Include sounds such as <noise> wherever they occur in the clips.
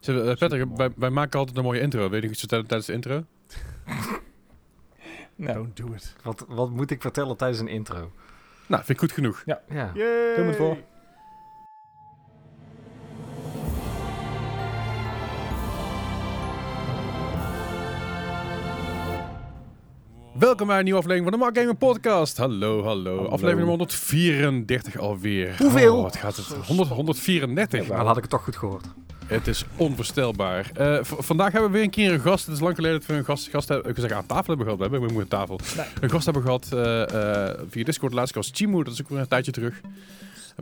Zeg, eh, Patrick, wij, wij maken altijd een mooie intro. Weet je iets vertellen tijdens de intro? <laughs> Nou, Don't do it. Wat, wat moet ik vertellen tijdens een intro? Nou, vind ik goed genoeg. Ja. Yay! Doe me het voor. Welkom bij een nieuwe aflevering van de Mark Gamer Podcast. Hallo, hallo. Hallo. Aflevering 134 alweer. Hoeveel? Oh, wat gaat het? 100, 134. Dan had ik het toch goed gehoord. Het is onvoorstelbaar. Eh, vandaag hebben we weer een keer een gast. Het is lang geleden dat we een gast, gast hebben, ik zeggen aan tafel hebben gehad. We hebben we moeten aan tafel. Nee. Een gast hebben gehad eh, eh, via Discord. Laatst was Chimu, dat is ook weer een tijdje terug.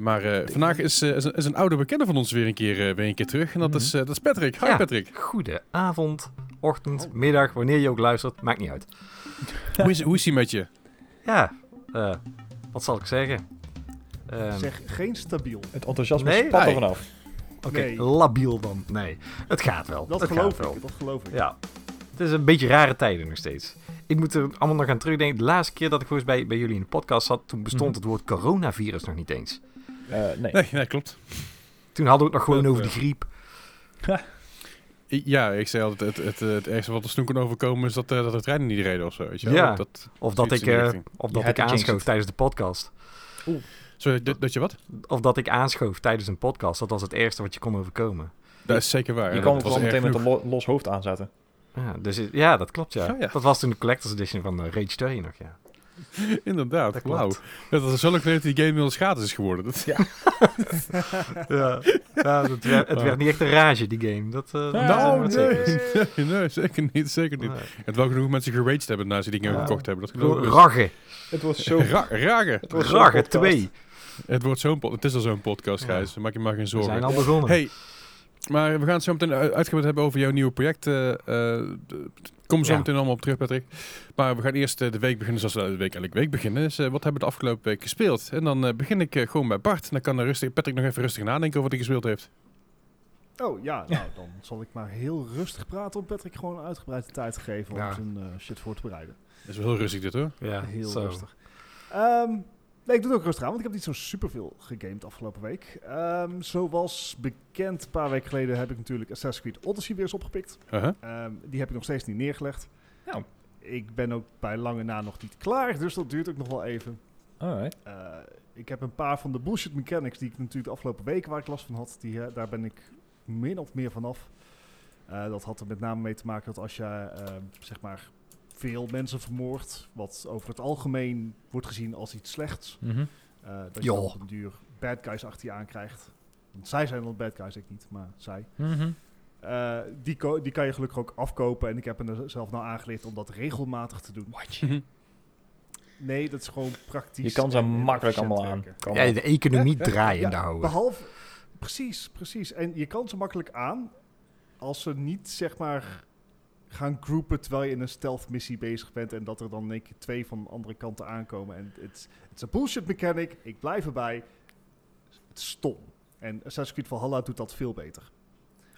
Maar eh, vandaag is, is, een, is een oude bekende van ons weer een keer, eh, weer een keer terug. En dat, is, eh, dat is Patrick. Hi Ja. Patrick. Goedenavond, ochtend, middag, wanneer je ook luistert, maakt niet uit. <laughs> Hoe is, hoe is hij met je? Ja, eh, wat zal ik zeggen? Ehm, Zeg geen stabiel. het enthousiasme Nee? spat er vanaf. Oké, nee. labiel dan. Nee, het gaat wel. Dat het geloof gaat wel. ik. Dat geloof ik. Ja, het is een beetje rare tijden nog steeds. Ik moet er allemaal nog aan terugdenken. De laatste keer dat ik volgens bij, bij jullie in de podcast zat, toen bestond Mhm. het woord coronavirus nog niet eens. Eh, nee. Nee, nee klopt. Toen hadden we het nog gewoon Dat, over de eh, griep. Ja, ik zei altijd, het, het, het, het ergste wat er snoen kan overkomen is dat, eh, dat de trein niet reden of zo. Weet je wel? Ja. Dat, Of dat ik, eh, of dat ik aanschoof tijdens de podcast. Sorry, dat, dat je wat? Of dat ik aanschoof tijdens een podcast. Dat was het ergste wat je kon overkomen. Dat is zeker waar. Je kan het was wel meteen met een lo- los hoofd aanzetten. Ja, dus, ja dat klopt ja. Oh, ja. Dat was toen de Collector's Edition van eh, Rage 2 nog, ja. <laughs> Inderdaad, Dat wauw. Dat is zo geleden dat die game inmiddels gratis is geworden. Dat, <laughs> ja, ja dat werd, het werd niet echt een rage, die game. Dat, eh, Ja, nou, wel nee, zeker. <laughs> nee, nee, zeker niet, zeker niet. Nee. En wel genoeg mensen geraged hebben na ze die game Ja. gekocht hebben. Dat. Ragge. Het wordt zo... Ra. Het Ragge podcast. 2. Het, wordt zo'n het is al zo'n podcast, Ja. Gijs. Maak je maar geen We zorgen. zijn al begonnen. Hey, maar we gaan het zo meteen uitgebreid hebben over jouw nieuwe project. eh eh, Kom zo Ja. meteen allemaal op terug, Patrick. Maar we gaan eerst eh, de week beginnen zoals we de week elke week beginnen. Dus, wat hebben we de afgelopen week gespeeld? En dan begin ik gewoon bij Bart. En dan kan er rustig, Patrick nog even rustig nadenken over wat hij gespeeld heeft. Oh ja, nou dan zal ik maar heel rustig praten om Patrick gewoon uitgebreid de tijd te geven om Ja. zijn shit voor te bereiden. Dat is wel heel rustig dit hoor. Ja, heel zo. rustig. Ehm, nee, ik doe het ook rustig aan, want ik heb niet zo superveel gegamed afgelopen week. Ehm, zoals bekend, een paar weken geleden heb ik natuurlijk Assassin's Creed Odyssey weer eens opgepikt. Uh-huh. Ehm, die heb ik nog steeds niet neergelegd. Nou. Ik ben ook bij lange na nog niet klaar, dus dat duurt ook nog wel even. Alright. Eh, ik heb een paar van de bullshit mechanics die ik natuurlijk de afgelopen weken waar ik last van had, die, eh, daar ben ik min of meer vanaf. Eh dat had er met name mee te maken dat als je eh, zeg maar veel mensen vermoordt, wat over het algemeen wordt gezien als iets slechts, Mhm. eh, dat je op een duur bad guys achter je aankrijgt. Want zij zijn dan bad guys, ik niet, maar zij. Mhm. Eh, die, ko- die kan je gelukkig ook afkopen en ik heb er zelf nou aangeleerd om dat regelmatig te doen. Nee, dat is gewoon praktisch. Je kan ze makkelijk allemaal aan. werken. Ja, de economie draaiende Ja, houden. Behalve, precies, precies. En je kan ze makkelijk aan als ze niet, zeg maar, gaan groepen terwijl je in een stealth missie bezig bent en dat er dan één keer twee van andere kanten aankomen. En het is een bullshit mechanic, ik blijf erbij. Het is stom. En Assassin's Creed Valhalla doet dat veel beter.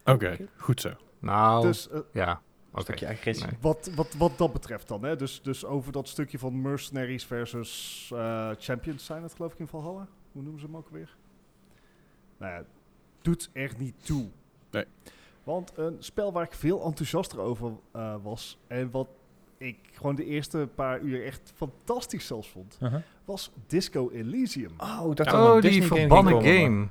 Oké, goed zo. Nou, Dus eh, ja. Oké. Stukje agressie. Nee. wat, wat, wat dat betreft dan, hè? Dus, dus over dat stukje van mercenaries versus eh, champions zijn het geloof ik in Valhalla. Hoe noemen ze hem ook weer? Nou ja, doet er niet toe. Nee. Want een spel waar ik veel enthousiaster over eh, was en wat ik gewoon de eerste paar uur echt fantastisch zelfs vond, Uh-huh. was Disco Elysium. Oh, dat Oh, een die game verbannen game.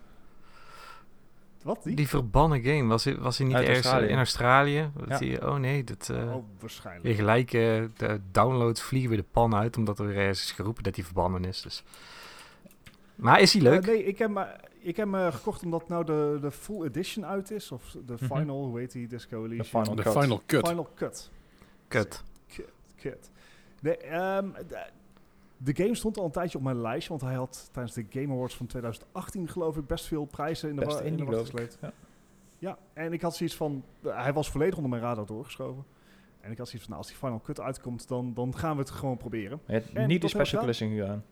Wat die? Die verbannen game. Was hij, was hij niet ergens Australië. in Australië? Dat Ja. die- oh nee, dat... eh oh, waarschijnlijk. weer gelijk eh, de downloads vliegen weer de pan uit, omdat er ergens is geroepen dat hij verbannen is. Dus. Maar is hij leuk? Eh, nee, ik heb, me, ik heb me gekocht omdat nou de, de full edition uit is. Of de Mhm. final, hoe heet die, Disco Elysium? final De cut. final cut. Final Cut. Kut. Kut. Nee, ehm, de, de game stond al een tijdje op mijn lijstje, want hij had tijdens de Game Awards van 2018 geloof ik best veel prijzen in de, Best in de wacht gesleept. Ja. Ja, en ik had zoiets van, hij was volledig onder mijn radar doorgeschoven. En ik had zoiets van, nou, als die Final Cut uitkomt, dan, dan gaan we het gewoon proberen. Je hebt En niet ik special gedaan. edition gedaan.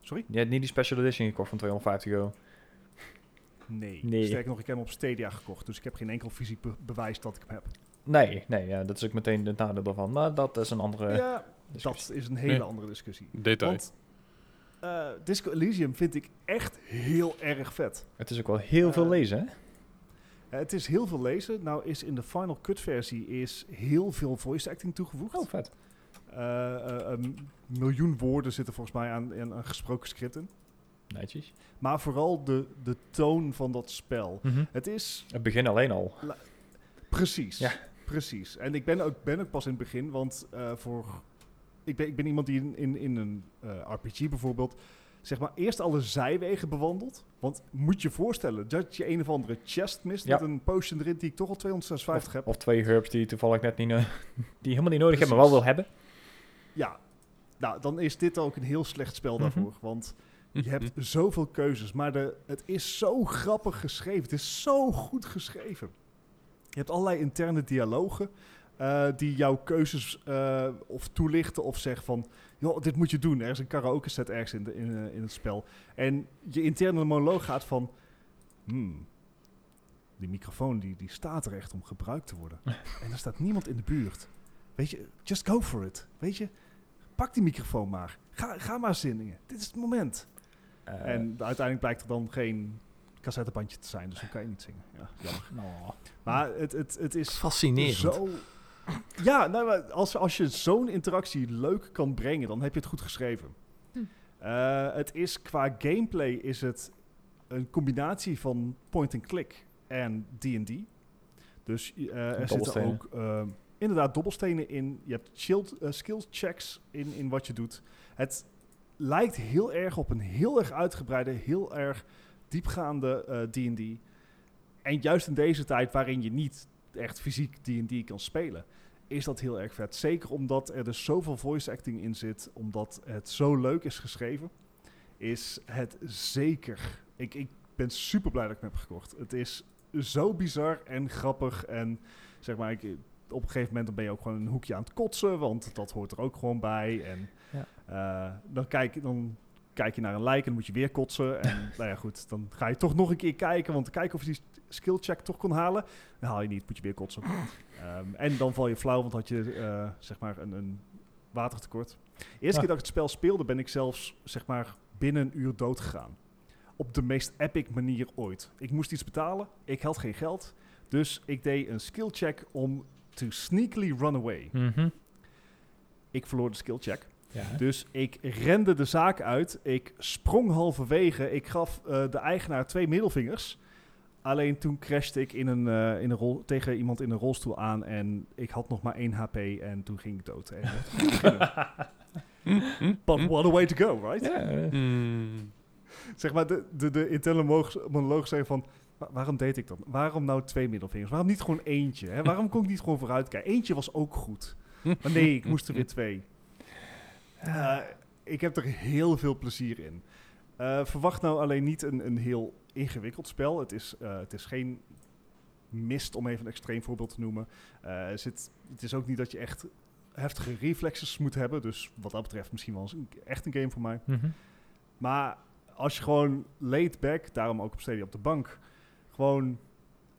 Sorry? Je hebt niet die special edition gekocht van 250 euro. Nee. Nee. Sterker nog, ik heb hem op Stadia gekocht, dus ik heb geen enkel fysiek be- bewijs dat ik hem heb. Nee, nee, ja, dat is ook meteen het nadeel daarvan. Maar dat is een andere ja, discussie. dat is een hele Nee. andere discussie. Detail. Want eh, Disco Elysium vind ik echt heel erg vet. Het is ook wel heel veel Eh, lezen, hè? Het is heel veel lezen. Nou is in de Final Cut versie is heel veel voice acting toegevoegd. Oh, vet. Eh, eh, een miljoen woorden zitten volgens mij aan, aan, aan gesproken scripten. Netjes. Maar vooral de, de toon van dat spel. Mhm. Het is Het begin alleen al. precies. Ja. Precies. En ik ben ook, ben ook pas in het begin, want eh, voor... Ik ben, ik ben iemand die in, in, in een eh, RPG bijvoorbeeld... zeg maar eerst alle zijwegen bewandelt. Want moet je je voorstellen dat je een of andere chest mist... Ja. met een potion erin die ik toch al 256 heb. Of twee herbs die toevallig net niet, <laughs> die helemaal niet nodig hebben, maar wel wil hebben. Ja, nou, dan is dit ook een heel slecht spel Mhm. daarvoor. Want je hebt zoveel keuzes, maar de, het is zo grappig geschreven. Het is zo goed geschreven. Je hebt allerlei interne dialogen eh, die jouw keuzes eh, of toelichten of zeggen van... joh, dit moet je doen. Er is een karaoke set ergens in, de, in, eh, in het spel. En je interne monoloog gaat van... Hmm, die microfoon die, die staat er echt om gebruikt te worden. <laughs> en er staat niemand in de buurt. Weet je, just go for it. Weet je, pak die microfoon maar. Ga, ga maar zingen. Dit is het moment. Eh, en uiteindelijk blijkt er dan geen cassettebandje te zijn, dus dan kan je niet zingen. Ja, jammer. nou, <laughs> Maar het, het, het is Fascinerend. zo... Ja, nou, als, als je zo'n interactie leuk kan brengen, dan heb je het goed geschreven. Hm. Eh, het is qua gameplay is het een combinatie van point-and-click en D&D. Dus eh, er zitten ook inderdaad dobbelstenen in. Je hebt shield, eh, skill checks in, in wat je doet. Het lijkt heel erg op een heel erg uitgebreide, heel erg diepgaande eh, D&D. En juist in deze tijd waarin je niet echt fysiek D&D kan spelen, is dat heel erg vet. Zeker omdat er dus zoveel voice acting in zit, omdat het zo leuk is geschreven, is het zeker. Ik, ik ben super blij dat ik hem heb gekocht. Het is zo bizar en grappig en zeg maar, ik, op een gegeven moment dan ben je ook gewoon een hoekje aan het kotsen, want dat hoort er ook gewoon bij. En Ja. eh, dan, kijk, dan kijk je naar een lijk en dan moet je weer kotsen. En <laughs> nou ja, goed, dan ga je toch nog een keer kijken, want kijken of je die skill check toch kon halen. Dan haal je niet, moet je weer kotsen. <gasps> Ehm, en dan val je flauw, want had je eh, zeg maar een, een watertekort. De eerste keer dat ik het spel speelde, ben ik zelfs zeg maar binnen een uur dood gegaan. Op de meest epic manier ooit. Ik moest iets betalen, ik had geen geld. Dus ik deed een skill check om to sneakily run away. mhm. Ik verloor de skill check. Ja. Dus ik rende de zaak uit. Ik sprong halverwege. Ik gaf eh, de eigenaar twee middelvingers. Alleen toen crashte ik in een, eh, in een rol, tegen iemand in een rolstoel aan. En ik had nog maar één HP. En toen ging ik dood. En, <laughs> But what a way to go, right? Ja, eh, Mm. Zeg maar, de, de, de interne monoloog zei van... "Wa- Waarom deed ik dat? Waarom nou twee middelvingers? Waarom niet gewoon eentje? Hè? Waarom kon ik niet gewoon vooruit kijken? Eentje was ook goed. Maar nee, ik moest er weer twee. Eh, ik heb er heel veel plezier in. Eh, verwacht nou alleen niet een, een heel ingewikkeld spel. Het is, eh, het is geen mist, om even een extreem voorbeeld te noemen. Zit, het is ook niet dat je echt heftige reflexes moet hebben. Dus wat dat betreft misschien wel echt een game voor mij. mhm. Maar als je gewoon laid back, daarom ook op op de bank, gewoon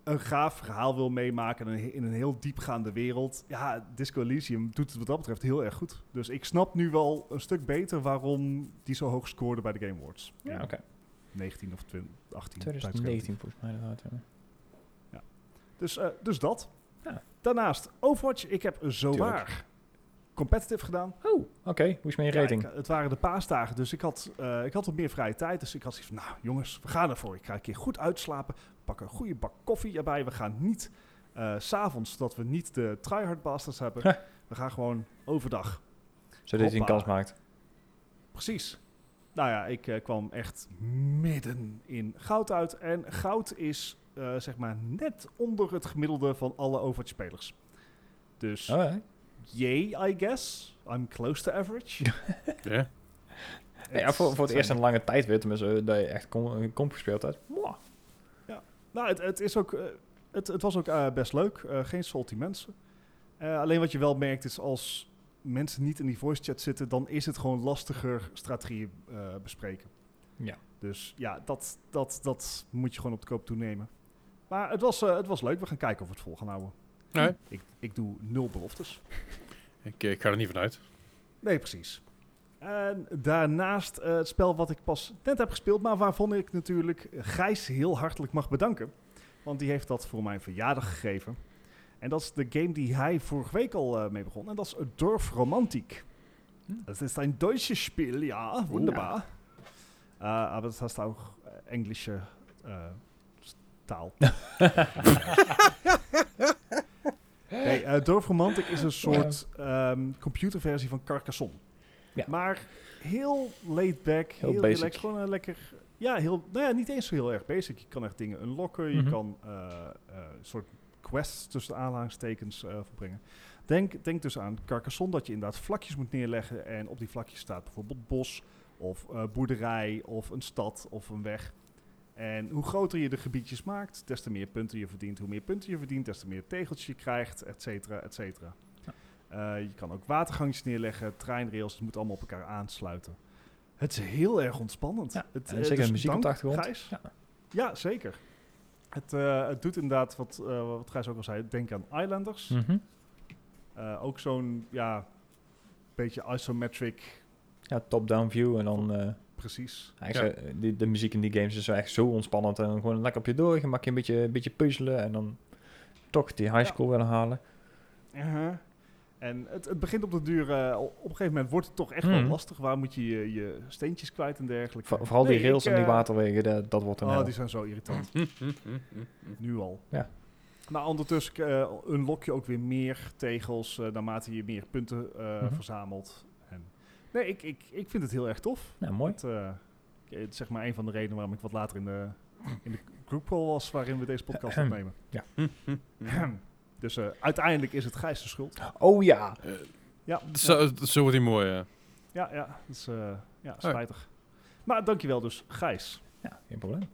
een gaaf verhaal wil meemaken in een, in een heel diepgaande wereld. Ja, Disco Elysium doet het wat dat betreft heel erg goed. Dus ik snap nu wel een stuk beter waarom die zo hoog scoorde bij de Game Awards. Ja, oké. 19 of 20, 18. 2019 volgens mij inderdaad. ja. Dus, eh, dus dat. Ja. Daarnaast, Overwatch, ik heb zo Tuurlijk. waar competitive gedaan. Oh, oké. Hoe is mijn Ja, rating? ik- het waren de paasdagen, dus ik had, eh, ik had wat meer vrije tijd. Dus ik had zoiets van, nou jongens, we gaan ervoor. Ik ga een keer goed uitslapen. Een goede bak koffie erbij. We gaan niet eh, s s'avonds, zodat we niet de tryhard bastards hebben. Huh. We gaan gewoon overdag. Zodat hij een kans maakt. Precies. Nou ja, ik eh, kwam echt midden in goud uit. En goud is eh, zeg maar net onder het gemiddelde van alle Overwatch-spelers. Dus Oh, yay, I guess. I'm close to average. <laughs> Ja. ja, voor, voor het eerst een lange tijd weer, tenminste, dat je echt comp gespeeld hebt. Nou, het, het, is ook, eh, het, het was ook eh, best leuk. Eh, geen salty mensen. Eh, alleen wat je wel merkt is als mensen niet in die voice chat zitten, dan is het gewoon lastiger strategieën eh, bespreken. Ja. Dus ja, dat, dat, dat moet je gewoon op de koop toenemen. Maar het was, eh, het was leuk. We gaan kijken of we het vol gaan houden. Nee, Ik, ik doe nul beloftes. ik, ik ga er niet vanuit. Nee, precies. En daarnaast eh, het spel wat ik pas net heb gespeeld, maar waarvan ik natuurlijk Gijs heel hartelijk mag bedanken. Want die heeft dat voor mijn verjaardag gegeven. En dat is de game die hij vorige week al eh, mee begon. En dat is Dorf Romantik. Hm. Het is een Duitse Spiel, ja, wunderbar. Uh, aber das heißt auch äh, englische äh, taal. <laughs> nee, uh, Dorf Romantic is een soort ehm, computerversie van Carcassonne. Ja. Maar heel laid back, Heel heel, basic. relaxed. Gewoon een lekker... Ja, heel, nou ja, niet eens zo heel erg basic. Je kan echt dingen unlocken. Je Mhm. kan eh, eh, een soort quests tussen de aanhalingstekens eh verbrengen. Denk, denk dus aan Carcassonne, dat je inderdaad vlakjes moet neerleggen. En op die vlakjes staat bijvoorbeeld bos of boerderij of een stad of een weg. En hoe groter je de gebiedjes maakt, des te meer punten je verdient. Hoe meer punten je verdient, des te meer tegeltjes je krijgt, et cetera, et cetera. Eh, je kan ook watergangjes neerleggen, treinrails, het moet allemaal op elkaar aansluiten. Het is heel erg ontspannend. Ja, het, en eh, zeker dus muziek op de achtergrond. Ja. Ja, zeker. Het, eh, het doet inderdaad wat, wat Gijs ook al zei, denk aan Islanders. Mhm. Ook zo'n, ja, beetje isometric, Ja, top-down view en dan... precies. eigenlijk zo- die, de muziek in die games is zo echt zo ontspannend. En dan gewoon lekker op je door. Je maakt je een beetje, een beetje puzzelen en dan toch die high school willen halen. Uh-huh. En het, het begint op de duur, eh, op een gegeven moment wordt het toch echt wel Mhm. lastig. Waar moet je je, je steentjes kwijt en dergelijke. Vo- vooral die rails ik, en die eh, waterwegen, dat, dat wordt een Oh, hel. die zijn zo irritant. <laughs> nu al. Ja. Maar ondertussen eh, unlock je ook weer meer tegels eh, naarmate je meer punten eh, Mhm. verzamelt. En, nee, ik, ik, ik vind het heel erg tof. Nou, mooi. Het, eh, het is zeg maar een van de redenen waarom ik wat later in de, in de group call was waarin we deze podcast opnemen. Ja. Dus eh, uiteindelijk is het Gijs de schuld. Oh ja! Ja, Zo, zo wordt hij mooi, ja. ja, ja, dat is eh, ja, spijtig. Maar dankjewel dus, Gijs. Ja, geen probleem.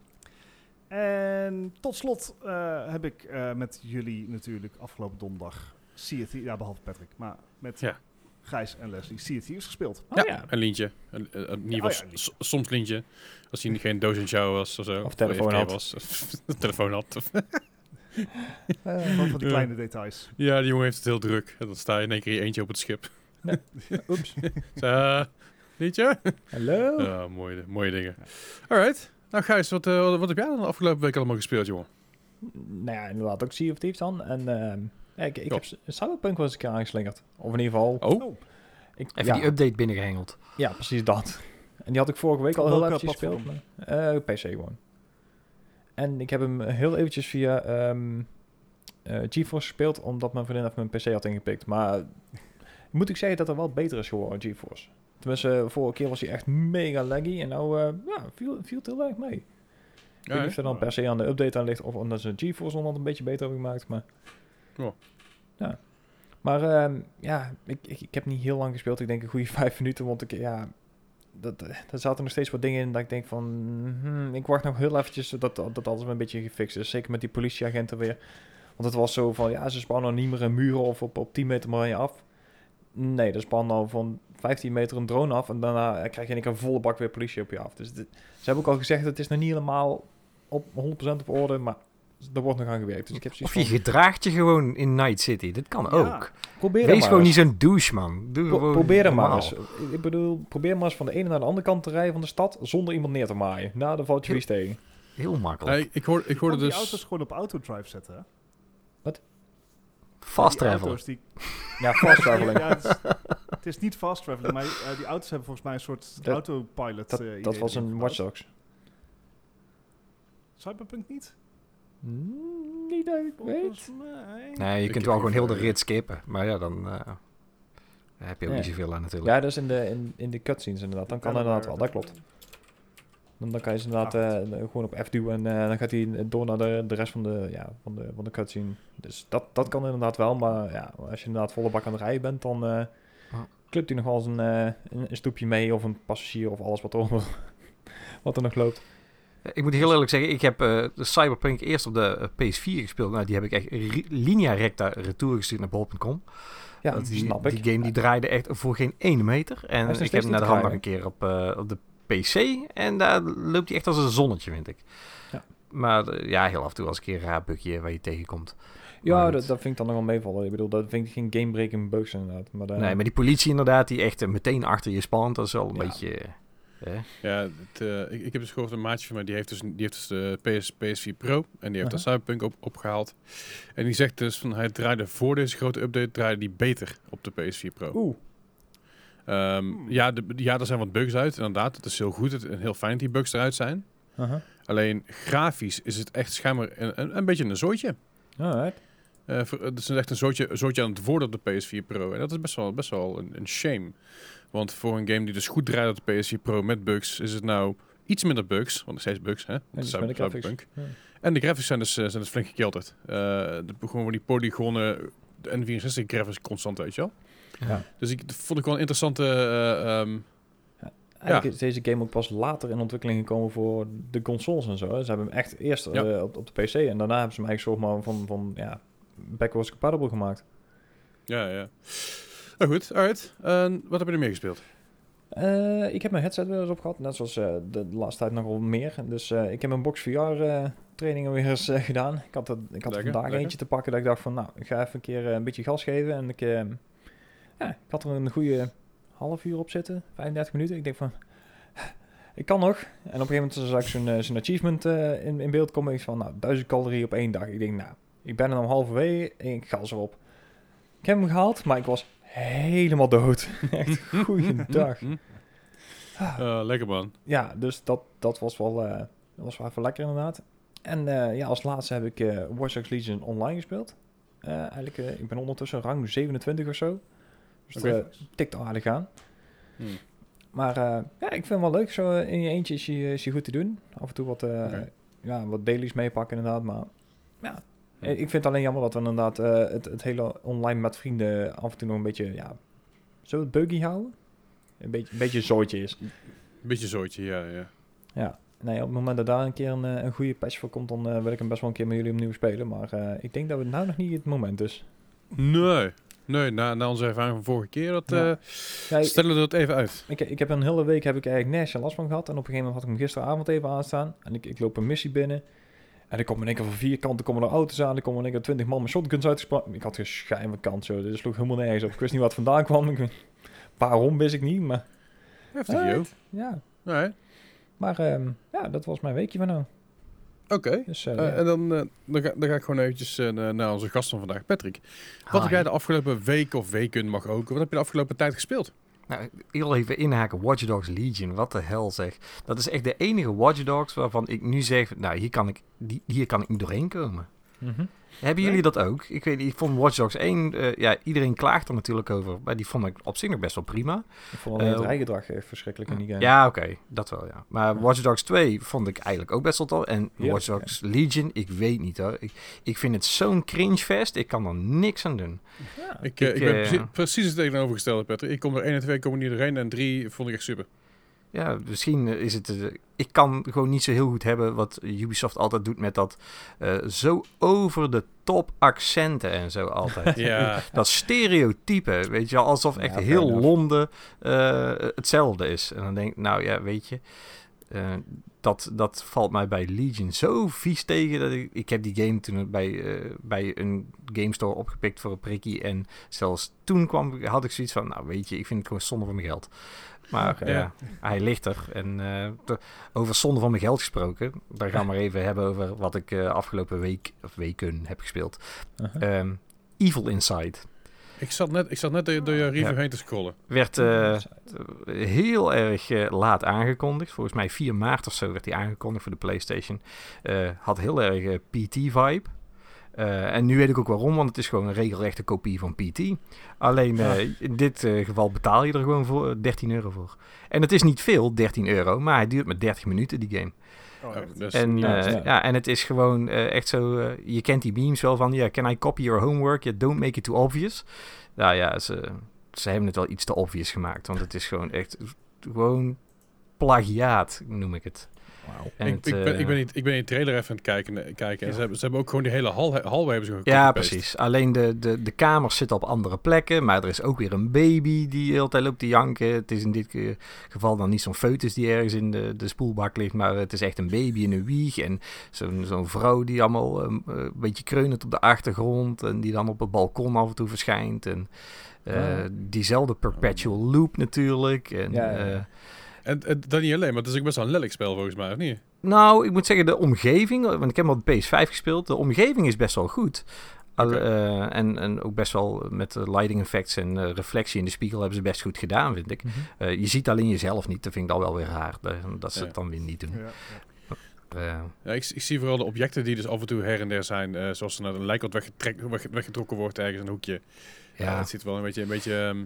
En tot slot eh, heb ik eh, met jullie natuurlijk afgelopen donderdag Sea of Thieves, ja behalve Patrick, maar met Ja. Gijs en Leslie Sea of Thieves gespeeld. Oh, ja, ja. een lintje. Een, een, in ieder Oh ja, soms lintje. Als hij geen doos in show was of zo. Of telefoon AFK had. Was. <laughs> telefoon had. Van, van die kleine details. ja, die jongen heeft het heel druk. En dan sta je in één keer eentje op het schip. <laughs> Oeps. Uh, liedje? Hallo? Mooie, mooie dingen. Alright. Nou Gijs, wat, eh, wat, heb jij dan de afgelopen week allemaal gespeeld, jongen? Nou ja, inderdaad ook Sea of Thieves dan. En ehm, ik, ik heb Cyberpunk wel eens een keer aangeslingerd. Of in ieder geval... Oh, Oh, Ik, Even ja, die update binnengehengeld. ja, precies dat. En die had ik vorige week al Op heel eventjes gespeeld. eh, PC gewoon. En ik heb hem heel eventjes via eh, GeForce gespeeld, omdat mijn vriendin even mijn PC had ingepikt. Maar moet ik zeggen dat er wel beter is geworden, GeForce. Tenminste, vorige keer was hij echt mega laggy en nou eh, ja, viel, viel het heel erg mee. Ik weet niet of er dan per se aan de update aan ligt of omdat ze GeForce nog een beetje beter hebben gemaakt. Maar, Ja. ja. maar ehm, ja, ik, ik, ik heb niet heel lang gespeeld. Ik denk een goede <laughs> vijf minuten, want ik, ja, dat, eh, er zaten nog steeds wat dingen in dat ik denk van, hmm, ik wacht nog heel eventjes dat, dat, dat alles een beetje gefixt is. Zeker met die politieagenten weer. Want het was zo van, ja, ze spannen niet meer een muren of op, op 10 meter maar je af. Nee, er spannen al van 15 meter een drone af en daarna krijg je één keer een volle bak weer politie op je af. Dus ze hebben ook al gezegd, het is nog niet helemaal op 100% op orde, maar er wordt nog aan gewerkt. Dus ik heb Of je van, gedraagt je gewoon in Night City. Dit kan Ja. ook. probeer het Wees gewoon niet zo'n douche, man. Doe Pro- gewoon probeer het maar eens. Ik bedoel, probeer maar eens van de ene naar de andere kant te rijden van de stad zonder iemand neer te maaien. Nou, dan valt je tegen. Heel makkelijk. Nee, ik, hoor, ik je hoorde kan die dus... auto's gewoon op autodrive zetten. Hè? Fast travel. die- <laughs> Ja, fast traveling. <laughs> Ja, het, is, het is niet fast traveling, maar eh, die auto's hebben volgens mij een soort Dat- autopilot. Dat, eh, dat was een. Watch Dogs. Cyberpunk niet? Niet dat ik weet. Mij. Nee, je Ik kunt wel gewoon heel de rit skippen. Maar ja, dan eh, heb je ook Ja. niet zoveel aan natuurlijk. Ja, dat is in de, in, in de cutscenes inderdaad. Dan kan dat inderdaad wel, dat klopt. Dan, dan kan je ze inderdaad Ah, eh, gewoon op F duwen en eh, dan gaat hij door naar de, de rest van de, ja, van de, van de cutscene. Dus dat, dat kan inderdaad wel, maar ja, als je inderdaad volle bak aan het rijden bent, dan klipt hij nog wel eens een, eh, een, een stoepje mee of een passagier of alles wat er, <laughs> wat er nog loopt. Ik moet heel eerlijk zeggen, ik heb eh, de Cyberpunk eerst op de eh, PS4 gespeeld. Nou, die heb ik echt linea recta retour gestuurd naar bol.com. Ja, Want die, snap ik. Die game die draaide echt voor geen ene meter. En ik heb hem naar de hand nog een keer op, eh, op de PC. En daar loopt hij echt als een zonnetje, vind ik. Ja. Maar ja, heel af en toe als een keer een raar bugje waar je tegenkomt. Ja, dat, dat vind ik dan nog wel meevallen. Ik bedoel, dat vind ik geen game-breaking bugs inderdaad. Maar, Nee, maar die politie inderdaad, die echt meteen achter je spant, dat is wel een Ja. beetje... Ja, het, eh, ik, ik heb dus gehoord een maatje van mij, die heeft dus, die heeft dus de PS, PS4 Pro en die heeft de. Cyberpunk op, opgehaald. En die zegt dus van hij draaide voor deze grote update, draaide die beter op de PS4 Pro. Oeh. Ehm, ja, de, ja, er zijn wat bugs uit, inderdaad. Het is heel goed het, en heel fijn dat die bugs eruit zijn. Aha. Alleen grafisch is het echt schijnbaar een, een, een beetje een zootje. Alright. Eh, het is echt een zootje, zootje aan het worden op de PS4 Pro. En dat is best wel, best wel een, een shame. Want voor een game die dus goed draait op de PS4 Pro met bugs, is het nou iets minder bugs. Want nog steeds bugs, hè? Want En de cyber- graphics. Cyberpunk. Ja. En de graphics zijn dus, eh, zijn dus flink gekelterd. Eh de, gewoon die polygonen, de N64 graphics constant, weet je wel. Ja. Dus ik vond ik wel een interessante... eh, ehm, Eigenlijk is deze game ook pas later in ontwikkeling gekomen voor de consoles en zo. Ze hebben hem echt eerst Ja. op, op de PC en daarna hebben ze hem eigenlijk soort maar van, van ja, backwards compatible gemaakt. ja, ja. Nou goed, alright. En wat heb je er meer gespeeld? Eh, ik heb mijn headset weer eens op gehad, net zoals eh, de, laatste tijd nogal meer. Dus eh, ik heb mijn Box VR trainingen weer eens gedaan. Ik had, er, ik had er vandaag lekker. eentje te pakken dat ik dacht van, nou, ik ga even een keer een beetje gas geven. En ik, eh, ja, ik had er een goede half uur op zitten, 35 minuten. Ik denk van, ik kan nog. En op een gegeven moment zag ik zo'n zo'n achievement in, in beeld komen. Ik van, nou, 1000 calorieën op één dag. Ik denk, nou, ik ben er nog halverwege en ik ga erop. Ik heb hem gehaald, maar ik was helemaal dood. <laughs> Echt goeiedag. Eh, lekker man. Ja, dus dat, dat was wel, eh, dat was wel even lekker inderdaad. En eh, ja, als laatste heb ik eh Watch Dogs Legion online gespeeld. Eh, eigenlijk, ik ben ondertussen rang 27 of zo. Dus eh, tikt al aardig aan. Hmm. Maar eh, ja, ik vind het wel leuk. Zo in je eentje is je, is je goed te doen. Af en toe wat, eh, ja, wat dailies meepakken inderdaad. Maar ja, ik vind het alleen jammer dat we inderdaad eh, het, het hele online met vrienden af en toe nog een beetje, ja, zo het buggy houden. Een beetje, een beetje een zooitje is. Beetje zootje, ja, ja. Ja, nee, op het moment dat daar een keer een, eh, een goede patch voor komt, dan eh, wil ik hem best wel een keer met jullie opnieuw spelen. Maar ik denk dat het nou nog niet het moment is. Nee. Nee, na, na onze ervaring van vorige keer, dat, Ja. stellen we dat even uit. ik, ik heb een hele week heb ik eigenlijk nergens last van gehad. En op een gegeven moment had ik hem gisteravond even aanstaan. En ik, ik loop een missie binnen. En er komen in één keer van vier kanten komen er auto's aan. Er komen in één keer twintig man met shotguns uitgesproken. Ik had geen schijn van kans, joh. Dit sloeg helemaal nergens op. Ik wist niet wat vandaan kwam. Ik, waarom wist ik niet, maar Heftig, Alright. joh. ja. Nee. Maar ehm, ja, dat was mijn weekje van nou. Oké. Dus eh, Eh, ja. en dan, eh, dan, ga, dan ga ik gewoon eventjes na- naar onze gast van vandaag, Patrick. Wat heb jij de afgelopen week of weken mag ook? Wat heb je de afgelopen tijd gespeeld? Nou, heel even inhaken. Watch Dogs Legion. Wat de hel zeg. Dat is echt de enige Watch Dogs waarvan ik nu zeg... Nou, hier kan ik, hier kan ik niet doorheen komen. Mhm. Hebben jullie dat ook? Ik weet niet, ik vond Watch Dogs 1... eh, ja, iedereen klaagt er natuurlijk over. Maar die vond ik op zich nog best wel prima. Ik vond alleen het Eh, rijgedrag echt verschrikkelijk in die game. Ja, oké. dat wel, ja. Maar Watch Dogs 2 vond ik eigenlijk ook best wel tof. En Watch Dogs Legion, ik weet niet hoor. Ik, ik vind het zo'n cringefest. Ik kan er niks aan doen. Ja. Ik, eh, Ik, ik ben eh, precie- precies het tegenovergestelde, Patrick. Ik kom er 1 en 2 komen niet doorheen en 3 vond ik echt super. Ja, misschien is het... eh, ik kan gewoon niet zo heel goed hebben wat Ubisoft altijd doet met dat eh, zo over de top accenten en zo altijd. <laughs> Ja. Dat stereotype, weet je wel, alsof echt Ja, heel enough. Londen eh, hetzelfde is. En dan denk ik, nou ja, weet je, eh, dat, dat valt mij bij Legion zo vies tegen. Dat ik, ik heb die game toen bij, eh, bij een game store opgepikt voor een prikkie. En zelfs toen kwam, had ik zoiets van, nou weet je, ik vind het gewoon zonde van mijn geld. Maar ja, hij ligt er. En eh, over zonde van mijn geld gesproken, daar gaan we maar even hebben over wat ik eh, afgelopen week of weken heb gespeeld. Uh-huh. Ehm, Evil Inside. ik, zat net, ik zat net door door je review Ja. heen te scrollen. Werd eh, heel erg eh, laat aangekondigd. Volgens mij 4 maart of zo werd hij aangekondigd voor de PlayStation. Eh, had heel erg eh, PT-vibe. Eh, en nu weet ik ook waarom, want het is gewoon een regelrechte kopie van PT. Alleen eh, in dit eh, geval betaal je er gewoon voor eh, 13 euro voor. En het is niet veel, 13 euro, maar hij duurt maar 30 minuten, die game. Oh, dus En, ja, eh, ja. en het is gewoon eh, echt zo... je kent die memes wel van... Ja, can I copy your homework? Yeah, don't make it too obvious. Nou ja, ze, ze hebben het wel iets te obvious gemaakt. Want het is gewoon echt... Gewoon plagiaat, noem ik het. Ik, het, ik, ben, eh, ik, ben die, ik ben die trailer even aan het kijken. eh, kijken. En Ja. ze, hebben, ze hebben ook gewoon die hele hal, hallway hebben ze gewoon Ja, precies. Alleen de, de, de kamers zitten op andere plekken. Maar er is ook weer een baby die de hele tijd loopt te janken. Het is in dit geval dan niet zo'n foetus die ergens in de, de spoelbak ligt. Maar het is echt een baby in een wieg. En zo'n zo'n vrouw die allemaal ehm, eh, een beetje kreunend op de achtergrond. En die dan op het balkon af en toe verschijnt. En eh, Ah. diezelfde perpetual loop natuurlijk. En, Ja, ja, ja. En, en dat niet alleen, maar het is ook best wel een lelijk spel volgens mij, of niet? Nou, ik moet zeggen, de omgeving, want ik heb de PS5 gespeeld, de omgeving is best wel goed. Al- eh, en, en ook best wel met de lighting effects en eh, reflectie in de spiegel hebben ze best goed gedaan, vind ik. Mhm. Eh, je ziet alleen jezelf niet, dat vind ik dan wel weer raar, dat, dat ze Ja. het dan weer niet doen. Ja, ja. Eh, Ja, ik, ik zie vooral de objecten die dus af en toe her en der zijn, eh, zoals er naar een lijk wat weggetrek, weg, weggetrokken wordt ergens in een hoekje. Ja, het ziet wel een beetje, een beetje ehm,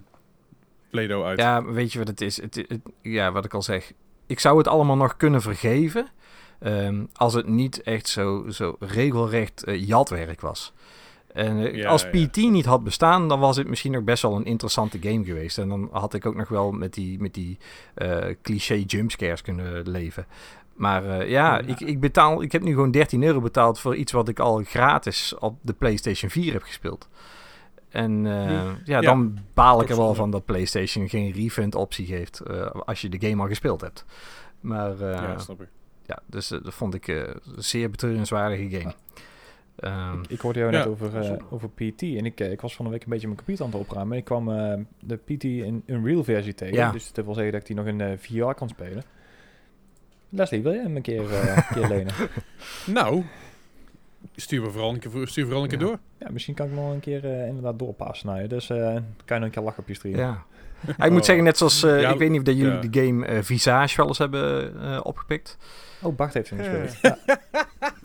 Play-Doh uit. Ja, weet je wat het is? Het, het- ja, wat ik al zeg. Ik zou het allemaal nog kunnen vergeven. ehm, als het niet echt zo, zo regelrecht eh, jatwerk was. En eh, Ja, als ja. PT niet had bestaan, dan was het misschien nog best wel een interessante game geweest. En dan had ik ook nog wel met die, met die eh, cliché jumpscares kunnen leven. Maar ja, Ja. Ik, ik, betaal, ik heb nu gewoon 13 euro betaald voor iets wat ik al gratis op de PlayStation 4 heb gespeeld. En eh, ja, Ja, dan baal ik er wel van dat PlayStation geen refund optie geeft eh, als je de game al gespeeld hebt. Maar eh, ja, ja, snap ik. dus dat vond ik eh, een zeer betreurenswaardige game. Ehm, Ik hoorde jou Ja, net over, eh, over PT en ik, ik was van de week een beetje mijn computer aan het opruimen. En ik kwam de PT in Unreal versie tegen. Ja. Dus dat wil zeggen dat ik die nog in VR kan spelen. Leslie, wil je hem een keer, eh, een keer <laughs> lenen? Nou, stuur me vooral een keer, stuur vooral een keer Ja. door. Ja, misschien kan ik nog een keer eh, inderdaad doorpassen naar je. Dus eh, kan je nog een keer lachen op je stream. ja. Ja, ik moet Oh. zeggen, net zoals, eh, Ja, ik weet niet of dat jullie ja. de game Visage wel eens hebben eh, opgepikt. Oh, Bart heeft hem Ja. gespeeld. <laughs>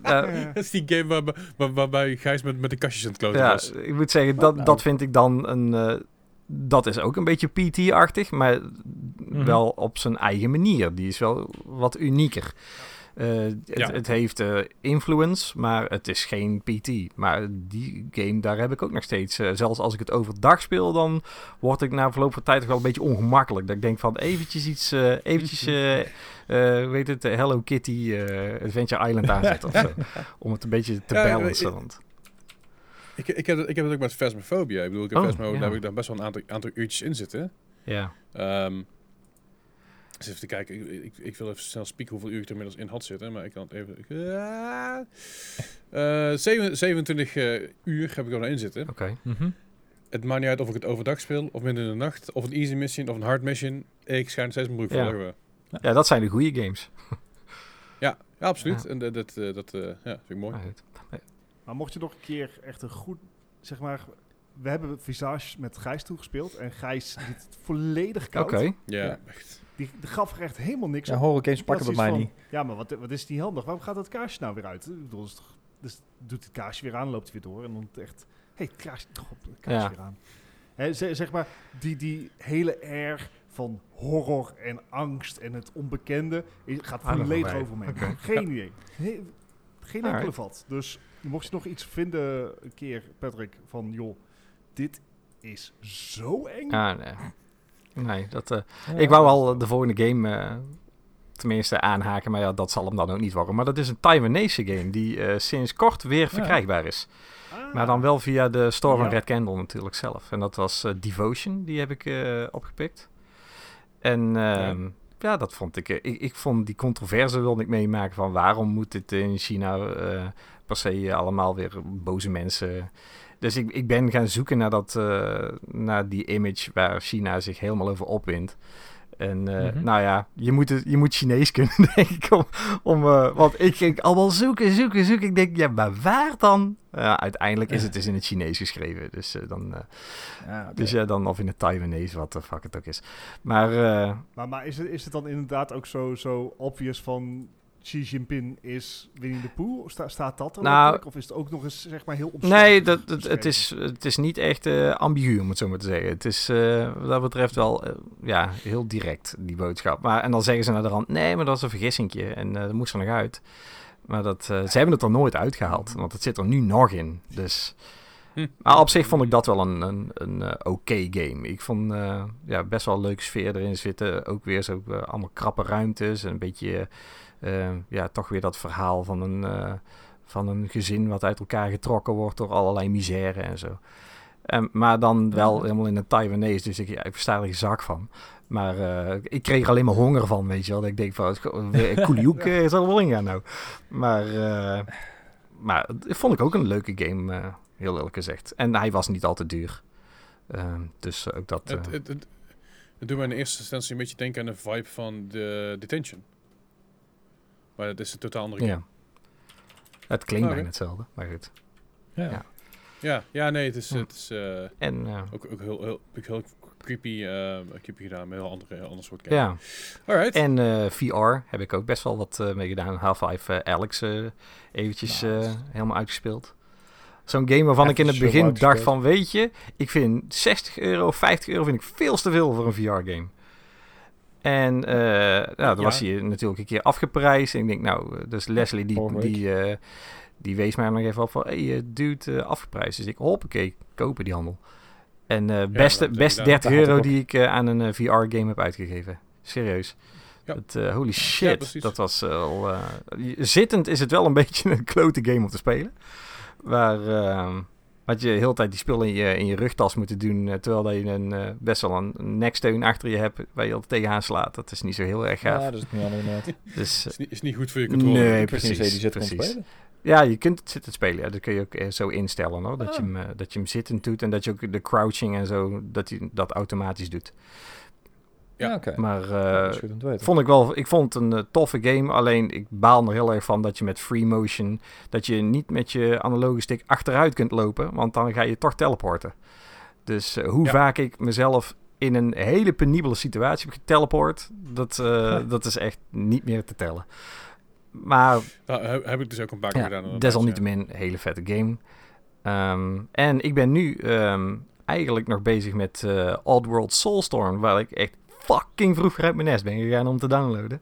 Ja. Dat is die game waar, waar- waarbij Gijs met, met de kastjes aan het kloten ja, was. ik moet zeggen, dat, nou. dat vind ik dan een... eh, dat is ook een beetje PT-achtig, maar wel op zijn eigen manier. Die is wel wat unieker. Eh, het, Ja. het heeft eh, influence, maar het is geen PT. Maar die game, daar heb ik ook nog steeds... eh, zelfs als ik het overdag speel, dan word ik na verloop van tijd toch wel een beetje ongemakkelijk. Dat ik denk van eventjes iets... eventjes, <laughs> heet het, Hello Kitty Adventure Island aanzetten of zo. <laughs> Om het een beetje te Ja, balancen. ik- want- Ik, ik, heb, het- ik heb het ook met Phasmophobia. Ik bedoel, ik heb Oh, Phasmo, ja. daar heb ik daar best wel een aantal, aantal uurtjes in zitten. Ja. Ehm eens even te kijken. Ik, ik, ik wil even snel spieken hoeveel uur ik er inmiddels in had zitten. Maar ik kan het even... zeven- 27 eh, uur heb ik er in zitten. Oké. Mhm. Het maakt niet uit of ik het overdag speel, of midden in de nacht, of een easy mission, of een hard mission. Ik schijn steeds mijn broek Ja. hebben. Ja, dat zijn de goede games. <laughs> Ja, ja absoluut. Ja. En dat, dat, eh, dat eh, ja, vind ik mooi. Maar mocht je nog een keer echt een goed, zeg maar, we hebben Visage met Gijs toegespeeld en Gijs het volledig koud. Oké. Ja, Ja. echt. Die, die gaf er echt helemaal niks Ja, games pakken bij mij niet. Ja, maar wat, wat is die handig? Waarom gaat dat kaarsje nou weer uit? Ik bedoel, toch, dus doet het kaarsje weer aan, loopt hij weer door en dan echt, hé, hey, het kaarsje, god, het kaarsje Ja. weer aan. Zeg maar, die, die hele air van horror en angst en het onbekende is- gaat volledig over me. Geen idee. Geen enkele Alright. vat. Dus mocht je nog iets vinden, een keer, Patrick, van joh, dit is zo eng. Ah, nee. Nee, dat, eh, Ja, ik wou al de volgende game eh, tenminste aanhaken, maar ja, dat zal hem dan ook niet worden. Maar dat is een Taiwanese game die eh, sinds kort weer verkrijgbaar is. Ah. Maar dan wel via de store van. Red Candle natuurlijk zelf. En dat was Devotion, die heb ik opgepikt. En ehm, ja. dat vond ik, ik... Ik vond die controverse wilde ik meemaken van waarom moet dit in China per se allemaal weer boze mensen... Dus ik, ik ben gaan zoeken naar, dat, eh, naar die image waar China zich helemaal over opwindt. En eh, Mhm. nou ja, je moet, het, je moet Chinees kunnen, <laughs> denk ik. Om, om, eh, want ik ging allemaal zoeken, zoeken, zoeken. Ik denk, ja, maar waar dan? Uiteindelijk is het dus in het Chinees geschreven. Dus, dan, eh, Ja, oké. dus ja, dan of in het Taiwanese, wat de fuck het ook is. Maar eh, Maar, maar is, het, is het dan inderdaad ook zo, zo obvious van Xi Jinping is Winnie the Pooh? Sta, staat dat er Nou? Of is het ook nog eens zeg maar heel omschreven? nee, dat, dat, het, is, het is niet echt eh, ambigu, om het zo maar te zeggen. Het is eh, wat dat betreft wel eh, ja, heel direct, die boodschap. Maar, en dan zeggen ze naar de rand, nee, maar dat is een vergissingje. En eh, dat moest er nog uit. Maar dat, eh, ze hebben het er nooit uitgehaald, want het zit er nu nog in. Dus... Hm. Maar op zich vond ik dat wel een, een, een oké game. Ik vond eh, ja, best wel een leuke sfeer erin zitten. Ook weer zo allemaal krappe ruimtes. En een beetje, ja, toch weer dat verhaal van een, eh, van een gezin wat uit elkaar getrokken wordt door allerlei misère en zo. En, maar dan wel helemaal in het Taiwanese, dus ik, ja, ik versta er geen zak van. Maar eh, ik kreeg er alleen maar honger van, weet je wel. Dat ik denk van, eh, Koelioek <laughs> eh, zal er wel in gaan nou. Maar, eh, maar dat vond ik ook een leuke game, eh, heel eerlijk gezegd. En hij was niet al te duur. Ehm, dus ook dat... Het, eh, het, het, doet mij in eerste instantie een beetje denken aan de vibe van de Detention. Maar dat is een totaal andere game. Ja. Het klinkt bijna hetzelfde, maar goed. Ja. Ja. Ja, ja nee, het is, Ja. het is eh, En eh, ook, ook heel, heel, ook heel creepy, eh, creepy gedaan, met een heel andere, heel ander soort game. ja, Alright. en eh, VR heb ik ook best wel wat eh, mee gedaan. Half-Life eh, Alex eh, eventjes eh, Nice. helemaal uitgespeeld. Zo'n game waarvan ik in het begin dacht van, weet je, ik vind 60 euro, 50 euro vind ik veel te veel voor een VR-game. En eh nou, dan Ja. was hij natuurlijk een keer afgeprijsd. En ik denk, nou, eh, dus Leslie die, die, eh, die wees mij nog even op van, hey, dude, eh, afgeprijsd. Dus ik, hoppakee, kopen die handel. En eh beste, dat- beste dat- 30 dat had euro die ik aan een VR-game heb uitgegeven. Serieus. Ja. Het, holy shit, dat was al... zittend is het wel een <laughs> beetje een klote game om te spelen. Waar... had je de hele tijd die spullen in je, in je rugtas moeten doen, eh, terwijl dat je een, eh, best wel een neksteun achter je hebt waar je altijd tegenaan slaat. Dat is niet zo heel erg gaaf. Ja, dat is niet aan inderdaad. <laughs> dus, is, niet, is niet goed voor je controle. Nee, je die zit precies. spelen. ja, je kunt het zitten spelen. Ja, dat kun je ook eh, zo instellen hoor. Dat, je Ah. hem, eh, dat je hem zittend doet en dat je ook de crouching en zo, dat hij dat automatisch doet. Ja. Ja, oké. Maar Ja, eh, vond ik wel, ik vond het een eh, toffe game. Alleen ik baal er heel erg van dat je met free motion, dat je niet met je analoge stick achteruit kunt lopen, want dan ga je toch teleporten. Dus eh, hoe Ja. vaak ik mezelf in een hele penibele situatie heb geteleport, dat, eh, <laughs> dat is echt niet meer te tellen. Maar Nou, heb, heb ik dus ook een paar keer ja, gedaan. desalniettemin een hele vette game. Ehm, en ik ben nu ehm, eigenlijk nog bezig met eh Oddworld Soulstorm, waar ik echt fucking vroeg uit mijn nest ben gegaan om te downloaden.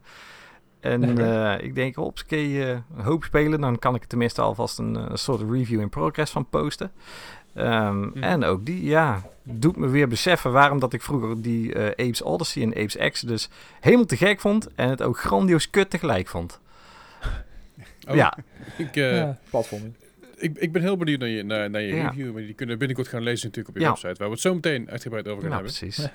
En <laughs> eh, ik denk, hopsakee, eh een hoop spelen, dan kan ik er tenminste alvast een, eh, soort review in progress van posten. Ehm, Mhm. En ook die, ja, doet me weer beseffen waarom dat ik vroeger die eh, Apes Odyssey en Apes Exodus helemaal te gek vond en het ook grandioos kut tegelijk vond. <laughs> Oh, Ja, Ik, eh, ja, platforming. ik, ik ben heel benieuwd naar je, naar, naar je Ja. review. Maar die kunnen binnenkort gaan lezen natuurlijk op je Ja. website. Waar we het zo meteen uitgebreid over gaan ja hebben. precies. <laughs>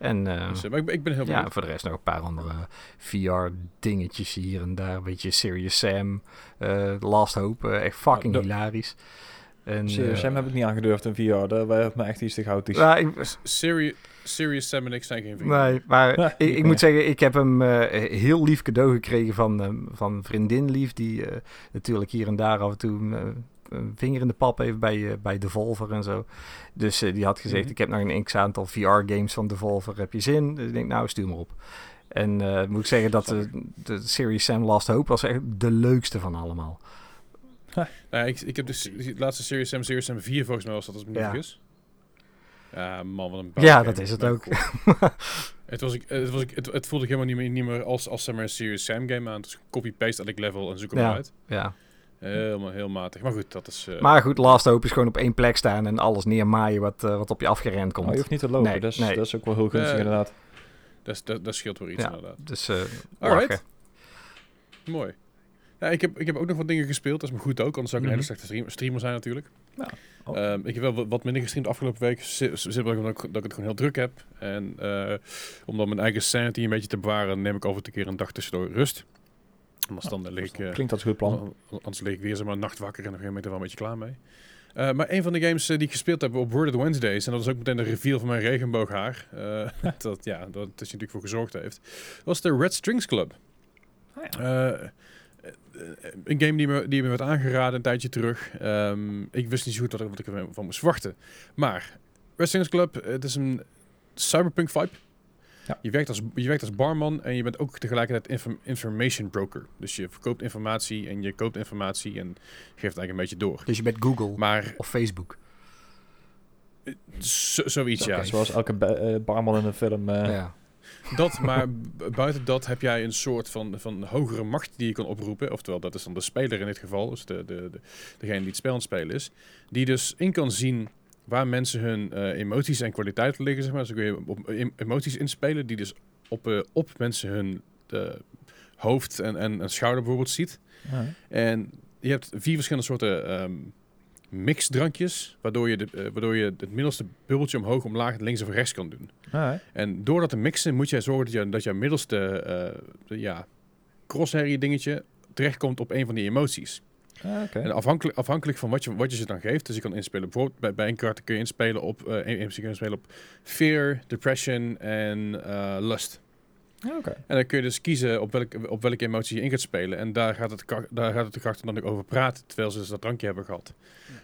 En eh, Dus, eh, maar ik, ben- ik ben heel Ja, benieuwd. voor de rest nog een paar andere VR-dingetjes hier en daar. Een beetje Serious Sam, eh Last Hope, eh, echt fucking Ja, dat- hilarisch. En, Serious eh, Sam heb ik niet aangedurfd in VR. Daar werd me echt iets te chaotisch. ja, ik- Serious, serious Sam en ik zijn geen vrienden. nee, maar <laughs> Ja, ik, moet zeggen, ik heb hem eh, heel lief cadeau gekregen van, eh, van vriendin lief. Die eh, natuurlijk hier en daar af en toe eh, een vinger in de pap heeft bij, eh, bij Devolver en zo. Dus eh, die had gezegd, Mhm. ik heb nog een x-aantal VR-games van Devolver, heb je zin? Dus ik denk, nou, stuur maar op. En eh, moet ik zeggen dat de, de Series Sam Last Hope was echt de leukste van allemaal. Nou, ik, ik heb dus de laatste Serious Sam, Serious Sam 4 volgens mij was dat als niet Ja. vergis. Ja, man, wat een Ja, dat is het ook. <laughs> Het, was, ik- het, was, ik- het, het voelde ik helemaal niet meer, niet meer als, als een Serious Sam game aan. Het is copy-paste elk level en zoek hem Ja. uit. Ja. Helemaal heel matig. Maar goed, dat is... eh, Maar goed, Last Hope is gewoon op één plek staan en alles neermaaien wat, eh, wat op je afgerend komt. Oh, je hoeft niet te lopen. Nee, dat, is, nee. dat is ook wel heel gunstig inderdaad. dat, dat, dat scheelt wel iets Ja. inderdaad. Dus eh Alright. Mooi. Ja, ik heb, ik heb ook nog wat dingen gespeeld. Dat is me goed ook, anders zou ik een Mhm. hele slechte stream- streamer zijn natuurlijk. Ja. Oh. Ehm, ik heb wel wat- minder gestreamd afgelopen week. si- Simpelweg omdat ik, dat ik het gewoon heel druk heb. En eh, om dan mijn eigen sanity een beetje te bewaren, neem ik over een keer een dag tussendoor rust. Anders dan ik... eh, Klinkt als een goed plan. An- Anders lig ik weer zomaar nacht wakker en dan ben ik er wel een beetje klaar mee. Eh, maar een van de games eh, die ik gespeeld heb op Worded Wednesdays, en dat was ook meteen de reveal van mijn regenbooghaar, eh, <laughs> dat, ja, dat het dus natuurlijk voor gezorgd heeft, was de Red Strings Club. Ah, ja. Een game die me, die me werd aangeraden een tijdje terug. Ehm, ik wist niet zo goed wat ik, wat ik ervan moest verwachten. Maar Red Strings Club, het is een cyberpunk vibe. Ja. Je, werkt als, je werkt als barman en je bent ook tegelijkertijd inform- information broker. Dus je verkoopt informatie en je koopt informatie en geeft het eigenlijk een beetje door. Dus je bent Google Maar of Facebook. zo- zoiets, ja. Zoals elke eh, barman in een film. eh, ja. Dat, <laughs> maar bu- buiten dat heb jij een soort van, van hogere macht die je kan oproepen. Oftewel, dat is dan de speler in dit geval. Dus de, de, de, degene die het spel aan het spelen is. Die dus in kan zien waar mensen hun eh, emoties en kwaliteiten liggen. Zeg maar. Dus kun je op em- emoties inspelen die dus op, eh, op mensen hun eh, hoofd en, en, en schouder bijvoorbeeld ziet. ah, En je hebt vier verschillende soorten ehm mixdrankjes. Waardoor je, de, waardoor je het middelste bubbeltje omhoog, omlaag, links of rechts kan doen. En door dat te mixen moet jij zorgen dat, je, dat jouw middelste eh, de, ja, crosshair dingetje terechtkomt op een van die emoties. Ah, Oké. En afhankelijk, afhankelijk van wat je, wat je ze dan geeft. Dus je kan inspelen. Bijvoorbeeld bij, bij een karakter kun je inspelen op, een- kun je inspelen op fear, depression en eh, lust. Oké. En dan kun je dus kiezen op welke, op welke emotie je in gaat spelen. En daar gaat het, daar gaat het de karakter dan ook over praten. Terwijl ze dus dat drankje hebben gehad.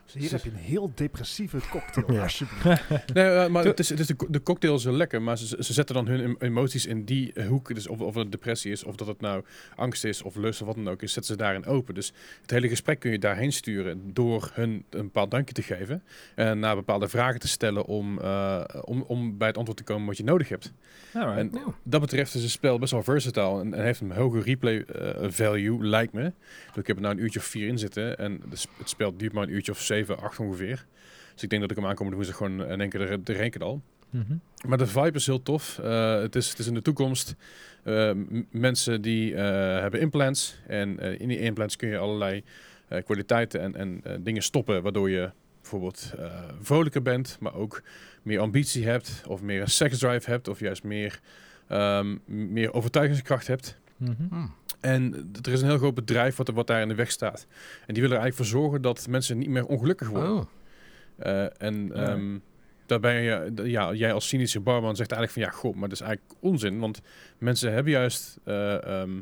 Dus hier heb je een heel depressieve cocktail, <laughs> Ja. alsjeblieft. <laughs> Nee, eh, maar het is, het is de, de cocktail is lekker, maar ze, ze zetten dan hun em- emoties in die hoek. Dus of, of het depressie is, of dat het nou angst is, of lust, of wat dan ook is, zetten ze daarin open. Dus het hele gesprek kun je daarheen sturen door hun een bepaald dankje te geven. En naar bepaalde vragen te stellen om, eh, om, om bij het antwoord te komen wat je nodig hebt. Alright. En dat betreft is het spel best wel versatile en, en heeft een hoge replay eh, value, lijkt me. Dus ik heb er nou een uurtje of vier in zitten en de het spel duurt maar een uurtje of zeven, acht ongeveer. Dus ik denk dat ik hem aankomende woensdag gewoon in één keer er, er keer al. Mhm. Maar de vibe is heel tof. Eh, het, is, het is in de toekomst. Eh, mensen die hebben implants. En in die implants kun je allerlei kwaliteiten en, en dingen stoppen. Waardoor je bijvoorbeeld vrolijker bent. Maar ook meer ambitie hebt. Of meer een seksdrive hebt. Of juist meer, ehm, meer overtuigingskracht hebt. Mhm. hmm. En er is een heel groot bedrijf wat, wat daar in de weg staat. En die willen er eigenlijk voor zorgen dat mensen niet meer ongelukkig worden. Oh. Eh, en Ja. ehm daar ben je, d- ja, jij als cynische barman zegt eigenlijk van ja, goh, maar dat is eigenlijk onzin. Want mensen hebben juist, eh, ehm,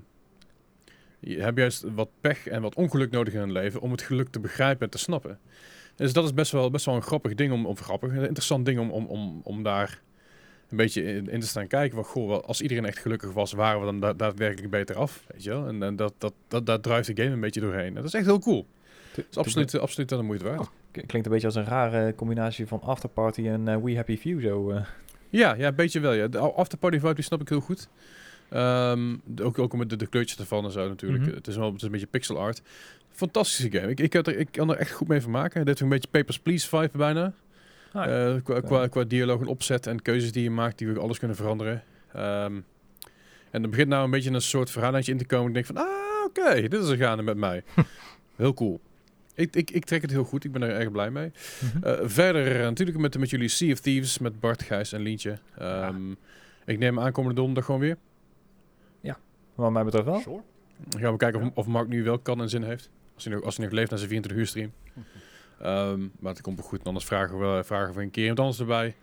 hebben juist wat pech en wat ongeluk nodig in hun leven om het geluk te begrijpen en te snappen. Dus dat is best wel, best wel een grappig ding om, of grappig, een interessant ding om, om, om, om daar een beetje in, in te staan kijken. Van, goh, als iedereen echt gelukkig was, waren we dan da- daadwerkelijk beter af. Weet je wel? En, en dat, dat, dat, daar drijft de game een beetje doorheen. Dat is echt heel cool. Dat is absoluut, absoluut wel de moeite waard. Oh. Klinkt een beetje als een rare combinatie van Afterparty en eh, We Happy Few zo. eh. Ja, ja, een beetje wel. Ja. De afterparty vibe die snap ik heel goed. De- ook, ook met de, de kleurtjes ervan en zo natuurlijk. Mhm. Het is wel het is een beetje pixel art. Fantastische game. Ik, ik, had er, ik kan er echt goed mee vermaken. Dit is een beetje Papers, Please vibe bijna. Ah, Eh, qua, qua, qua dialoog en opzet en keuzes die je maakt, die we alles kunnen veranderen. Ehm, en er begint nou een beetje een soort verhaallijntje in te komen. Ik denk van, ah, oké, dit is er gaande met mij. <laughs> heel cool. Ik, ik, ik trek het heel goed. Ik ben er erg blij mee. mhm. Eh, verder eh, natuurlijk met, met jullie Sea of Thieves, met Bart, Gijs en Lientje. Ehm, Ik neem aankomende donderdag gewoon weer. Wat mij betreft wel. Sure. Dan gaan we kijken of, of Mark nu wel kan en zin heeft. Als hij nog, als hij nog leeft naar zijn 24 uur stream. Ehm, maar het komt wel goed. En anders vragen we, vragen we een keer iemand anders erbij.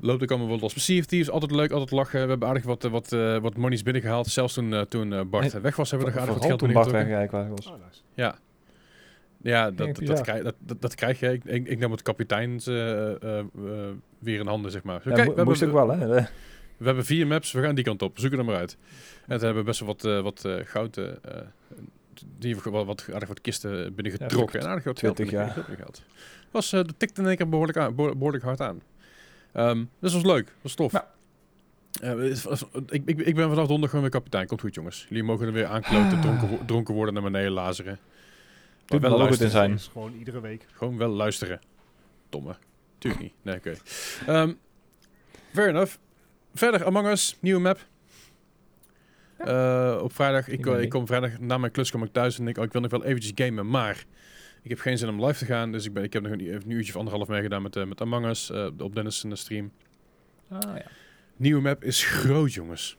Loopt ook allemaal wel los. Sea of Thieves, altijd leuk, altijd lachen. We hebben aardig wat, eh, wat, eh, wat monies binnengehaald. Zelfs toen, eh, toen Bart Nee, weg was, hebben we er aardig wat geld toen Bart weg eigenlijk was. Oh, nice. Ja. Ja, dat, dat, krijg, dat, dat, krijg je. Ik, ik, ik nam het kapiteins eh, eh, eh, weer in handen, zeg maar. Zo, Ja, kijk, mo- we, moest ook hebben, wel, hè? We hebben vier maps, we gaan die kant op. Zoeken er maar uit. En toen hebben we best wel wat, eh, wat eh, goud... die hebben wat, wat, aardig wat kisten binnengetrokken. Ja, en aardig wat geld 20, ja. binnengehaald. Was, eh dat tikte in één keer behoorlijk, aan, behoor- behoorlijk hard aan. Ehm, dus dat was leuk. Dat was tof. Ja. Eh, ik, ik, ik ben vanaf donderdag gewoon weer kapitein. Komt goed, jongens. Jullie mogen er weer aankloten, <sighs> dronken, dronken worden naar beneden lazeren. Doet wel wel goed in luisteren. zijn. Gewoon iedere week. Gewoon wel luisteren. Domme. Tuurlijk niet. Nee, oké. Ehm, fair enough. Verder, Among Us, nieuwe map. Eh, op vrijdag, ik, Ik ben ik kom vrijdag na mijn klus kom ik thuis en denk, oh, ik wil nog wel eventjes gamen, maar ik heb geen zin om live te gaan, dus ik, ben, ik heb nog een, een uurtje of anderhalf meegedaan met, eh, met Among Us eh, op Dennis in de stream. Ah, ja. Nieuwe map is groot, jongens.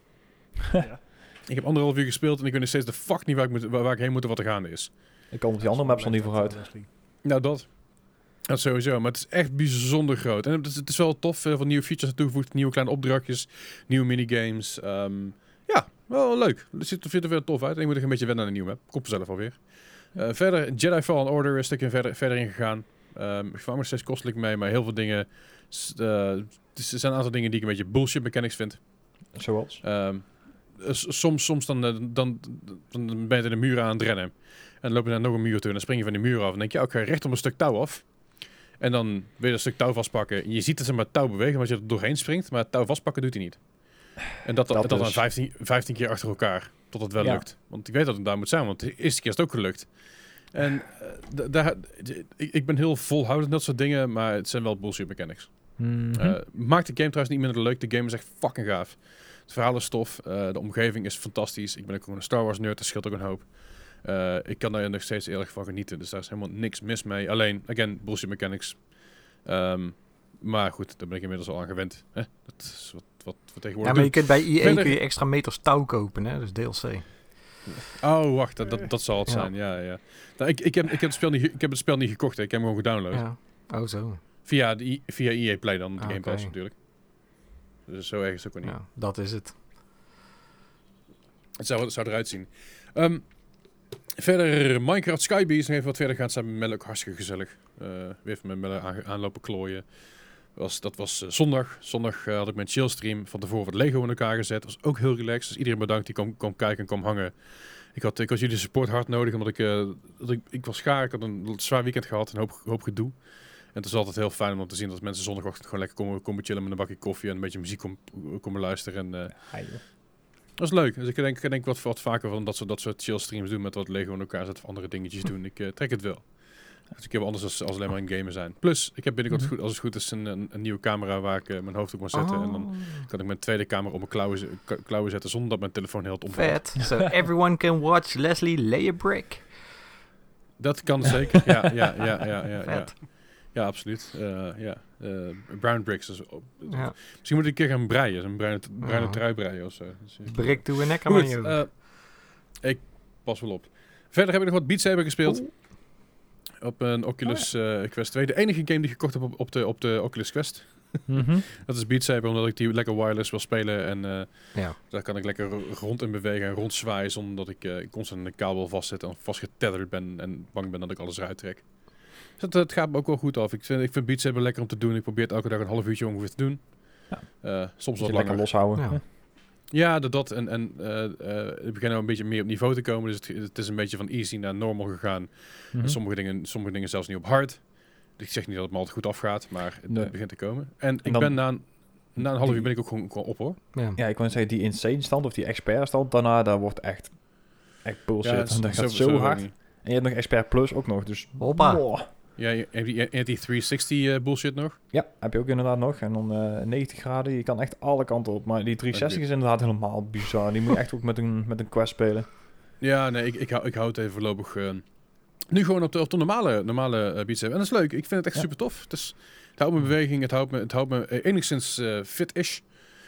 Ja. Ik heb anderhalf uur gespeeld en ik weet nog steeds de fuck niet waar ik, moet, waar, waar ik heen moet en wat er gaande is. Ik kom op die andere maps nog niet vooruit. Nou, dat. Dat sowieso, maar het is echt bijzonder groot. En het is, het is wel tof, veel van nieuwe features toegevoegd, nieuwe kleine opdrachtjes, nieuwe minigames. Ehm, ja, wel leuk. Het ziet er, weer tof uit. En ik moet er een beetje wennen aan de nieuwe map. Komt vanzelf alweer. Eh verder, Jedi Fallen Order is een stukje verder, verder ingegaan. Ehm ik vang me steeds kostelijk mee, maar heel veel dingen... eh, er zijn een aantal dingen die ik een beetje bullshit mechanics vind. Zoals? Ehm, soms soms dan, eh, dan, dan ben je in de muur aan het rennen. En dan loop je naar nog een muur toe en dan spring je van die muur af. En dan denk je, ja, ik ga recht op een stuk touw af. En dan wil je dat stuk touw vastpakken. En je ziet dat ze maar touw bewegen, omdat je er doorheen springt. Maar het touw vastpakken doet hij niet. En dat, dat, dan dus. 15, 15 keer achter elkaar. Tot het wel Ja. lukt. Want ik weet dat het daar moet zijn, want de eerste keer is het ook gelukt. En eh, daar, ik, ik ben heel volhoudend dat soort dingen, maar het zijn wel bullshit mechanics. Eh, maakt de game trouwens niet minder leuk. De game is echt fucking gaaf. Het verhaal is tof. eh, de omgeving is fantastisch. Ik ben ook gewoon een Star Wars nerd. Dat scheelt ook een hoop. Ik kan daar nog steeds erg van genieten. Dus daar is helemaal niks mis mee. Alleen, again, bullshit mechanics. Ehm, maar goed, daar ben ik inmiddels al aan gewend. Hè? Dat is wat, wat we Ja, maar je kunt bij Verder- kun je extra meters touw kopen, hè? Dus DLC. Oh, wacht, dat, dat, dat zal het Ja. zijn. Ja, ja. Nou, ik, ik, heb, ik, heb het spel niet, ik heb het spel niet gekocht, hè. ik heb hem gewoon gedownload. Ja. Oh, zo. Via, de, via EA Play dan, de Ah, Game Pass natuurlijk. Dus zo erg is het ook niet. Ja, dat is het. Het zou, het zou eruit zien. Ehm, verder, Minecraft Skybeast nog even wat verder gaat. Samen met hartstikke gezellig. Eh weer met Melle aan, aanlopen klooien. Was, dat was eh, zondag. Zondag eh, had ik mijn chillstream van tevoren wat Lego in elkaar gezet. was ook heel relaxed. Dus iedereen bedankt die kwam, kwam kijken en kwam hangen. Ik had, ik had jullie support hard nodig, omdat ik, eh, dat ik, ik was schaar. Ik had een zwaar weekend gehad, een hoop, hoop gedoe. En het is altijd heel fijn om te zien dat mensen zondagochtend gewoon lekker komen, komen chillen met een bakje koffie en een beetje muziek komen, komen luisteren. En, joh. dat is leuk. Dus ik denk, ik denk wat, wat vaker van dat soort, dat soort chill streams doen met wat Lego in elkaar zetten of andere dingetjes doen. Ik trek het wel. Dus ik heb anders als, als alleen maar in gamen zijn. Plus, ik heb binnenkort Mhm. goed, als het goed is een, een, een nieuwe camera waar ik eh, mijn hoofd op kan zetten. En dan Oh, kan ik mijn tweede camera op mijn klauwen, klauwen zetten zonder dat mijn telefoon heel het omvalt. vet. <laughs> So everyone can watch Leslie lay a brick. Dat kan zeker. Ja, ja, ja, ja, ja, ja. Vet. Ja, absoluut. Eh, ja. Eh, brown bricks. Dus, Ja. Misschien moet ik een keer gaan breien. Een bruine, bruine trui breien of zo. Dus, Brick to a neck Goed, aan eh, ik pas wel op. Verder heb ik nog wat Beat Saber gespeeld. Op een Oculus eh, Quest 2. De enige game die ik gekocht heb op, op, de, op de Oculus Quest. Mhm. <laughs> Dat is Beat Saber, omdat ik die lekker wireless wil spelen. En eh, Ja. daar kan ik lekker ro- rond in bewegen en rondzwaaien. Zonder dat ik eh, constant in een kabel vastzit en vastgetethered ben. En bang ben dat ik alles eruit trek. Dus dat, het gaat me ook wel goed af. Ik vind, ik vind Beat Saber lekker om te doen. Ik probeer het elke dag een half uurtje ongeveer te doen. Ja. Eh, soms wat langer. lekker loshouden. Ja. Dat, dat en, en eh eh, ik begin nou een beetje meer op niveau te komen. Dus het, het is een beetje van easy naar normal gegaan. Mhm. En sommige dingen, sommige dingen zelfs niet op hard. Dus ik zeg niet dat het me altijd goed afgaat, maar het, Nee. het begint te komen. En, ik dan- ben na een, na een half die- uur ben ik ook gewoon, gewoon op hoor. Ja. Ja, ik wou zeggen, die insane stand of die expert stand, daarna, dat wordt echt, echt bullshit. Ja, en dat zo- gaat zo hard. niet. En je hebt nog expert plus ook nog, dus... Hoppa. Wow. Ja, je die, je hebt die 360 eh, bullshit nog. Ja, heb je ook inderdaad nog. En dan eh 90 graden, je kan echt alle kanten op. Maar die 360 is inderdaad helemaal bizar. Die moet je <laughs> echt ook met een, met een quest spelen. Ja, nee, ik, ik, hou, ik hou het even voorlopig eh, nu gewoon op de, op de normale, normale eh, Beat Saber. En dat is leuk. Ik vind het echt Ja. super tof. Het, is, het houdt me in beweging. Het houdt me, het houdt me eh, enigszins eh, fit-ish.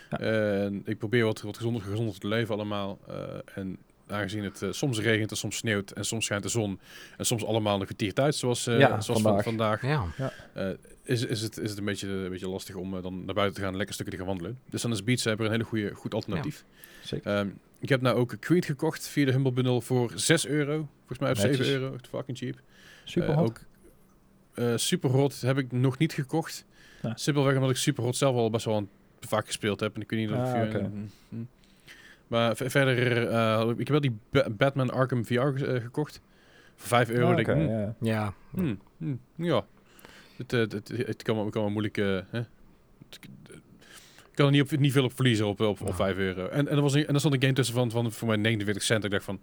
Ja. En ik probeer wat, wat gezonder, gezonder te leven allemaal. Eh, en aangezien het eh, soms regent en soms sneeuwt en soms schijnt de zon en soms allemaal een kwartier tijd, zoals, eh, Ja, zoals vandaag. Van, vandaag, Ja. eh, is, is, het, is het een beetje, een beetje lastig om dan naar buiten te gaan en lekker stukje te gaan wandelen. Dus dan is Beat Saber een hele goede, goed alternatief. Zeker. Ehm, ik heb nou ook Creed gekocht via de Humble Bundle voor 6 euro. Volgens mij of 7 Netjes. euro. Fucking cheap. Super Eh, hot. ook eh Superhot heb ik nog niet gekocht. Ja. Simpelweg omdat ik Superhot zelf al best wel een- vaak gespeeld heb. En ik weet niet of Ah, je- oké. mm, mm. Maar ver- verder, eh, ik heb wel die Ba- Batman Arkham VR eh, gekocht. Voor 5 euro. Ah, denk ik, hm, ja. Ja. hm, hm, ja. Het, eh, het, het, het kan, wel- kan wel moeilijk... hè? Het- Ik kan er niet, op, niet veel op verliezen op, op, op Ja. 5 euro. En, en, er was een, en er stond een game tussen van, van voor mij 49 cent. Ik dacht van,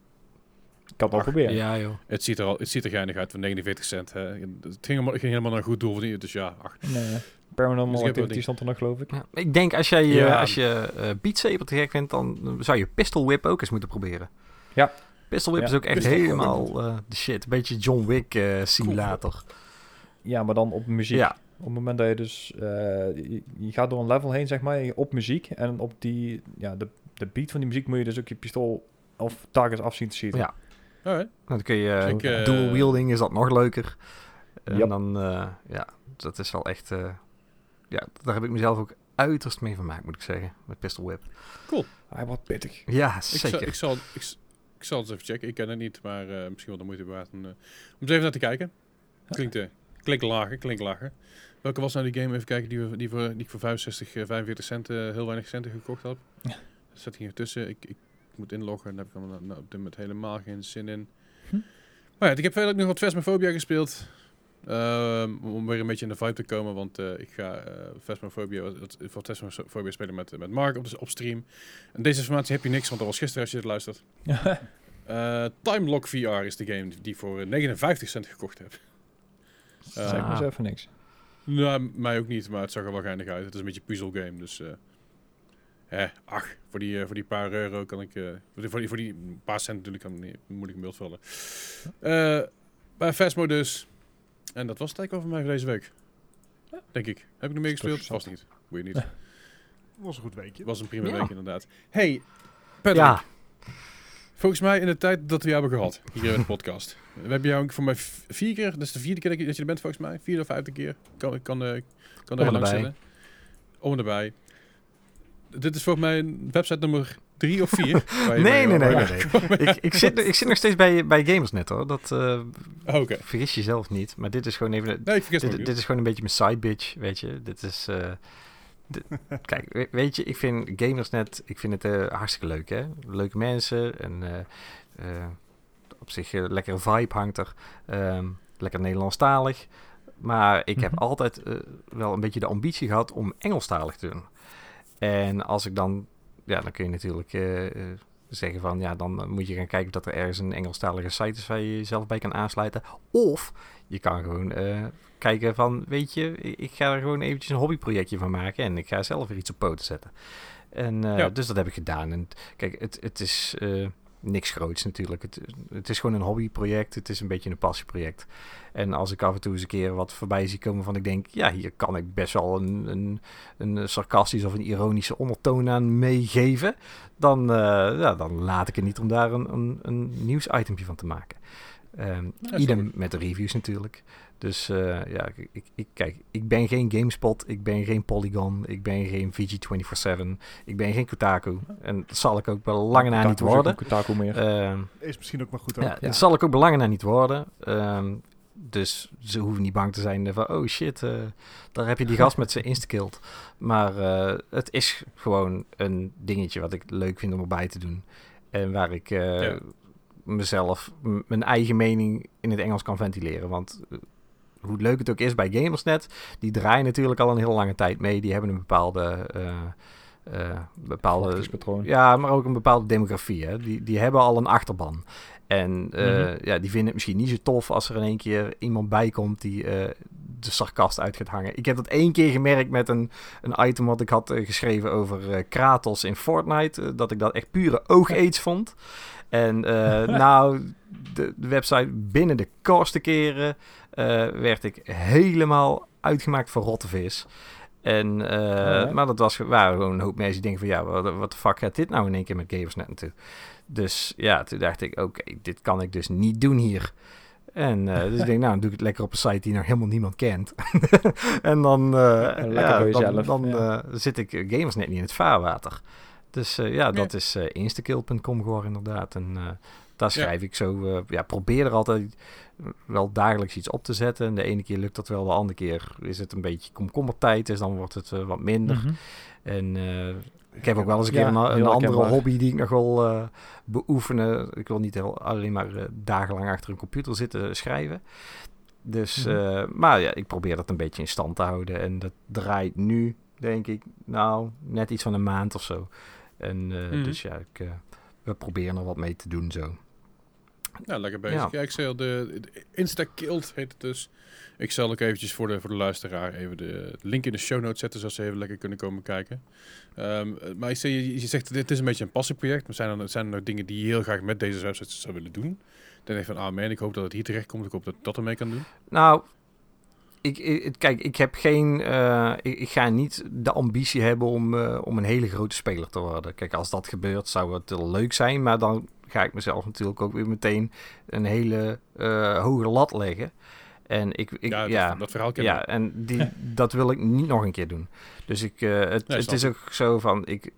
Ik kan het wel proberen. Ja, joh. het ziet er, al, het ziet er geinig uit voor 49 cent. Hè. Het ging helemaal, ging helemaal naar een goed doel. Dus ja, ach, Nee. Paranormal Activity stond er nog, geloof ik. Ja, ik denk als jij, eh, Ja. als je eh Beat Saber te gek vindt, dan zou je Pistol Whip ook eens moeten proberen. Ja. Pistol Whip Ja, is ook echt Pistol helemaal eh, de shit. Een beetje John Wick eh, simulator. Ja, maar dan op muziek. Ja, Op het moment dat je dus... eh, je, je gaat door een level heen, zeg maar, op muziek. En op die... Ja, de, de beat van die muziek moet je dus ook je pistool of targets afzien te schieten. Ja. alright. dan kun je Dus ik, dual wielding is dat nog leuker. En Yep. dan, eh, ja, dat is wel echt, eh, ja, daar heb ik mezelf ook uiterst mee vermaakt, moet ik zeggen, met Pistol Whip. Hij wordt pittig. Ja, Ik, zal, zeker. ik, zal, ik, zal het even checken. Ik ken het niet, maar eh, misschien wel de moeite waard om, eh, om eens even naar te kijken. Klinkt, eh klinkt lager, klinkt lager. Welke was nou die game? Even kijken, die, we, die, voor, die ik voor 65, eh, 45 cent, eh, heel weinig centen gekocht had. Ja. Zit hier tussen. Ik, ik moet inloggen, daar heb ik nou, op dit moment helemaal geen zin in. Hm. Maar ja, ik heb verder ook nog wat Phasmophobia gespeeld. Ehm, om weer een beetje in de vibe te komen, want eh, ik ga eh Phasmophobia, wat- voor Phasmophobia spelen met, met Mark op, op stream. En deze informatie heb je niks, want dat was gisteren als je het luistert. <laughs> Eh Time Lock VR is de game die ik voor eh, 59 cent gekocht heb. zeg maar eens even niks. Nou, mij ook niet, maar het zag er wel geinig uit. Het is een beetje puzzel game, dus... eh hè, ach, voor die, eh, voor die paar euro kan ik... eh, voor, die, voor, die, paar cent natuurlijk kan ik niet, moet ik een beeld vullen. Eh bij Phasmo dus. En dat was het eigenlijk over mij voor deze week. Denk ik. Heb ik nog meer gespeeld? Vast niet. Boeit niet. was een goed weekje. Het was een prima Ja. week inderdaad. Hey, Patrick. ja, Volgens mij in de tijd dat we jou hebben gehad, hier in de <laughs> podcast. We hebben jou voor mij vier keer, dat is de vierde keer dat je, dat je er bent volgens mij. Vierde of vijfde keer. Kan, kan, eh, kan er en langs zitten. Om en erbij. Dit is volgens mij website nummer drie of vier. <laughs> Nee, nee, nee, nee, ik, ik, zit, ik zit nog steeds bij, bij Gamersnet hoor. Dat eh, bent. Oh, Oké. vergis jezelf niet. Maar dit is gewoon even... Nee, Dit, is gewoon een beetje mijn side bitch, weet je. Dit is... eh, dit- <laughs> kijk, we- weet je, ik vind Gamersnet, ik vind het eh, hartstikke leuk, hè. Leuke mensen en eh, eh, op zich eh, lekkere vibe hangt er. Ehm, lekker Nederlandstalig. Maar ik heb Mhm. altijd eh, wel een beetje de ambitie gehad om Engelstalig te doen. En als ik dan... Ja, dan kun je natuurlijk eh, eh, zeggen van... Ja, dan moet je gaan kijken dat er ergens een Engelstalige site is... waar je jezelf bij kan aansluiten. Of je kan gewoon eh, kijken van... Weet je, ik ga er gewoon eventjes een hobbyprojectje van maken... en ik ga zelf weer iets op poten zetten. En eh, Ja. dus dat heb ik gedaan. En kijk, het, het is... eh, niks groots natuurlijk. Het, het is gewoon een hobbyproject. Het is een beetje een passieproject. En als ik af en toe eens een keer wat voorbij zie komen van ik denk, ja, hier kan ik best wel een, een, een sarcastisch of een ironische ondertoon aan meegeven, dan, eh, ja, dan laat ik het niet om daar een, een, een van te maken. Ehm snap idem met de reviews natuurlijk. Dus eh, ja, ik, ik, kijk, ik ben geen GameSpot, ik ben geen Polygon, ik ben geen VG247, ik ben geen Kotaku. En dat zal ik ook bij lange na niet worden. Kotaku meer. Ehm Is misschien ook maar goed ook. ja, dat zal ik ook belangen naar niet worden. Ehm, dus ze hoeven niet bang te zijn van, oh shit, eh, daar heb je die gast met zijn <laughs> instakilled. Maar eh, het is gewoon een dingetje wat ik leuk vind om erbij te doen. En waar ik eh, Ja. Mezelf, mijn eigen mening in het Engels kan ventileren. Want eh, hoe leuk het ook is bij Gamersnet, die draaien natuurlijk al een hele lange tijd mee. Die hebben een bepaalde... eh, eh, bepaalde ja, maar ook een bepaalde demografie. Hè? Die, die hebben al een achterban. En Mhm. ja, die vinden het misschien niet zo tof als er in één keer iemand bij komt die de sarcast uit gaat hangen. Ik heb dat één keer gemerkt met een, een item wat ik had geschreven over Kratos in Fortnite. dat ik dat echt pure oogeets vond. En eh, <laughs> nou, de, de website binnen de kortste keren eh, werd ik helemaal uitgemaakt voor rottevis. En, eh. Maar dat was, waren gewoon een hoop mensen die denken van... ja, wat, wat de fuck gaat dit nou in één keer met Gamersnet naartoe? Dus ja, toen dacht ik, oké, dit kan ik dus niet doen hier. En dus ik denk, nou, dan doe ik het lekker op een site die nog helemaal niemand kent. <laughs> en dan, ja, dan, dan ja. eh, zit ik eh, Gamersnet niet in het vaarwater. Dus eh, ja, dat is eh instakill.com geworden inderdaad. En eh, daar schrijf ik zo, ja, probeer er altijd wel dagelijks iets op te zetten. En de ene keer lukt dat wel, de andere keer is het een beetje komkommertijd. Dus dan wordt het wat minder. Mhm. En ik heb ook wel eens een Ja, keer een, andere hobby die ik nog wil eh, beoefenen. Ik wil niet heel, alleen maar dagenlang achter een computer zitten schrijven. Dus, Mhm. maar ja, ik probeer dat een beetje in stand te houden. En dat draait nu, denk ik, nou, net iets van een maand of zo. En eh, Mhm. dus ja, ik, eh, we proberen er wat mee te doen zo. Nou, lekker bezig. Ja. Ik zei al, de, de Insta-Killed heet het dus. Ik zal ook eventjes voor de, voor de luisteraar even de link in de show notes zetten, zodat ze even lekker kunnen komen kijken. Ehm, maar ik zei, je, je zegt, dit is een beetje een passieproject, maar zijn er, zijn er nog dingen die je heel graag met deze website zou willen doen? Dan denk ik van, ah man, ik hoop dat het hier terecht komt, ik hoop dat ik dat ermee kan doen. Nou, ik, ik, kijk, ik heb geen. eh, ik, ik ga niet de ambitie hebben om, eh, om een hele grote speler te worden. Kijk, als dat gebeurt, zou het leuk zijn. Maar dan ga ik mezelf natuurlijk ook weer meteen een hele eh, hoge lat leggen. En ik, ik ja, ja, dat, dat verhaal ken ja, ik. en die, <laughs> dat wil ik niet nog een keer doen. Dus ik, het, Nee, het is ook zo van, ik,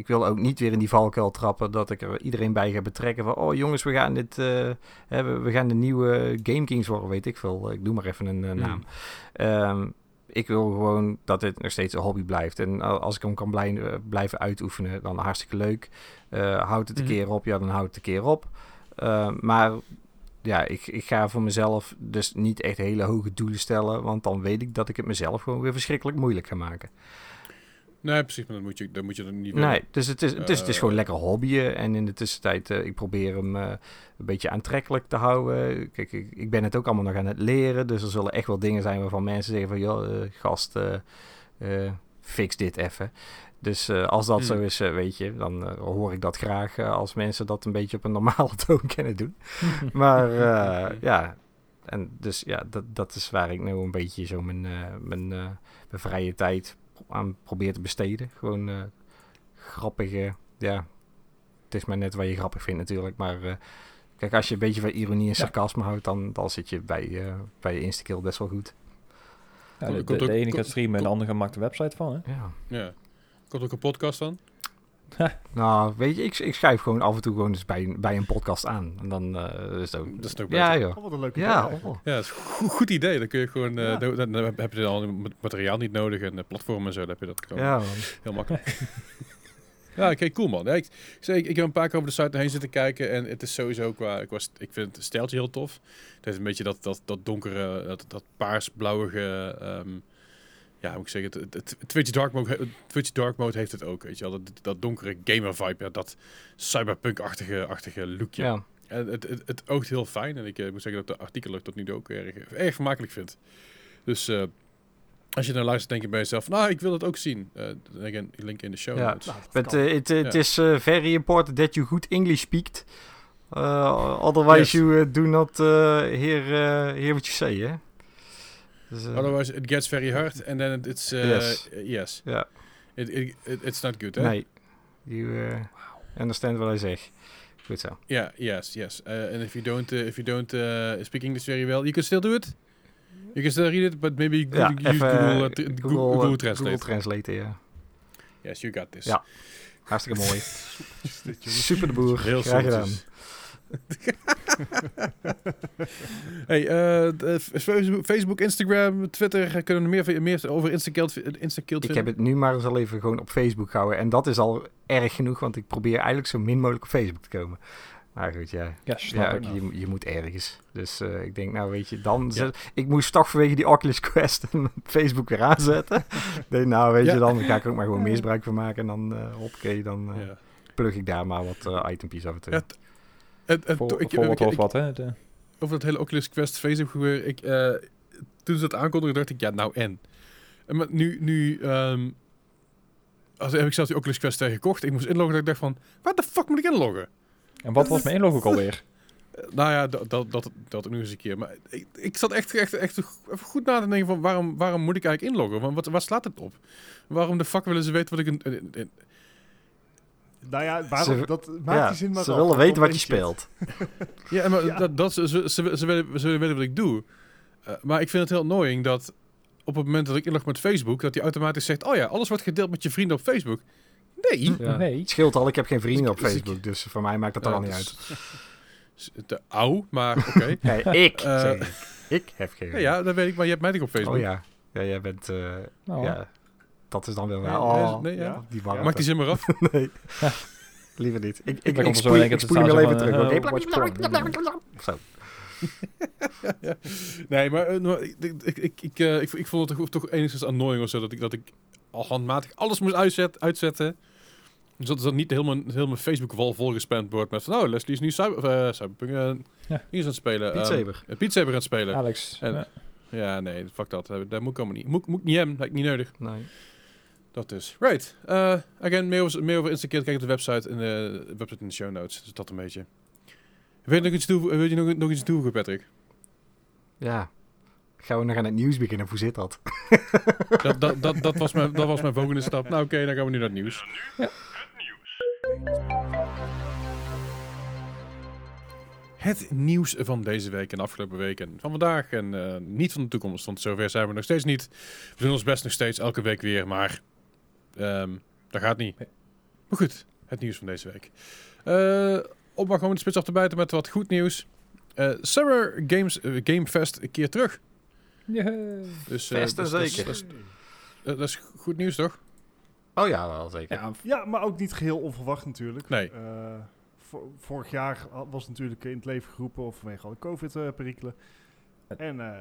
ik wil ook niet weer in die valkuil trappen dat ik er iedereen bij ga betrekken van, oh jongens, we gaan dit, eh, hè, we, gaan de nieuwe Game Kings worden, weet ik veel. Ik doe maar even een eh, naam. Mm. Ehm, ik wil gewoon dat dit nog steeds een hobby blijft. En als ik hem kan blij- eh, blijven uitoefenen, dan hartstikke leuk. Eh houdt het een Mhm. keer op, ja, dan houdt het een keer op. Eh, maar ja, ik, ik ga voor mezelf dus niet echt hele hoge doelen stellen. Want dan weet ik dat ik het mezelf gewoon weer verschrikkelijk moeilijk ga maken. Nee, precies, maar dan moet je, dan moet je er niet willen. Nee, dus het is, het is, het is Eh, gewoon lekker hobbyen. En in de tussentijd, eh, ik probeer hem eh, een beetje aantrekkelijk te houden. Kijk, ik, ik ben het ook allemaal nog aan het leren. Dus er zullen echt wel dingen zijn waarvan mensen zeggen van... joh, gast, fix dit even. Dus als dat Hmm. zo is, eh, weet je, dan hoor ik dat graag als mensen dat een beetje op een normale <laughs> toon kunnen doen. <laughs> Maar ja, en dus ja, dat, dat is waar ik nu een beetje zo mijn, mijn, mijn vrije tijd aan probeer te besteden. Gewoon eh, grappige, ja, Het is maar net wat je grappig vindt natuurlijk. Maar eh, kijk, als je een beetje van ironie en sarcasme houdt, dan, dan zit je bij, eh bij je Instakill best wel goed. Ja, de, de, ook- de ene gaat streamen en de andere maakt een website van, hè? Ja. Ja. Komt ook een podcast van? Nou, weet je, ik, ik schrijf gewoon af en toe gewoon eens bij, bij een podcast aan. En dan eh, is het ook... Dat is ook ja, beter. joh. Oh, wat een leuke Ja, idee oh. Ja, dat is een goed, goed idee. Dan kun je gewoon, eh, Ja. dan, dan- dan heb je al materiaal niet nodig en platformen en zo, dan heb je dat gewoon ja heel makkelijk. <laughs> ja, oké, cool man. Ja, ik, ik, zei, ik, heb een paar keer over de site heen zitten kijken en het is sowieso qua, ik, was, ik vind het stijltje heel tof. Het heeft een beetje dat, dat, dat donkere, dat, dat paars-blauwige, ehm, ja, moet ik zeggen, het, het, het Twitch, Dark mode, het Twitch Dark Mode heeft het ook, weet je wel. Dat, dat donkere gamer vibe, ja, dat cyberpunk-achtige achtige lookje. Ja. En het, het, het oogt heel fijn. En ik eh, moet zeggen dat de artikelen tot nu toe ook erg, erg vermakelijk vind. Dus eh, als je naar luistert, denk je bij jezelf, nou, ik wil het ook zien. Again, link in de show Ja. notes. Nou, dat But kan. uh, it, it Ja. is uh, very important that you good English speak. Uh, otherwise Yes. you uh, do not uh, hear, uh, hear what you say, hè? Dus, uh, Otherwise, it gets very hard. And then it- it's... Uh, Yes. yes. Ja. It, it, it- it's not good, hè? nee. You uh, understand what I zeg. Goed zo. Yeah, yes, yes. Uh, and if you don't, uh, if you don't uh, speak English very well, you can still do it. You can still read it, but maybe you Ja, use even Google, uh, Google, Google, Google Translate. Google Translate, ja. Yes, you got this. Ja. Hartstikke mooi. <laughs> Super de boer. Heel Graag gedaan. <laughs> hey, eh, eh, Facebook, Instagram, Twitter, kunnen we meer, meer over Instakilt Instakilt Ik heb het nu maar eens al even gewoon op Facebook gehouden. En dat is al erg genoeg, want ik probeer eigenlijk zo min mogelijk op Facebook te komen. Maar goed, ja. Ja, je, je moet ergens. Dus eh, ik denk, nou weet je, dan... Ja. zet- ik moest toch vanwege die Oculus Quest <laughs> Facebook weer aanzetten. ik denk, nou weet Ja. je, dan ga ik er ook maar gewoon misbruik van maken. En dan, eh hoppakee, dan eh Ja. plug ik daar maar wat eh itempjes af en toe. En, en Voor, to- ik, voor wat ik- of ik- wat, hè? De- over het hele Oculus Quest Facebook gebeuren. Ik, eh, toen ze dat aankondigden, dacht ik, ja, nou en. en maar nu, nu ehm, als, heb ik zelfs die Oculus Quest 2 gekocht. Ik moest inloggen dat ik dacht van, waar de fuck moet ik inloggen? En wat was mijn inlog ook alweer? Eh, nou ja, dat, dat, dat, dat nog eens een keer. Maar ik, ik zat echt, echt, echt even goed na te denken van, waarom, waarom moet ik eigenlijk inloggen? Want wat, waar slaat het op? Waarom de fuck willen ze weten wat ik... Een, een- een- Nou ja, waarom, Ze- dat maakt Ja, die zin maar ze willen weten wat je speelt. <laughs> ja, maar Ja. Dat, dat, ze, ze, ze, willen, ze willen weten wat ik doe. Eh, maar ik vind het heel annoying dat op het moment dat ik inlog met Facebook, dat die automatisch zegt, oh ja, alles wordt gedeeld met je vrienden op Facebook. Nee. Ja. Nee. Het scheelt al, ik heb geen vrienden op Dus Facebook. Dus voor mij maakt dat er al niet dus- uit. Te ouw, maar oké. <laughs> Nee, ik, Eh, zeg ik. Ik heb geen ja, ja, dat weet ik, maar je hebt mij toch op Facebook. Oh ja. Ja, jij bent... eh, Nou, ja, dat is dan wel... Nee, Ja, nee, oh, nee, ja. Die warmte. Maak die zin maar af. <laughs> Nee. <laughs> Liever niet. Ik, ik, ik, ik spoel hem wel even terug. Zo. ja. Nee, maar ik, ik, ik, ik, ik, ik, ik vond het toch, toch enigszins annoying of zo, dat ik, dat ik al handmatig alles moest uitzet, uitzetten. Dus dat, dat niet helemaal, heel mijn Facebook-wal volgespamd wordt met van, oh, Leslie is nu cyber, eh, Cyberpunk, eh, Ja. is aan het spelen. Beat ehm, Saber. eh, Beat Saber aan het spelen. Alex. En- ja. Ja, nee, fuck dat. Eh, Dat moet ik allemaal niet. Moet, moet niet hebben, dat heb ik niet nodig. Nee. Dat dus. Right. Eh again, meer over, meer over. Kijk op de website in de, website in de show notes. Dus dat een beetje. Wil je nog iets, toe, wil je nog, nog iets toevoegen, Patrick? Ja. Gaan we nog aan het nieuws beginnen? Hoe zit dat? <laughs> dat, dat, dat, dat, was mijn, dat was mijn volgende stap. Nou oké, dan gaan we nu naar het nieuws. Het nieuws van deze week en de afgelopen week en van vandaag en eh, niet van de toekomst. Want zover zijn we nog steeds niet. We doen ons best nog steeds elke week weer, maar ehm, dat gaat niet. Nee. Maar goed, het nieuws van deze week. Eh om maar gewoon de spits af te bijten met wat goed nieuws. Eh Summer Games eh, Game Fest een keer terug. Yay. Dus, eh, en dus dat is- zeker. Dat is, dat is goed nieuws, toch? Oh ja, wel zeker. Ja, Ja, maar ook niet geheel onverwacht natuurlijk. Nee. Eh, vo- vorig jaar was het natuurlijk in het leven geroepen of vanwege alle COVID-perikelen. en eh,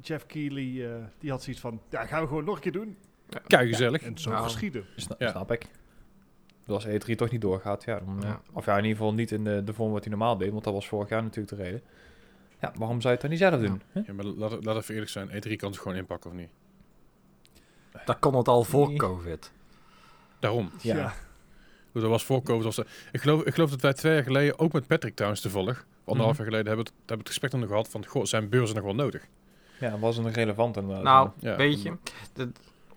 Jeff Keighley, eh, die had zoiets van, ja, gaan we gewoon nog een keer doen. Kijk, gezellig. En zo Nou. geschieden. sna- Ja. snap ik. Dus als E3 toch niet doorgaat, ja, dan, Ja. eh, of ja, in ieder geval niet in de, de vorm wat hij normaal deed, want dat was vorig jaar natuurlijk de reden. Ja, waarom zou je het dan niet zelf doen? Ja, maar laat, laat even eerlijk zijn. E3 kan het gewoon inpakken, of niet? Dat kon het al voor Nee. COVID. Daarom. Ja. Ja. Dat was voor COVID. Was er- ik, geloof, ik geloof dat wij twee jaar geleden, ook met Patrick trouwens toevallig, anderhalf Mhm. jaar geleden, hebben we het, hebben het gesprek dan nog gehad van, goh, zijn beurzen nog wel nodig? Ja, was het nog relevant inderdaad. Nou, Ja. weet je,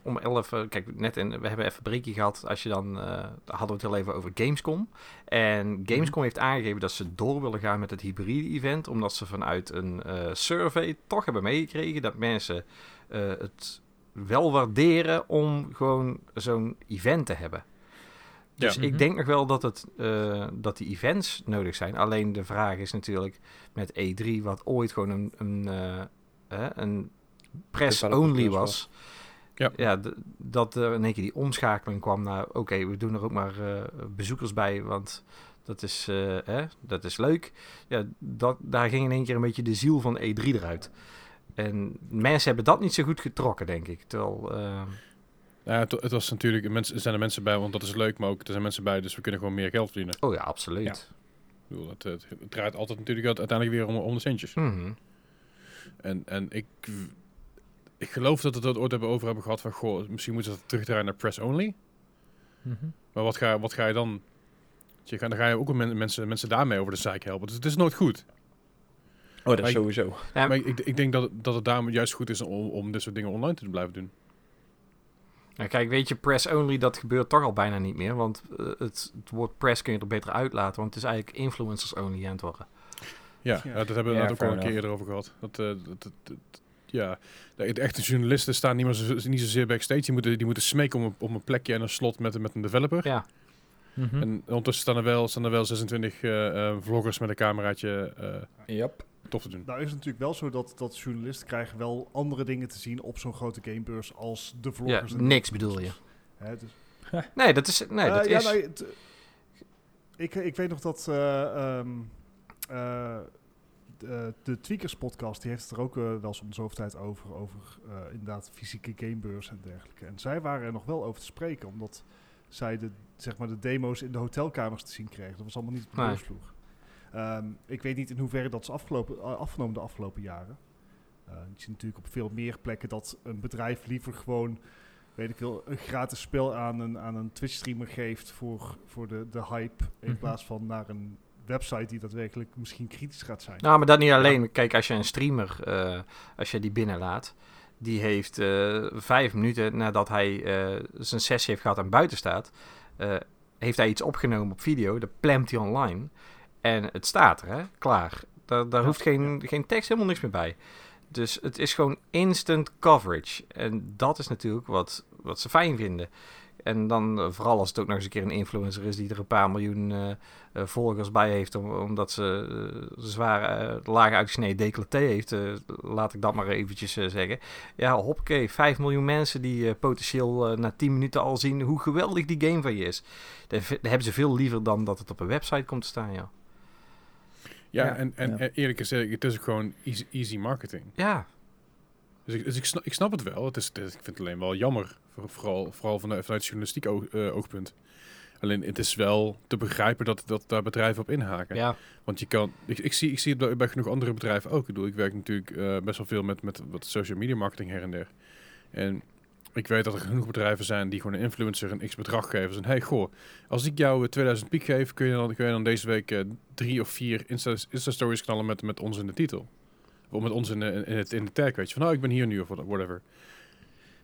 om 11, eh, kijk, net in, we hebben even een breakje gehad. Als je dan, eh, hadden we het heel even over Gamescom. En Gamescom heeft aangegeven dat ze door willen gaan met het hybride event, omdat ze vanuit een eh, survey toch hebben meegekregen dat mensen het wel waarderen om gewoon zo'n event te hebben. Dus Ja. ik Mhm. denk nog wel dat, het, dat die events nodig zijn. Alleen de vraag is natuurlijk met E3, wat ooit gewoon een, een, eh, een press-only was. Ja. Dat er in één keer die omschakeling kwam naar... Oké, we doen er ook maar eh, bezoekers bij, want dat is, eh, hè, dat is leuk. Ja, dat, daar ging in één keer een beetje de ziel van E3 eruit. En mensen hebben dat niet zo goed getrokken, denk ik. Terwijl... eh, Ja, het, het was natuurlijk, mensen, er zijn er mensen bij, want dat is leuk, maar ook er zijn mensen bij, dus we kunnen gewoon meer geld verdienen. oh ja, absoluut. Ja. Ik bedoel, het, het, het draait altijd natuurlijk uiteindelijk weer om, om de centjes. Mhm. En, en ik, ik geloof dat we het er ooit hebben over hebben gehad van, goh, misschien moeten ze dat terugdraaien naar press only. Mhm. Maar wat ga, wat ga je dan... Je dan ga je ook men- mensen, mensen daarmee over de zeik helpen. Dus het is nooit goed. Oh, dat Maar is ik- sowieso. Ja, Maar ik, ik denk dat, het- dat het daarom juist goed is om, om dit soort dingen online te blijven doen. Ja, kijk, weet je, press only, dat gebeurt toch al bijna niet meer. Want eh, het, het woord press kun je er beter uitlaten. Want het is eigenlijk influencers only aan het worden. Ja, dat hebben we Ja, net ook al een keer eerder over gehad. Dat, eh, dat, dat- dat- ja, de, de echte journalisten staan niet, meer zo, niet zozeer backstage. Die moeten, die moeten smeken om een, om een plekje en een slot met, met een developer. Ja, Mhm. En ondertussen staan er wel, staan er wel 26 eh, eh, vloggers met een cameraatje eh Yep. tof te doen. Nou is het natuurlijk wel zo dat, dat journalisten krijgen wel andere dingen te zien op zo'n grote gamebeurs als de ja vloggers. en niks bedoel je. Hè, dus, <laughs> Nee, dat is... Nee, dat ja, is... nou, het- ik, ik weet nog dat eh, eh, de, Tweakers podcast, die heeft het er ook eh, wel de zoveel tijd over, over eh, inderdaad fysieke gamebeurs en dergelijke. En zij waren er nog wel over te spreken, omdat zij de, zeg maar, de demo's in de hotelkamers te zien kregen. Dat was allemaal niet op de beursvloer. Ehm, ik weet niet in hoeverre dat is afgelopen, afgenomen de afgelopen jaren. Eh, je ziet natuurlijk op veel meer plekken dat een bedrijf liever gewoon, weet ik veel, een gratis spel aan een, aan een Twitch-streamer geeft voor, voor de, de hype. In Mhm. plaats van naar een website die daadwerkelijk misschien kritisch gaat zijn. Nou, maar dat niet alleen. Kijk, als je een streamer, eh, als je die binnenlaat, die heeft eh, vijf minuten nadat hij eh, zijn sessie heeft gehad en buiten staat, heeft hij iets opgenomen op video, dat plemt hij online en het staat er, hè, klaar. Daar, daar Ja, hoeft geen, geen tekst, helemaal niks meer bij. Dus het is gewoon instant coverage. En dat is natuurlijk wat, wat ze fijn vinden. En dan eh, vooral als het ook nog eens een keer een influencer is die er een paar miljoen eh, eh, volgers bij heeft, om, omdat ze eh, zwaar eh, laag uitgesneden decolleté heeft, eh, laat ik dat maar eventjes zeggen. Ja, hoppakee, 5 miljoen mensen die eh, potentieel na 10 minuten al zien hoe geweldig die game van je is. Dat, hebben ze veel liever dan dat het op een website komt te staan, ja. Ja, Ja, en, en ja. eerlijk gezegd, het is ook gewoon easy, easy marketing. Ja, Dus, ik, dus ik, snap, ik snap het wel. Het is, het is- ik vind het alleen wel jammer. voor- Vooral, vooral vanuit, vanuit journalistiek oog, eh, oogpunt. Alleen het is wel te begrijpen dat, dat daar bedrijven op inhaken. ja. Want je kan, ik, ik, zie, ik zie het bij- genoeg andere bedrijven ook. Ik bedoel, ik werk natuurlijk eh, best wel veel met, met wat social media marketing her en der. En ik weet dat er genoeg bedrijven zijn die gewoon een influencer een x bedrag geven. En hey, goh, als ik jou eh, 2000 piek geef, kun je dan, kun je dan deze week eh, drie of vier Insta- Insta-stories knallen met, met ons in de titel. Of met ons in, de, in, het, in de tag, weet je. Van, nou, ik ben hier nu of what- whatever.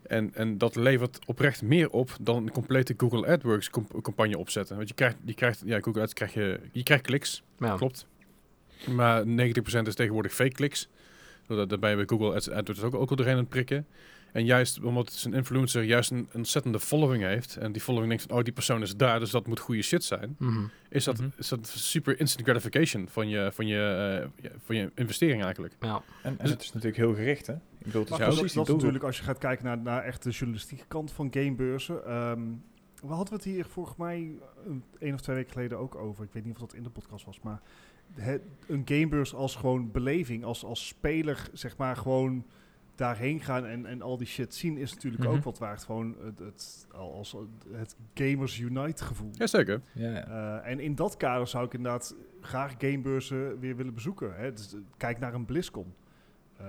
En, en dat levert oprecht meer op dan een complete Google AdWords campagne opzetten. Want je krijgt, je krijgt ja, Google Ads krijg je, je krijgt kliks. ja. Klopt. Maar 90% is tegenwoordig fake kliks. Ben je bij Google Ads, AdWords ook, ook al doorheen aan het prikken. En juist omdat zijn influencer juist een, een ontzettende following heeft. En die following denkt van, oh die persoon is daar, dus dat moet goede shit zijn. Mhm. Is dat, Mhm. is dat super instant gratification van je, van je, eh, van je investering eigenlijk. ja. En, en Dus- het is natuurlijk heel gericht, hè? Ik bedoel, Maar precies dat, is natuurlijk als je gaat kijken naar, naar echt de journalistieke kant van gamebeurzen. Ehm we hadden het hier volgens mij een, een of twee weken geleden ook over. Ik weet niet of dat in de podcast was, maar het, een gamebeurs als gewoon beleving, als, als speler zeg maar gewoon daarheen gaan en, en al die shit zien is natuurlijk Mhm. ook wat waard. Gewoon het, het, als het Gamers Unite gevoel. Jazeker. Ja, ja. Eh, en in dat kader zou ik inderdaad graag gamebeurzen weer willen bezoeken. Hè. Dus, eh, kijk naar een BlizzCon. Eh,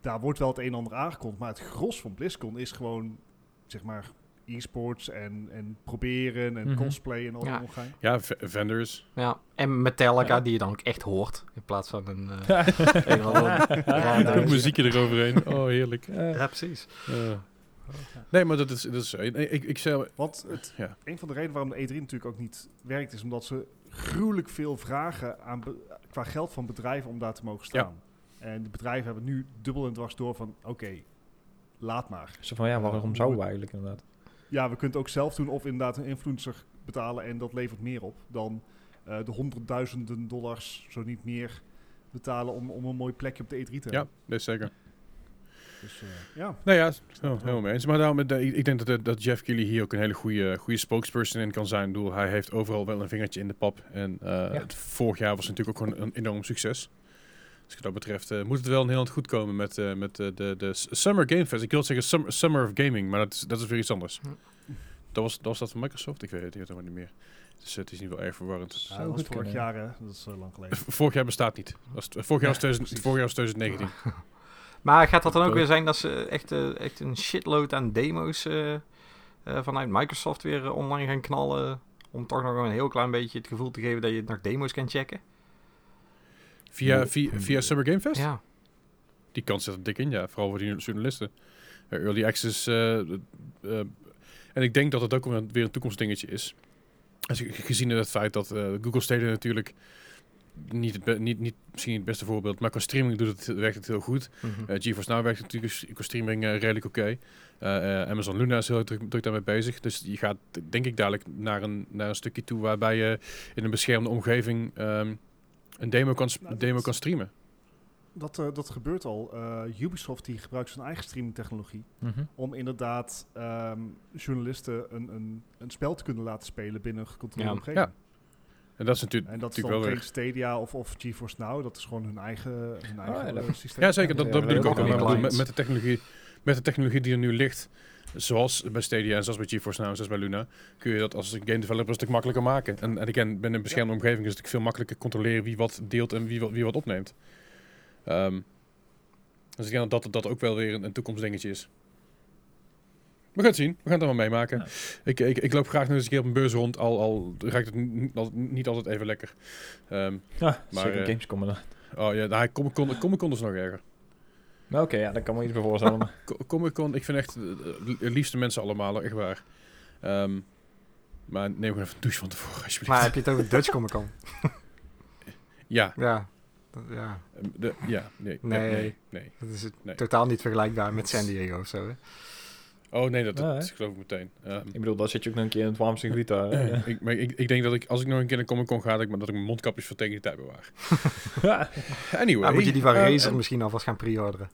daar wordt wel het een en ander aangekondigd, maar het gros van BlizzCon is gewoon, zeg maar, e-sports en, en proberen en Mhm. cosplay en al Ja. die ongein. Ja, vendors. ja. En Metallica, Ja. die je dan ook echt hoort, in plaats van een... eh, <laughs> een muziekje eroverheen. Oh, heerlijk. Eh, Ja, precies. Ja. Nee, maar dat is... Dat is ik, ik, ik zou... Want het, Ja. een van de redenen waarom de E3 natuurlijk ook niet werkt, is omdat ze gruwelijk veel vragen aan be- qua geld van bedrijven om daar te mogen staan. En de bedrijven hebben nu dubbel en dwars door van, oké, laat maar. Zo van, ja, waarom zouden we eigenlijk inderdaad? Ja, we kunnen het ook zelf doen of inderdaad een influencer betalen en dat levert meer op dan eh, de honderdduizenden dollars, zo niet meer, betalen om, om een mooi plekje op de E3 te Ja, hebben. dat is zeker. Dus eh, ja, Nou ja, oh, helemaal mee eens. Maar daarom, eh, ik ik denk dat, dat Jeff Keighley hier ook een hele goede, goede spokesperson in kan zijn. Ik bedoel, hij heeft overal wel een vingertje in de pap. En eh, het vorig jaar was natuurlijk ook gewoon een enorm succes. Dus wat dat betreft eh, moet het wel in Nederland goed komen met, eh, met eh, de, de Summer Game Fest. Ik wil zeggen Summer, Summer of Gaming, maar dat is, dat is weer iets anders. Dat was, dat was dat van Microsoft? Ik weet het helemaal niet meer. Dus het is niet wel erg verwarrend. Ja, dat was vorig jaar, hè? dat is eh, lang geleden. Vorig jaar bestaat niet. Was, vorig, jaar was 2000, precies. vorig jaar was 2019. <laughs> Maar gaat dat dan ook weer zijn dat ze echt, echt een shitload aan demo's eh, eh, vanuit Microsoft weer online gaan knallen? Om toch nog een heel klein beetje het gevoel te geven dat je nog demo's kan checken? Via, via, via Summer Game Fest? Ja. Die kans zit er dik in, ja. Vooral voor die journalisten. Eh, early access. eh, eh, en ik denk dat het ook weer een, toekomstdingetje is. Als je gezien het feit dat eh, Google Stadia natuurlijk niet, het niet, niet misschien niet het beste voorbeeld, maar qua streaming doet het, werkt het heel goed. Eh GeForce Now werkt natuurlijk qua streaming eh, redelijk oké. Eh, eh, Amazon Luna is heel druk, druk daarmee bezig. Dus je gaat denk ik dadelijk naar een, naar een stukje toe waarbij je in een beschermde omgeving ehm, een demo kan, Nou, demo dat- kan streamen. Dat, eh, dat gebeurt al. Eh, Ubisoft die gebruikt zijn eigen streaming technologie Mhm. om inderdaad ehm, journalisten een, een, een spel te kunnen laten spelen binnen een gecontroleerde Ja. omgeving. Ja. En dat is natuurlijk, En dat is natuurlijk dan wel geen weer... Stadia of, of GeForce Now. Dat is gewoon hun eigen, hun eigen ja, eh, systeem. Ja, zeker. Dat, Ja, dat bedoel ik ook. met, met, de technologie, met de technologie die er nu ligt, zoals bij Stadia en zoals bij GeForce Now en zoals bij Luna, kun je dat als game developer een stuk makkelijker maken. En, en again, binnen een beschermde omgeving is het veel makkelijker controleren wie wat deelt en wie wat, wie wat opneemt. Ehm, dus ik denk dat dat, ook wel weer een, een toekomstdingetje is. We gaan het zien. We gaan het allemaal meemaken. Ja. Ik, ik, ik loop graag nog eens een keer op een beurs rond, al, al ruikt het niet altijd even lekker. Ja, Maar, zeker eh, Gamescom. dan. oh ja, nou, Comic Con, Comic is nog erger. Oké, ja, daar kan me iets bij voorstellen. <laughs> Co- Comic Con, ik vind echt eh, de liefste mensen allemaal, echt waar. Ehm, maar neem gewoon even een douche van tevoren, alsjeblieft. Maar heb je het over <laughs> Dutch Comic Con? ja, <laughs> Ja. Ja, ehm, de, ja, nee, Nee. nee, nee, nee. dat is het Nee. totaal niet vergelijkbaar met San Diego of zo. Hè? Oh nee, dat, dat, Ja, geloof ik meteen. Ehm, ik bedoel, daar zit je ook nog een keer in het warmste gebied. daar, <clears throat> ik, maar ik, ik denk dat ik, als ik nog een keer naar Comic Con ga, dat ik, dat ik mijn mondkapjes voor tegen die tijd bewaar. <laughs> Ja. Anyway. Maar moet je die van eh, Razer eh, misschien alvast gaan pre-orderen?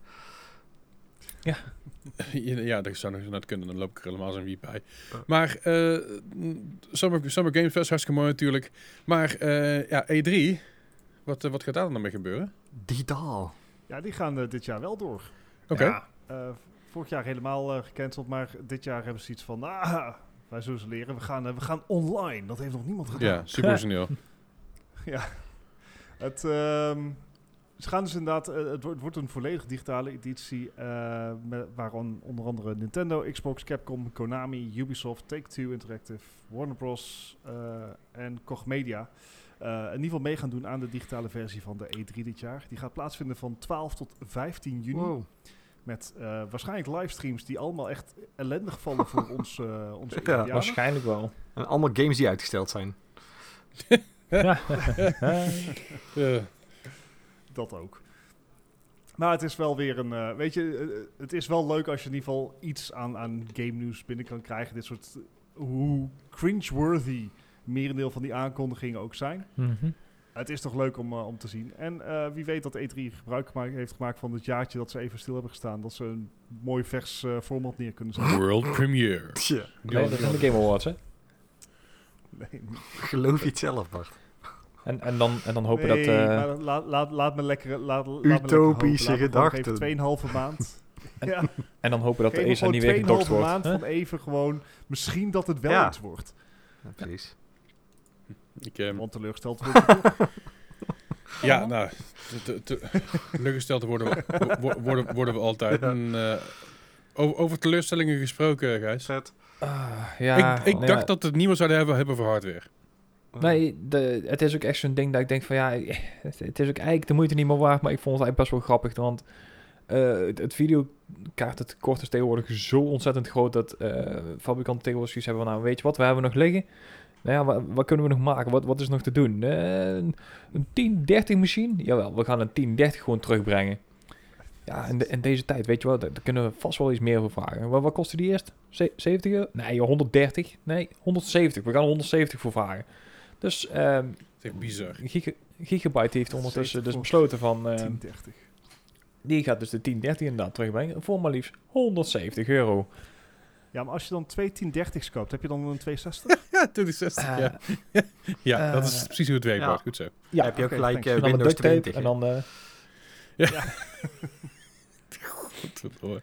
ja, <laughs> dat zou nog net kunnen. Dan loop ik er helemaal zo'n wie bij. Maar eh, Summer, Summer Games Fest, hartstikke mooi natuurlijk. Maar eh, ja, E3, wat, wat gaat daar dan mee gebeuren? Digitaal. Ja, die gaan dit jaar wel door. Oké. Ja. Vorig jaar helemaal eh, gecanceld, maar dit jaar hebben ze iets van... Ah, wij zullen ze leren. We gaan, eh, we gaan online. Dat heeft nog niemand gedaan. Ja, super. <laughs> Ja. Het, ehm, ze gaan dus inderdaad, eh, het, wordt, het wordt een volledig digitale editie, eh met, waarvan onder andere Nintendo, Xbox, Capcom, Konami, Ubisoft, Take-Two Interactive, Warner Bros. eh, en Koch Media eh, in ieder geval mee gaan doen aan de digitale versie van de E3 dit jaar. Die gaat plaatsvinden van 12 tot 15 juni. Wow. Met eh, waarschijnlijk livestreams die allemaal echt ellendig vallen voor <laughs> ons, eh onze Ja. Waarschijnlijk wel. En allemaal games die uitgesteld zijn. Ja. <laughs> Dat ook. Maar het is wel weer een. eh, weet je, het is wel leuk als je in ieder geval iets aan, aan game nieuws binnen kan krijgen. Dit soort. Hoe cringeworthy merendeel van die aankondigingen ook zijn. Mhm. Het is toch leuk om, eh, om te zien. En eh, wie weet dat E3 gebruik gemaakt, heeft gemaakt van het jaartje dat ze even stil hebben gestaan. Dat ze een mooi vers eh, format neer kunnen zetten. World Premiere. Tja. Nee, dat zijn de Game Awards, hè? Nee, Geloof je het zelf, Bart? En, en, dan, en dan hopen nee, dat... eh, maar laat, laat, laat me lekker. Laat, laat me lekker Utopische me gewoon gedachten. 2,5 maand. <laughs> ja. en dan hopen dat de Geef me ESA niet weer gedokt 2,5 wordt. maand hè? van even gewoon, misschien dat het wel Ja. iets wordt. Ja, precies. Ik, ehm, Want teleurgesteld toch. <laughs> ja, nou, te- te- te- teleurgesteld worden, we- wo- worden, worden we altijd. Ja. En, eh, over, over teleurstellingen gesproken, Gijs. Zet. Ah, ja, ik ik dacht ja. dat het niemand zouden hebben, hebben voor hardware. Nee, de, het is ook echt zo'n ding dat ik denk van ja, het, het is ook eigenlijk de moeite niet meer waard, maar ik vond het eigenlijk best wel grappig, want eh, het, het videokaartentekort is tegenwoordig zo ontzettend groot dat eh, fabrikanten tegenwoordig zoiets hebben van, nou weet je wat, we hebben nog liggen. Nou ja, wat, wat kunnen we nog maken? Wat, wat is nog te doen? Eh, een een 1030 machine? Jawel, we gaan een 1030 gewoon terugbrengen. Ja, in, de, in deze tijd, weet je wel, daar, daar kunnen we vast wel iets meer voor vragen. Wat, wat kostte die eerst? Ze- 70 euro? Nee, joh, 130? Nee, 170. We gaan er 170 voor vragen. Dus ehm, is echt bizar. Giga- Gigabyte heeft ondertussen 70 dus besloten van... eh, 1030. die gaat dus de 1030 inderdaad terugbrengen voor maar liefst 170 euro. Ja, maar als je dan twee 1030's koopt, heb je dan een 260? <laughs> Ja, 2060. Eh, <laughs> ja, ja dat is eh, precies hoe het werkt. ja. Goed zo. Ja, heb je ook oké, gelijk eh, met Windows duct tape 20. en dan... eh, <laughs> Godverdomme.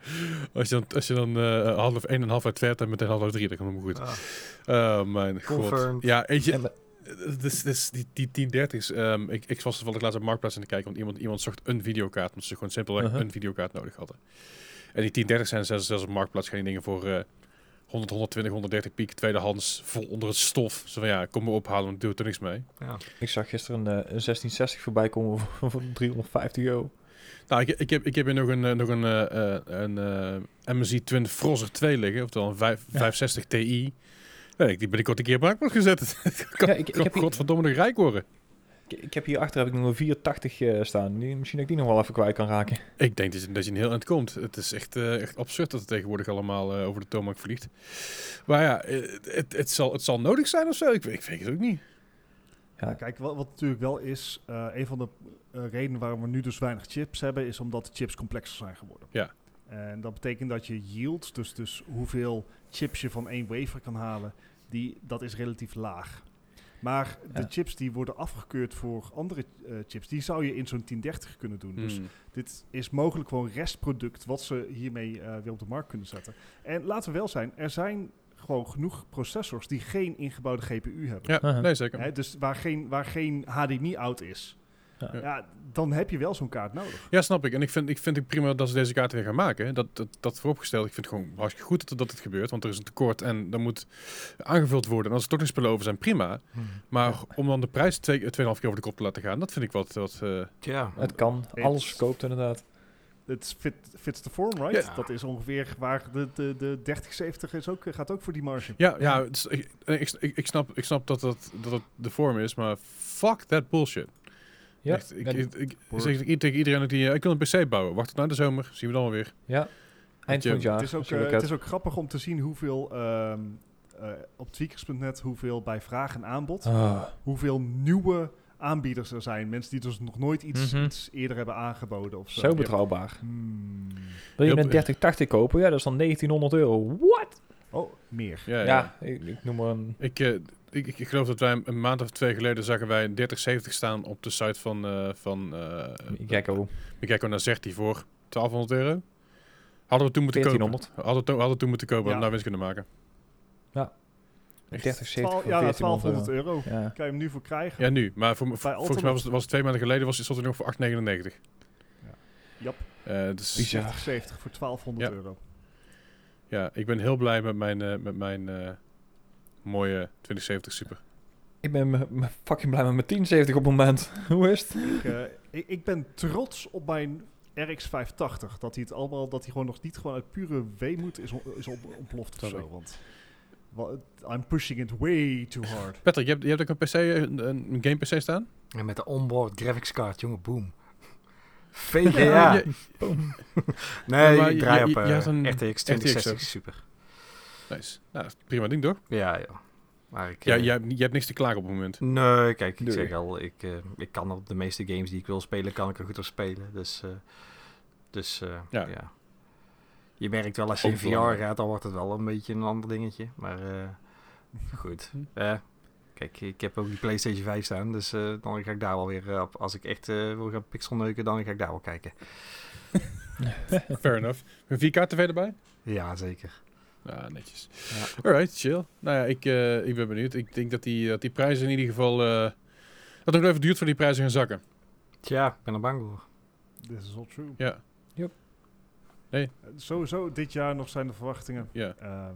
Als je dan, als je dan eh, half 1 en half uit twee hebt en meteen half uit drie, dan komt het goed. Ah, mijn god. Ja, eentje. en, Dus, dus die, die 1030's. ehm, ik, ik was toevallig laatst op Marktplaats aan het kijken, want iemand, iemand zocht een videokaart, omdat ze gewoon simpelweg Uh-huh. een videokaart nodig hadden. En die 1030 zijn zelfs, zelfs op Marktplaats geen dingen voor eh 100, 120, 130 piek, tweedehands, vol onder het stof. Zo van ja, kom maar ophalen, want doe er niks mee. ja. ik zag gisteren een, eh, een 1660 voorbij komen voor, <laughs> voor 350 euro. Nou, ik, ik, heb, ik heb hier nog een, eh, nog een, eh, eh, een eh, MSI Twin Frozzer 2 liggen, oftewel een 5, Ja. 560 Ti. Nee, die ben ik ooit een keer op gezet. kan, <laughs> Ja, ik- ik kan heb hier- godverdomme nog rijk worden. Ik, ik heb hierachter heb ik nog een 480 eh, staan. Die, misschien dat ik die nog wel even kwijt kan raken. Ik denk dat je, dat je een heel eind komt. Het is echt, eh, echt absurd dat het tegenwoordig allemaal eh, over de toonbank vliegt. Maar ja, het, het, zal, het zal nodig zijn of zo. Ik, ik weet het ook niet. Ja, Kijk, wat, wat natuurlijk wel is, eh, een van de redenen waarom we nu dus weinig chips hebben, is omdat de chips complexer zijn geworden. Ja. En dat betekent dat je yield, dus, dus hoeveel chips je van één wafer kan halen, die, dat is relatief laag. Maar de chips die worden afgekeurd voor andere eh, chips, die zou je in zo'n 1030 kunnen doen. Dus Hmm. dit is mogelijk gewoon restproduct wat ze hiermee eh, weer op de markt kunnen zetten. En laten we wel zijn, er zijn gewoon genoeg processors die geen ingebouwde GPU hebben. Ja, nee zeker. Hè, dus waar geen, waar geen HDMI-out is. Ja. Ja. dan heb je wel zo'n kaart nodig. Ja, snap ik. En ik vind, ik vind het prima dat ze deze kaarten weer gaan maken. Dat, dat, dat vooropgesteld. Ik vind het gewoon hartstikke goed dat, dat het gebeurt. Want er is een tekort en dat moet aangevuld worden. En als er toch nog spullen over zijn, prima. Maar om dan de prijs twee- 2,5 keer over de kop te laten gaan, dat vind ik wat... wat eh, Tja, het kan. Het- Alles verkoopt inderdaad. Het fit, fits the form, right? Ja. Dat is ongeveer waar de, de, de 3070 is ook, gaat ook voor die marge. ja, ja het ik, ik, ik snap, ik snap dat, dat, dat het de vorm is, maar fuck that bullshit. Ja, Echt, ik, ik, ik zeg i- tegen iedereen die, eh, ik wil een PC bouwen. Wacht tot na de zomer, zien we dan wel weer. ja. eind van het jaar. het, is ook, eh, het is ook grappig om te zien hoeveel ehm, eh, op tweakers.net, hoeveel bij vraag en aanbod, Ah, hoeveel nieuwe aanbieders er zijn. Mensen die dus nog nooit iets, Mhm. iets eerder hebben aangeboden of zo. zo betrouwbaar. Hmm. Wil je een 3080 kopen? Ja, dat is dan 1900 euro. What? Oh, meer. Ja, Ja, ja. ik, ik noem maar een... Ik, eh, ik, ik geloof dat wij een- maand of twee geleden zagen wij een 3070 staan op de site van, eh van eh Gecko. Gekko Nazerti voor 1200 euro. Hadden we toen moeten 1400. kopen. Hadden we, hadden we toen moeten kopen, Ja. hadden we nou winst kunnen maken. Echt? 3070 Twaalf- voor ja, 1400 1200 euro. Ja. Kan je hem nu voor krijgen? Ja, nu. Maar voor, voor- volgens mij was het, was het twee maanden geleden, was, stond het nog voor 8,99. Jap. Eh, dus, Bizar. 70 voor 1200 Ja. euro. ja, ik ben heel blij met mijn, eh, met mijn eh, mooie 2070 Super. Ik ben fucking blij met mijn 1070 op het moment. <laughs> Hoe is het? Ik, eh, ik, ik ben trots op mijn RX 580. Dat hij het allemaal, dat hij gewoon nog niet gewoon uit pure weemoed is, is op, ontploft of zo. Want wa- I'm pushing it way too hard. Patrick, je hebt, je hebt ook een PC, een, een game PC staan? En met de onboard graphics card, jongen, boom. <laughs> VGA. Ja, je- nee, ik draai je- op je eh, een RTX 2060 RTX Super. Nice. Nou, prima ding toch? Ja, ja. Maar ik, Ja, eh, je, hebt, je hebt niks te klagen op het moment. Nee, kijk, ik Nee. zeg al, ik, eh, ik kan op de meeste games die ik wil spelen, kan ik er goed op spelen. Dus, eh, dus Ja. ja. Je merkt wel als je in VR gaat, dan wordt het wel een beetje een ander dingetje. Maar goed. Hm. Kijk, ik heb ook die PlayStation 5 staan, dus dan ga ik daar wel weer op. Als ik echt wil gaan pixelneuken, dan ga ik daar wel kijken. <laughs> Fair enough. Een 4K TV erbij? Ja, zeker. Ja, netjes. Ja. Alright, chill. Nou ja, ik, eh, ik ben benieuwd. Ik denk dat die, dat die prijzen in ieder geval... eh, dat het nog even duurt voor die prijzen gaan zakken. Tja, ik ben er bang voor. This is all true. Ja, Eh, Sowieso dit jaar nog zijn de verwachtingen. ja. Ehm,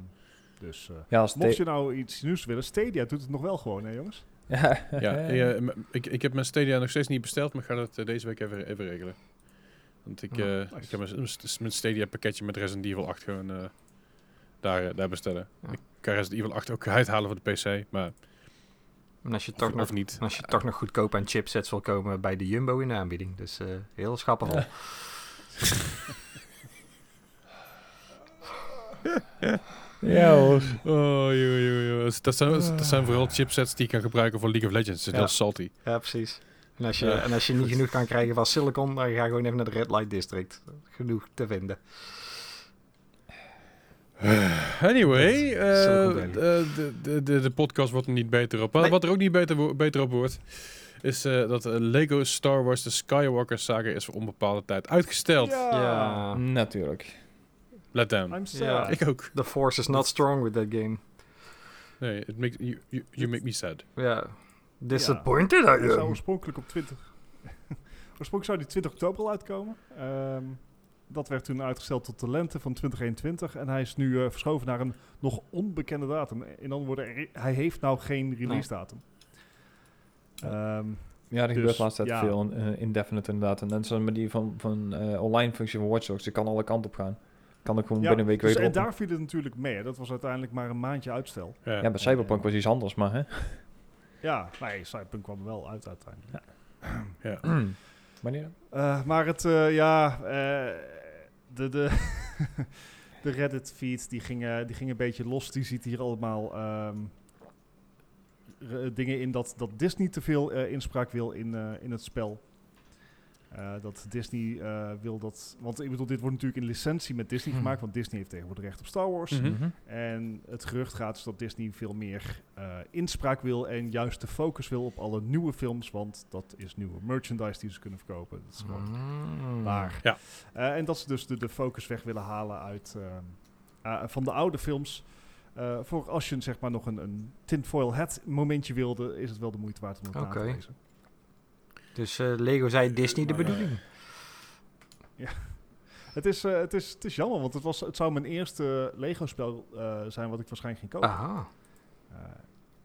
dus eh, Ja, als mocht je nou iets nieuws willen, Stadia doet het nog wel gewoon, hè jongens? <laughs> ja, ja ik, ik heb mijn Stadia nog steeds niet besteld, maar ik ga dat deze week even, even regelen. Want ik, eh, nice. ik heb mijn, mijn Stadia pakketje met Resident Evil 8 gewoon eh, daar, eh, daar bestellen. Ja. Ik kan Resident Evil 8 ook uithalen voor de PC, maar En als je, of, toch nog, of niet. en als je toch nog goedkoop aan chipsets wil komen bij de Jumbo in de aanbieding. Dus eh, heel schappig. Ja. <laughs> Ja hoor. Oh, joh, joh, joh. Dat zijn, dat zijn vooral chipsets die je kan gebruiken voor League of Legends. Dat is Ja. heel salty. Ja, precies. En als je, Ja. en als je niet genoeg kan krijgen van Silicon, dan ga je gewoon even naar de Red Light District. Genoeg te vinden. Anyway, eh, eh, de, de, de, de podcast wordt er niet beter op. Wat- Nee. Wat er ook niet beter, beter op wordt, is eh, dat Lego Star Wars de Skywalker saga is voor onbepaalde tijd uitgesteld. Ja. Natuurlijk. Let down. I'm sad. Ja. Ik ook. The Force is not strong with that game. Nee, it makes, you, you, you make me sad. Ja. Disappointed I Hij zou oorspronkelijk op 20... <laughs> oorspronkelijk zou die 20 oktober al uitkomen. Ehm, dat werd toen uitgesteld tot de lente van 2021. En hij is nu eh, verschoven naar een nog onbekende datum. In andere woorden, hij heeft nou geen release datum. Ehm, Ja, er Dus, gebeurt laatst ja. veel uh, indefinite inderdaad. En net zoals met die van, van eh, online functie van Watch Dogs, kan alle kanten op gaan. Kan ik gewoon ja, binnen een week dus, weer en daar viel het natuurlijk mee. hè. Dat was uiteindelijk maar een maandje uitstel. Ja, bij Cyberpunk was iets anders, maar hè. Ja, nee, Cyberpunk kwam wel uit uiteindelijk. Ja. <clears throat> Wanneer? dan? Eh, maar het, ja, eh, de, de, <laughs> de Reddit feed die ging, eh, die ging een beetje los. Die ziet hier allemaal ehm, dingen in dat, dat Disney te veel eh, inspraak wil in, eh, in het spel. Eh, dat Disney eh, wil dat. Want ik bedoel, dit wordt natuurlijk in licentie met Disney Hmm. gemaakt. Want Disney heeft tegenwoordig recht op Star Wars. Mhm. Mhm. En het gerucht gaat dus dat Disney veel meer eh, inspraak wil en juist de focus wil op alle nieuwe films, want dat is nieuwe merchandise die ze kunnen verkopen. Dat is gewoon Mm. waar. Ja. Eh, en dat ze dus de, de focus weg willen halen uit van de oude films. Eh, voor als je zeg maar nog een, een tinfoil hat momentje wilde, is het wel de moeite waard om het na Oké. te lezen. Dus eh, Lego zei Disney de eh, bedoeling. Het is, eh, het, is, het is jammer, want het, was, het zou mijn eerste Lego-spel zijn wat ik waarschijnlijk ging kopen. Aha.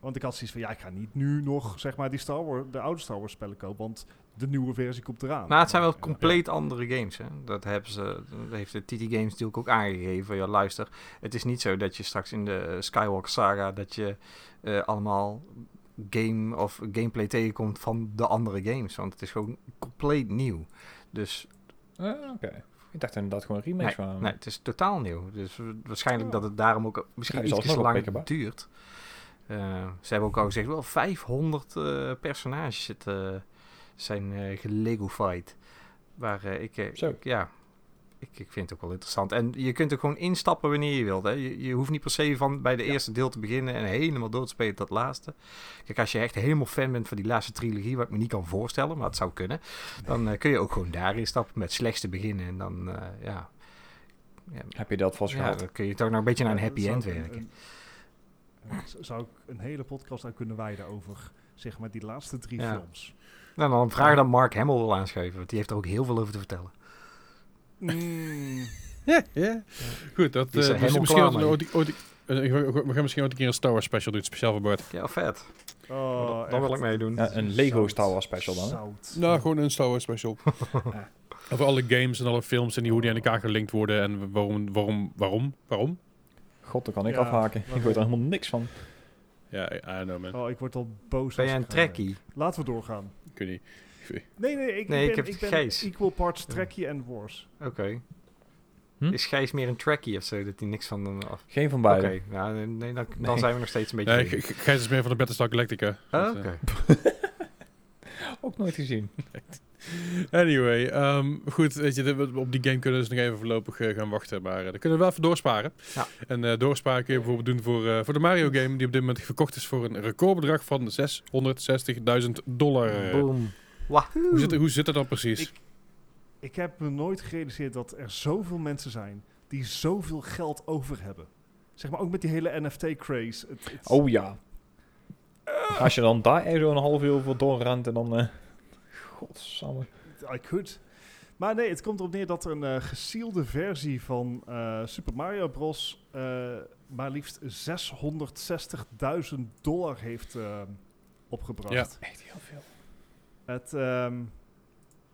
Want ik had zoiets van, ja, ik ga niet nu nog, zeg maar, die Star Wars, de oude Star Wars spellen kopen, want de nieuwe versie komt eraan. Maar het zijn wel Ja. compleet andere games. Hè? Dat, hebben ze, dat heeft de TT Games natuurlijk ook aangegeven. Ja, luister, het is niet zo dat je straks in de Skywalker saga... dat je allemaal game of gameplay tegenkomt van de andere games. Want het is gewoon compleet nieuw. Dus Ah, Oké. Ik dacht inderdaad gewoon remakes nee, van. nee, het is totaal nieuw. Dus uh, waarschijnlijk Ja. dat het daarom ook misschien je iets zelfs nog lang oppikken, duurt. Eh, ze hebben ook al gezegd, wel 500 eh, personages zitten, zijn eh gelegofied. Waar ik, Zo. ik- ja, ik, ik vind het ook wel interessant. En je kunt er gewoon instappen wanneer je wilt. Hè. Je, je hoeft niet per se van bij de eerste deel te beginnen en helemaal door te spelen tot het laatste. Kijk, als je echt helemaal fan bent van die laatste trilogie, wat ik me niet kan voorstellen, maar het zou kunnen, dan eh, kun je ook gewoon daar instappen met het slechtste beginnen. En dan, eh, ja, ja, Heb je dat vast ja, gehad? dan kun je toch nog een beetje naar een happy end werken. een- een- z- zou ik een hele podcast aan kunnen wijden over, zeg maar, die laatste drie Ja. films. Nou, dan vraag dat Mark Hamill wil aanschuiven, want die heeft er ook heel veel over te vertellen. Mm, <laughs> Ja, ja. Goed, dat is eh, misschien ooit- ooit- eh, we gaan misschien ooit een keer een Star Wars special doen, speciaal voor Bart. Ja, vet. oh, dan, dan wil ik meedoen. Ja, een Lego Zout. Star Wars special dan. hè? Nou, gewoon een Star Wars special. <laughs> Over alle games en alle films en die, hoe die aan elkaar gelinkt worden en waarom, waarom, waarom, waarom. God, daar kan ik Ja, afhaken. Ik weet er helemaal niks van. Ja, I don't know man. Oh, ik word al boos. Ben jij een trekkie? Laten we doorgaan. Ik weet niet. Nee, nee, ik, Nee, ik ik ben, heb ik ben Gijs. equal parts trekkie en wars. Oké. Hm? Is Gijs meer een trekkie of zo, dat hij niks van hem af... Geen van Oké, beide. nou, nee, dan, dan Nee. zijn we nog steeds een beetje... Nee, Gijs is meer van de Battlestar Galactica. Ah, Dus, eh, Oké. <laughs> Ook nooit gezien. Anyway, ehm, goed, weet je, op die game kunnen we dus nog even voorlopig eh, gaan wachten. Maar eh, dan kunnen we wel even doorsparen. Ja. En eh, doorsparen kun je bijvoorbeeld doen voor, eh, voor de Mario game, die op dit moment verkocht is voor een recordbedrag van 660.000 dollar. Boom. Wahoo. Hoe zit, hoe zit het dan precies? Ik- Ik heb me nooit gerealiseerd dat er zoveel mensen zijn die zoveel geld over hebben. Zeg maar ook met die hele NFT-craze. Oh ja. Als je dan daar even een half uur voor doorrent en dan... eh Godsamme. I could. Maar nee, het komt erop neer dat er een eh gesielde versie van eh, Super Mario Bros. eh, maar liefst 660.000 dollar heeft opgebracht. Ja. Echt heel veel. Het, ehm,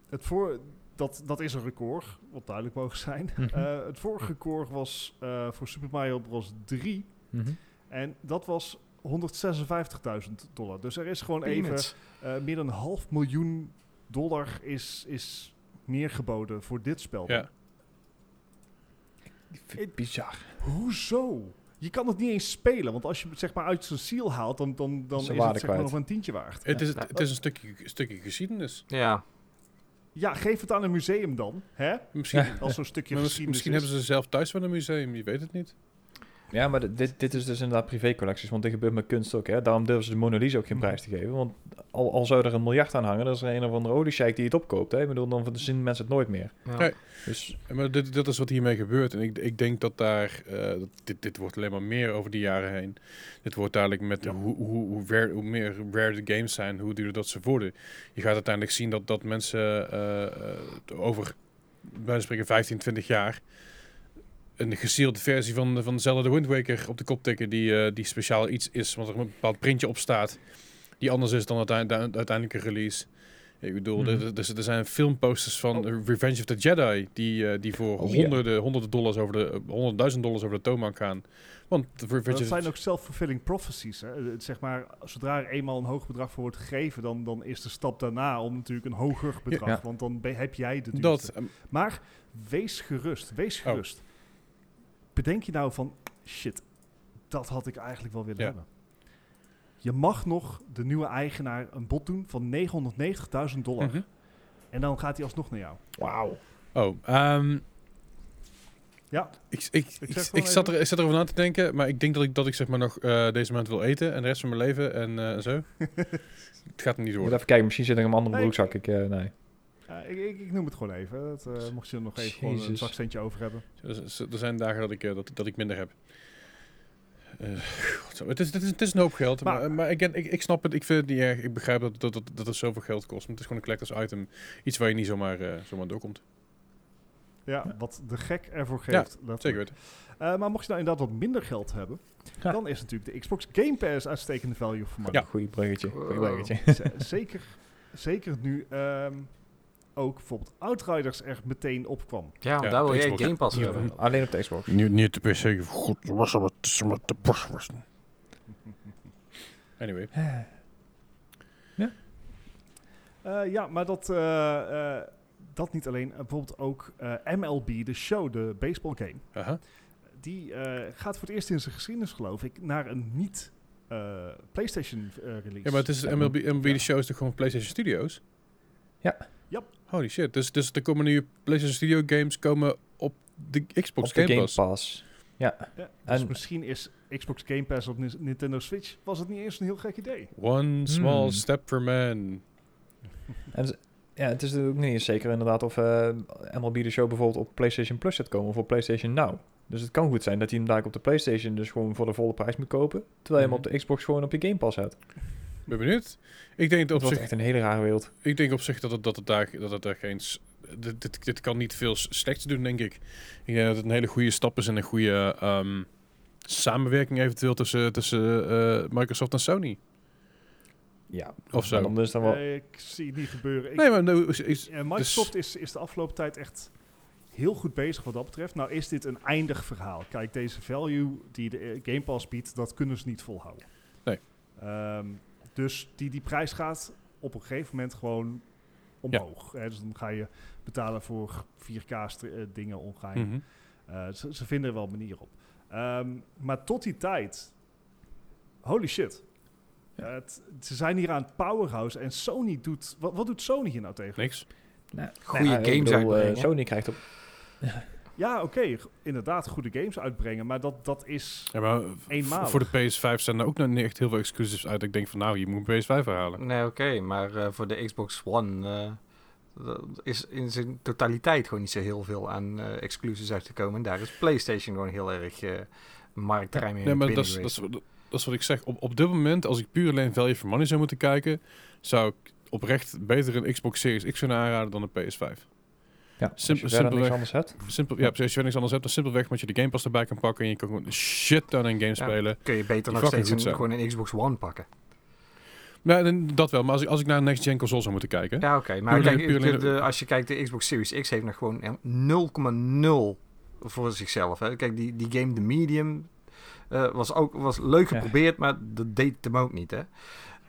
het voor, dat, dat is een record, wat duidelijk mogen zijn. Mhm. Eh, het vorige record was eh, voor Super Mario Bros. 3. Mhm. En dat was 156.000 dollar. Dus er is gewoon even eh, meer dan een half miljoen dollar is, is neergeboden voor dit spel. Ja. Ik vind het bizar. Hoezo? Je kan het niet eens spelen, want als je het zeg maar uit zijn ziel haalt, dan, dan, dan Is het zeg maar nog een tientje waard. Het, is, het is een stukje, stukje geschiedenis. Ja, Ja, geef het aan een museum dan, hè? Misschien, Ja. Als zo'n stukje <laughs> geschiedenis misschien is. hebben ze zelf thuis wel een museum, je weet het niet. Ja, maar dit- dit, dit is dus inderdaad privécollecties, want dit gebeurt met kunst ook. Hè? Daarom durven ze de Mona Lisa ook geen Mhm. prijs te geven. Want al, al zou er een miljard aan hangen, dan is er een of andere oliesheik die het opkoopt. Hè? Ik bedoel, dan zien mensen het nooit meer. ja. Nee. Dus Maar dit, dat is wat hiermee gebeurt. En ik, ik denk dat daar... eh, dat dit, dit wordt alleen maar meer over de jaren heen. Dit wordt dadelijk met Ja. hoe, hoe, hoe, rare- hoe meer rare de games zijn, hoe duurder dat ze worden. Je gaat uiteindelijk zien dat, dat mensen eh, eh, over, bij spreken, 15, 20 jaar... een gesealde versie van, van Zelda The Wind Waker op de kop tikken... Die, eh, die speciaal iets is, want er een bepaald printje op staat... die anders is dan uitein- de uiteindelijke release... Ik bedoel, Mhm. er, er, er zijn filmposters van Oh. Revenge of the Jedi die, eh, die voor Oh, honderden, honderden dollars over de, eh, honderdduizend dollars over de toonbank gaan. Want de Revenge Dat zijn ook self-fulfilling prophecies. Hè? Het, zeg maar, zodra er eenmaal een hoog bedrag voor wordt gegeven, dan, dan is de stap daarna om natuurlijk een hoger bedrag. Ja. Want dan heb jij de duurste. dat, eh, Maar wees gerust, wees Oh. Bedenk je nou van, shit, dat had ik eigenlijk wel willen Ja. hebben. Je mag nog de nieuwe eigenaar een bod doen van 990.000 dollar. mhm. En dan gaat hij alsnog naar jou. wauw. Oh, ehm, Ja, ik, ik, ik, ik, zat er, ik zat erover na te denken, maar ik denk dat ik, dat ik zeg maar nog eh, deze maand wil eten en de rest van mijn leven en eh, zo. <laughs> het gaat hem niet moet worden. even kijken, misschien zit er een andere Nee, broekzak. Ik, eh, nee. Ja, ik, ik, ik noem het gewoon even. Dat, eh, mocht je er nog even gewoon een zakcentje over hebben. Er, er zijn dagen dat ik, eh, dat, dat ik minder heb. Eh, God, zo. het, is, het, is, het is een hoop geld, maar, Maar- maar, ik, ik, ik snap het, ik vind het niet erg. Ik begrijp dat, dat, dat, dat het zoveel geld kost. Maar het is gewoon een collectors item. Iets waar je niet zomaar, eh, zomaar doorkomt. Ja, wat de gek ervoor geeft. Zeker weten. Eh, maar mocht je nou inderdaad wat minder geld hebben, Ja. dan is natuurlijk de Xbox Game Pass uitstekende value for money. Ja. Goeie bruggetje. Goeie bruggetje. <laughs> Zeker, zeker nu ehm, ook bijvoorbeeld Outriders er meteen opkwam. Ja, Ja, daar wil de jij Xbox. Game Pass Ja. hebben. Alleen op de Xbox. Niet, niet de PC. God, was wat, wat de borst was. Anyway. Eh, ja, maar dat, eh, eh, dat niet alleen. Eh, bijvoorbeeld ook eh, MLB, de show, de baseball game. Die eh, gaat voor het eerst in zijn geschiedenis, geloof ik, naar een niet eh, PlayStation eh, release. Ja, maar het is Ja. MLB, MLB Ja. de show is toch gewoon PlayStation Studios? Ja. Yep. Holy shit. Dus, dus er komen nu PlayStation Studio games komen op de Xbox op de Game Game Pass. Pass. Ja. Ja, dus En- misschien is Xbox Game Pass op Nintendo Switch was het niet eens een heel gek idee. One small Hmm. step for man. <laughs> En ja, het is ook niet eens zeker inderdaad of eh MLB de Show bijvoorbeeld op PlayStation Plus gaat komen of op PlayStation Now. Dus het kan goed zijn dat hij hem daar op de PlayStation dus gewoon voor de volle prijs moet kopen, terwijl je hem Mhm. op de Xbox gewoon op je Game Pass hebt. Ben benieuwd. Ik denk Dat op zich, echt een hele rare wereld. ik denk op zich dat het, dat het daar, dat het daar geen... Dit, dit, dit kan niet veel slechts doen, denk ik. Ik denk dat het een hele goede stap is en een goede ehm, samenwerking eventueel tussen, tussen eh, Microsoft en Sony. Ja, Of zo. Dan wel... Ik zie het niet gebeuren. Ik, Nee, maar nou, is, is- eh, Microsoft is, is de afgelopen tijd echt heel goed bezig wat dat betreft. Nou is dit een eindig verhaal. Kijk, deze value die de eh, Game Pass biedt, dat kunnen ze niet volhouden. Nee. Ehm, dus die, die prijs gaat op een gegeven moment gewoon omhoog. Hè, dus dan ga je betalen voor 4K stre- eh, dingen online. Mhm. Eh, ze, ze vinden er wel een manier op. Ehm, maar tot die tijd, holy shit. Ja. Het, ze zijn hier aan het powerhouse en Sony doet... Wat, wat doet Sony hier nou tegen? niks. Nou, Goeie nou bedoel, eh, uitbrengen. Sony krijgt op... Ja, oké, inderdaad goede games uitbrengen, maar dat, dat is... Ja, maar Eenmalig. voor de PS5 zijn er ook nog niet echt heel veel exclusives uit. Ik denk van nou, je moet een PS5 herhalen. Nee, oké, maar eh, voor de Xbox One eh, is in zijn totaliteit gewoon niet zo heel veel aan eh exclusives uitgekomen. En daar is PlayStation gewoon heel erg eh marktruim in Nee, maar dat is, dat, geweest. is, dat is wat ik zeg. Op, op dit moment, als ik puur alleen value for money zou moeten kijken, zou ik oprecht beter een Xbox Series X kunnen aanraden dan een PS5. Ja, Simpel- als je niks anders hebt. Simpel, ja, precies. Als je niks anders hebt, dan simpelweg omdat je de Game Pass erbij kan pakken en je kan gewoon een shit ton aan games Ja. spelen. Kun je beter nog steeds een, gewoon een Xbox One pakken. Nou, dat wel. Maar als ik, als ik naar een next-gen console zou moeten kijken... Ja, oké. Maar kijk, de- de- als je kijkt, de Xbox Series X heeft nog gewoon 0,0 voor zichzelf. Hè. Kijk, die, die game The Medium eh, was ook was leuk Ja. geprobeerd, maar dat deed hem ook niet, hè.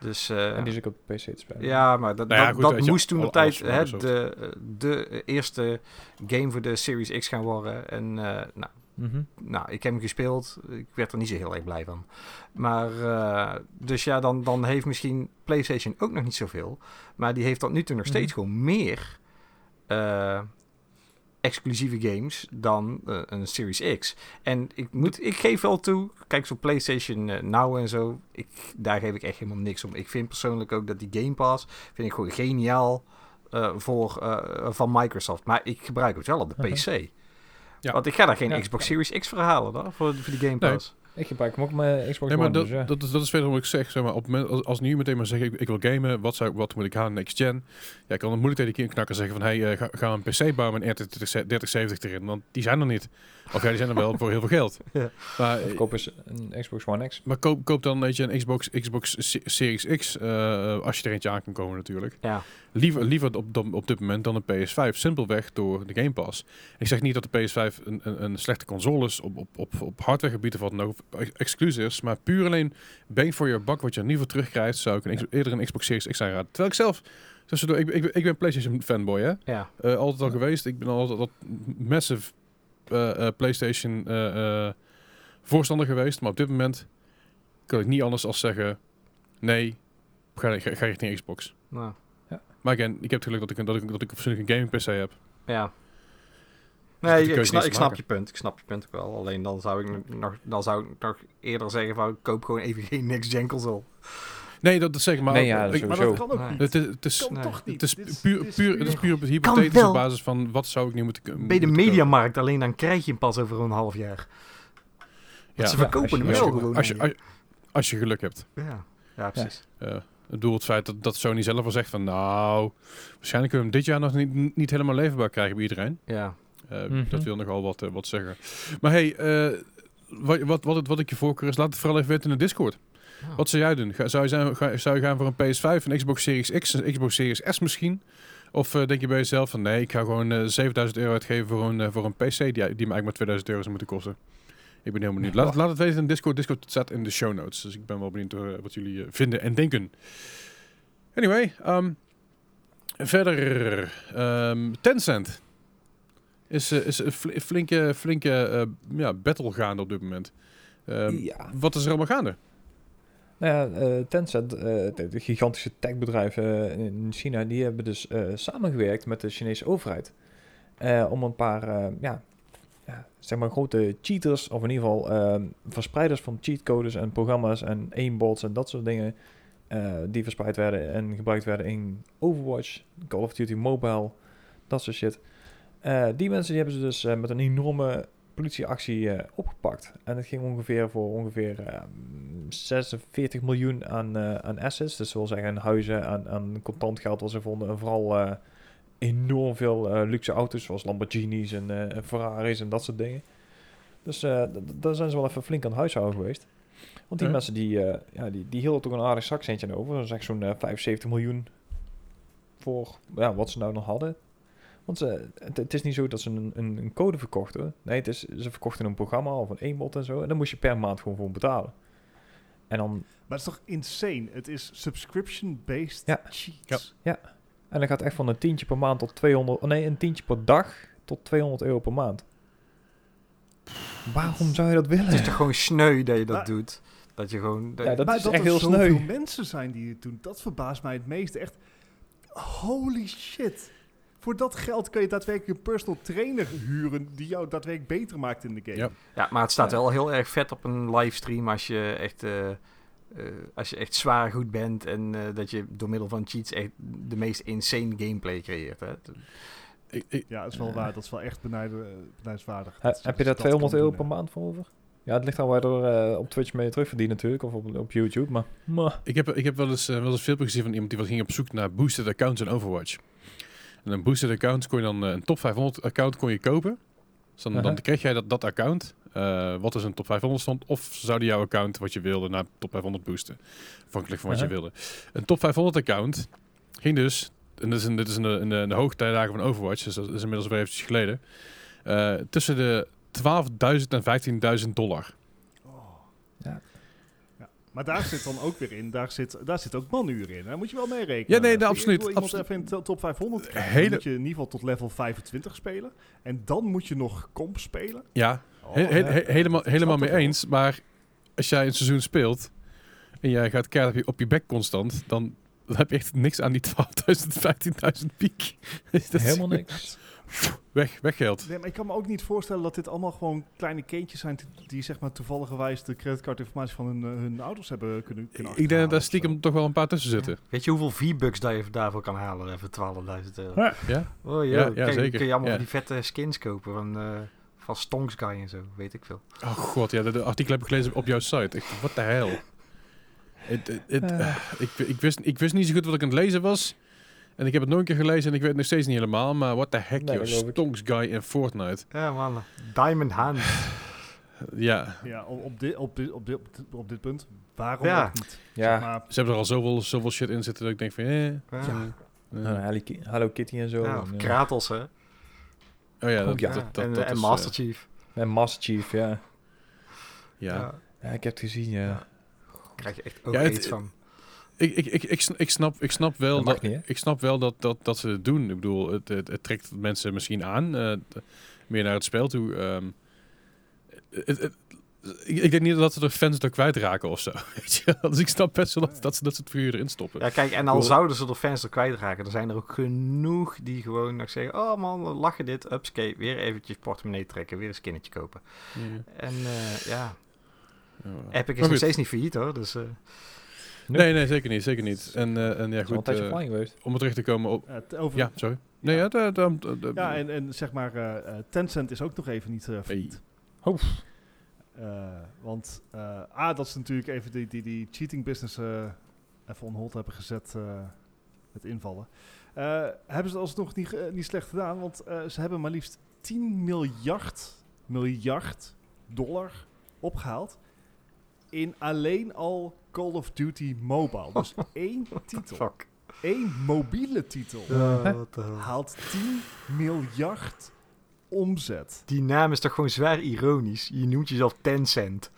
Dus, eh, En die is ook op PC te spelen. ja, maar dat, Nou ja, dat, goed, dat weet je, moest toen de al- tijd hè, de, de eerste game voor de Series X gaan worden. En eh, nou, Mhm. nou, ik heb hem gespeeld. Ik werd er niet zo heel erg blij van. Maar, eh, dus ja, dan, dan heeft misschien PlayStation ook nog niet zoveel. Maar die heeft tot nu toe nog steeds gewoon meer eh, exclusieve games dan eh, een Series X. En ik, moet, ik geef wel toe, kijk zo PlayStation eh, Now en zo, ik, daar geef ik echt helemaal niks om. Ik vind persoonlijk ook dat die Game Pass, vind ik gewoon geniaal eh, voor, van Microsoft. Maar ik gebruik het wel op de Mhm. PC. Ja. Want ik ga daar geen Ja. Xbox Series X verhalen dan, voor, voor die Game Nee. Ik gebruik hem ook mijn Xbox Nee, maar One, dat, dus ja. dat, is, dat is verder wat ik zeg. zeg maar, op moment, als, als nu meteen maar zeggen, ik, ik wil gamen, wat, zou, wat moet ik gaan next gen? Ja, ik kan het moeilijk tegen die knakker zeggen van, hey, eh, ga, ga een PC bouwen met een RTX 3070 erin, want die zijn er niet. Of ja, die zijn er wel voor heel veel geld. Ja. Maar, Of eh, koop eens een Xbox One X. maar koop, koop dan weet je, een Xbox, Xbox Se- Series X, eh, als je er eentje aan kan komen natuurlijk. Ja. Liever, liever op, op, dit moment dan een PS5. Simpelweg door de Game Pass. Ik zeg niet dat de PS5 een, een, een slechte console is op, op, op, op hardwaregebied of wat dan ook, exclusives. Maar puur alleen bang voor je bak, wat je in ieder geval terugkrijgt, zou ik een, eerder een Xbox Series X aanraden. Terwijl ik zelf, tussendoor, ik, ik, ben- ik ben PlayStation fanboy, hè. Ja. Eh, altijd al geweest. Ik ben altijd dat massive eh, eh, PlayStation voorstander geweest. Maar op dit moment kan ik niet anders als zeggen: nee, ga, ga, ga richting Xbox. Nou, Maar again, ik heb het geluk dat ik, een- dat ik, dat ik persoonlijk een gaming PC heb. ja. die Nee, ik, snap, ik je punt. Ik snap je punt ook wel. Alleen dan zou ik nog, dan zou ik nog eerder zeggen van koop gewoon even geen next-gen console. Nee, dat, dat zeg ik maar. Nee, ja, ik- dat Maar Sowieso. dat kan ook Nee. niet. het is, het is, kan nee. toch niet. het is Dit is- puur, puur, het is puur op hypothetische basis van wat zou ik nu moeten moeten Bij de mediamarkt alleen dan krijg je hem pas over een half jaar. Ja, ze Ja, verkopen als je- hem als wel je, gewoon. als, je, niet. als, je, als je geluk hebt. ja. ja, precies. Eh, ik bedoel het feit dat, dat Sony zelf al zegt van nou, waarschijnlijk kunnen we hem dit jaar nog niet, niet helemaal leverbaar krijgen bij iedereen. Ja. Eh, Mhm. Dat wil nogal wat, eh, wat zeggen. Maar hey, eh, wat, wat, wat, het, wat ik je voorkeur is, laat het vooral even weten in de Discord. Ja. Wat zou jij doen? Ga, zou, je zijn, ga- zou je gaan voor een PS5, een Xbox Series X, een Xbox Series S misschien? Of denk je bij jezelf van nee, ik ga gewoon eh 7000 euro uitgeven voor een, voor een PC die, die me eigenlijk maar 2000 euro zou moeten kosten? Ik ben heel benieuwd. Laat, het- laat het weten in Discord. Discord staat in de show notes. Dus ik ben wel benieuwd eh, wat jullie eh, vinden en denken. Anyway, ehm, verder. ehm, Tencent is, eh, is een fl- flinke, flinke ja, battle gaande op dit moment. Ehm, ja. Wat is er allemaal gaande? Nou ja, Tencent, eh, de, gigantische techbedrijven in China, die hebben dus samengewerkt met de Chinese overheid. om een paar, ja, zeg maar grote cheaters, of in ieder geval eh, verspreiders van cheatcodes en programma's en aimbots en dat soort dingen, eh, die verspreid werden en gebruikt werden in Overwatch, Call of Duty Mobile, dat soort shit. Eh, die mensen die hebben ze dus eh, met een enorme politieactie opgepakt. En het ging ongeveer voor ongeveer eh, 46 miljoen aan, aan assets. Dus dat wil zeggen aan huizen, aan, aan contant geld wat ze vonden. En vooral enorm veel eh, luxe auto's zoals Lamborghinis en, eh, en Ferraris en dat soort dingen. Dus eh, daar zijn ze wel even flink aan het huishouden geweest. Want die Ja. mensen die, ja, die, die hielden toch een aardig zakcentje aan over. Dat is echt zo'n eh, 75 miljoen voor ja, wat ze nou nog hadden. Want ze, het, het is niet zo dat ze een, een, een code verkochten. Nee, het is, ze verkochten een programma of een eenbot en zo. En dan moest je per maand gewoon voor betalen. En dan, Maar het is toch insane? Het is subscription-based Ja. cheats. En dan gaat echt van een tientje per maand tot 200... Oh nee, een tientje per dag tot 200 euro per maand. Waarom zou je dat willen? Het is toch gewoon sneu dat je dat Maar- doet. Dat je gewoon... dat- Ja, dat maar is dat echt er heel zoveel sneu. mensen zijn die het doen, dat verbaast mij het meest. Echt, holy shit. Voor dat geld kan je daadwerkelijk een personal trainer huren die jou daadwerkelijk beter maakt in de game. Ja. Ja, maar het staat Ja. wel heel erg vet op een livestream als je echt, eh, eh, als je echt zwaar goed bent en eh, dat je door middel van cheats echt de meest insane gameplay creëert. Hè. Ik, ik, Ja, dat is wel Ja. waar. Dat is wel echt benijden- eh, benijdenswaardig. Dat- heb je daar 200 kan euro per maand voor over? Ja, het ligt al waar je er eh, op Twitch mee terugverdient natuurlijk. Of op, op YouTube. Maar, maar ik, heb, ik heb wel eens, eh, wel eens een filmpje gezien van iemand die wat ging op zoek naar boosted accounts in Overwatch. En een boosted account kon je dan, eh, een top 500 account kon je kopen. Dus dan, dan kreeg jij dat, dat account. Eh, wat is een top 500 stond. Of zou die jouw account wat je wilde naar top 500 boosten. Afhankelijk van wat je wilde. Een top 500 account ging dus, en dit is in, dit is in, de, in, de, in de hoogtijdagen van Overwatch, dus dat is inmiddels weer eventjes geleden. eh, tussen de 12.000 en 15.000 dollar. Oh. Ja. Ja. Maar daar zit dan ook weer in, daar zit, daar zit ook manuren in. Daar moet je wel mee rekenen. Ja, nee, absoluut, iemand absoluut. even in de top 500 krijgen. Hele- Dan moet je in ieder geval tot level 25 spelen. En dan moet je nog comp spelen. Ja, he- he- ja, he- helemaal, helemaal mee eens. Maar als jij een seizoen speelt en jij gaat keihard op je, op je bek constant, dan, dan heb je echt niks aan die 12.000, 15.000 piek. <laughs> Helemaal niks. <laughs> Weg, weggeld. Nee, maar ik kan me ook niet voorstellen dat dit allemaal gewoon kleine kindjes zijn die, zeg maar toevalligerwijs de creditcardinformatie van hun, eh, hun ouders hebben kunnen, kunnen Ik denk dat daar stiekem toch wel een paar tussen zitten. Weet je hoeveel V-Bucks dat je daarvoor kan halen? Even 12.000 euro. Ja. Ja? Oh Ja, ja, ja, Kijk, zeker. kun je allemaal die vette skins kopen van, eh van Stonks Guy en zo, weet ik veel. Oh god, ja, de, de artikel heb ik gelezen op jouw site. Ik, what the hell? Het, het, het, Eh. eh, ik, ik, wist, ik wist niet zo goed wat ik aan het lezen was. En ik heb het nog een keer gelezen en ik weet het nog steeds niet helemaal. Maar what the heck, Nee, joh. Stonks guy in Fortnite. Ja man, Diamond Hand. Ja, Ja, op, op, dit, op, dit, op, dit, op dit- punt, waarom Ja. ook niet? Ja, Zeg maar, ze hebben er al zoveel, zoveel shit in zitten dat ik denk van... Eh, Ja. Hello Kitty en zo. Ja, En, of eh, Kratos hè. Oh ja, dat, Ja, dat, dat, en, dat en is, Master eh, Chief. En Master Chief, ja. ja. Ja, ik heb het gezien, ja. Ja. Krijg je echt ook Ja, het- iets van. Ik, ik, ik, ik, ik, snap, ik snap wel Dat niet, ik snap wel dat, dat, dat ze het doen. Ik bedoel, het, het, het trekt mensen misschien aan, eh, meer naar het spel toe. ehm. het, het- ik, ik denk niet dat ze er fans door kwijtraken of zo. <laughs> Weet je? Dus ik snap best wel dat, dat, ze, dat ze het vuur erin stoppen. Ja, kijk, en al zouden ze er fans er kwijtraken, er zijn er ook genoeg die gewoon nog zeggen: Oh man, lachen dit, upskate, weer eventjes portemonnee trekken, weer een skinnetje kopen. Ja. En eh, ja, Ja. Epic is nog steeds niet failliet hoor, dus eh, Nee, nee, zeker niet. Zeker niet. En, eh, en ja, goed, om er terug te komen op... over, Ja, sorry. Nee, ja, de, de, de- de- Ja, en, en zeg maar, Tencent is ook nog even niet uh, failliet. Oef. Eh, want A, dat ze natuurlijk even die, die, die cheating business eh, even on hold hebben gezet met invallen. Hebben ze alsnog niet, niet slecht gedaan, want ze hebben maar liefst 10 miljard, miljard dollar opgehaald in alleen al Call of Duty Mobile. Dus <laughs> één titel, fuck. één mobiele titel, haalt 10 miljard omzet. Die naam is toch gewoon zwaar ironisch? Je noemt jezelf Tencent.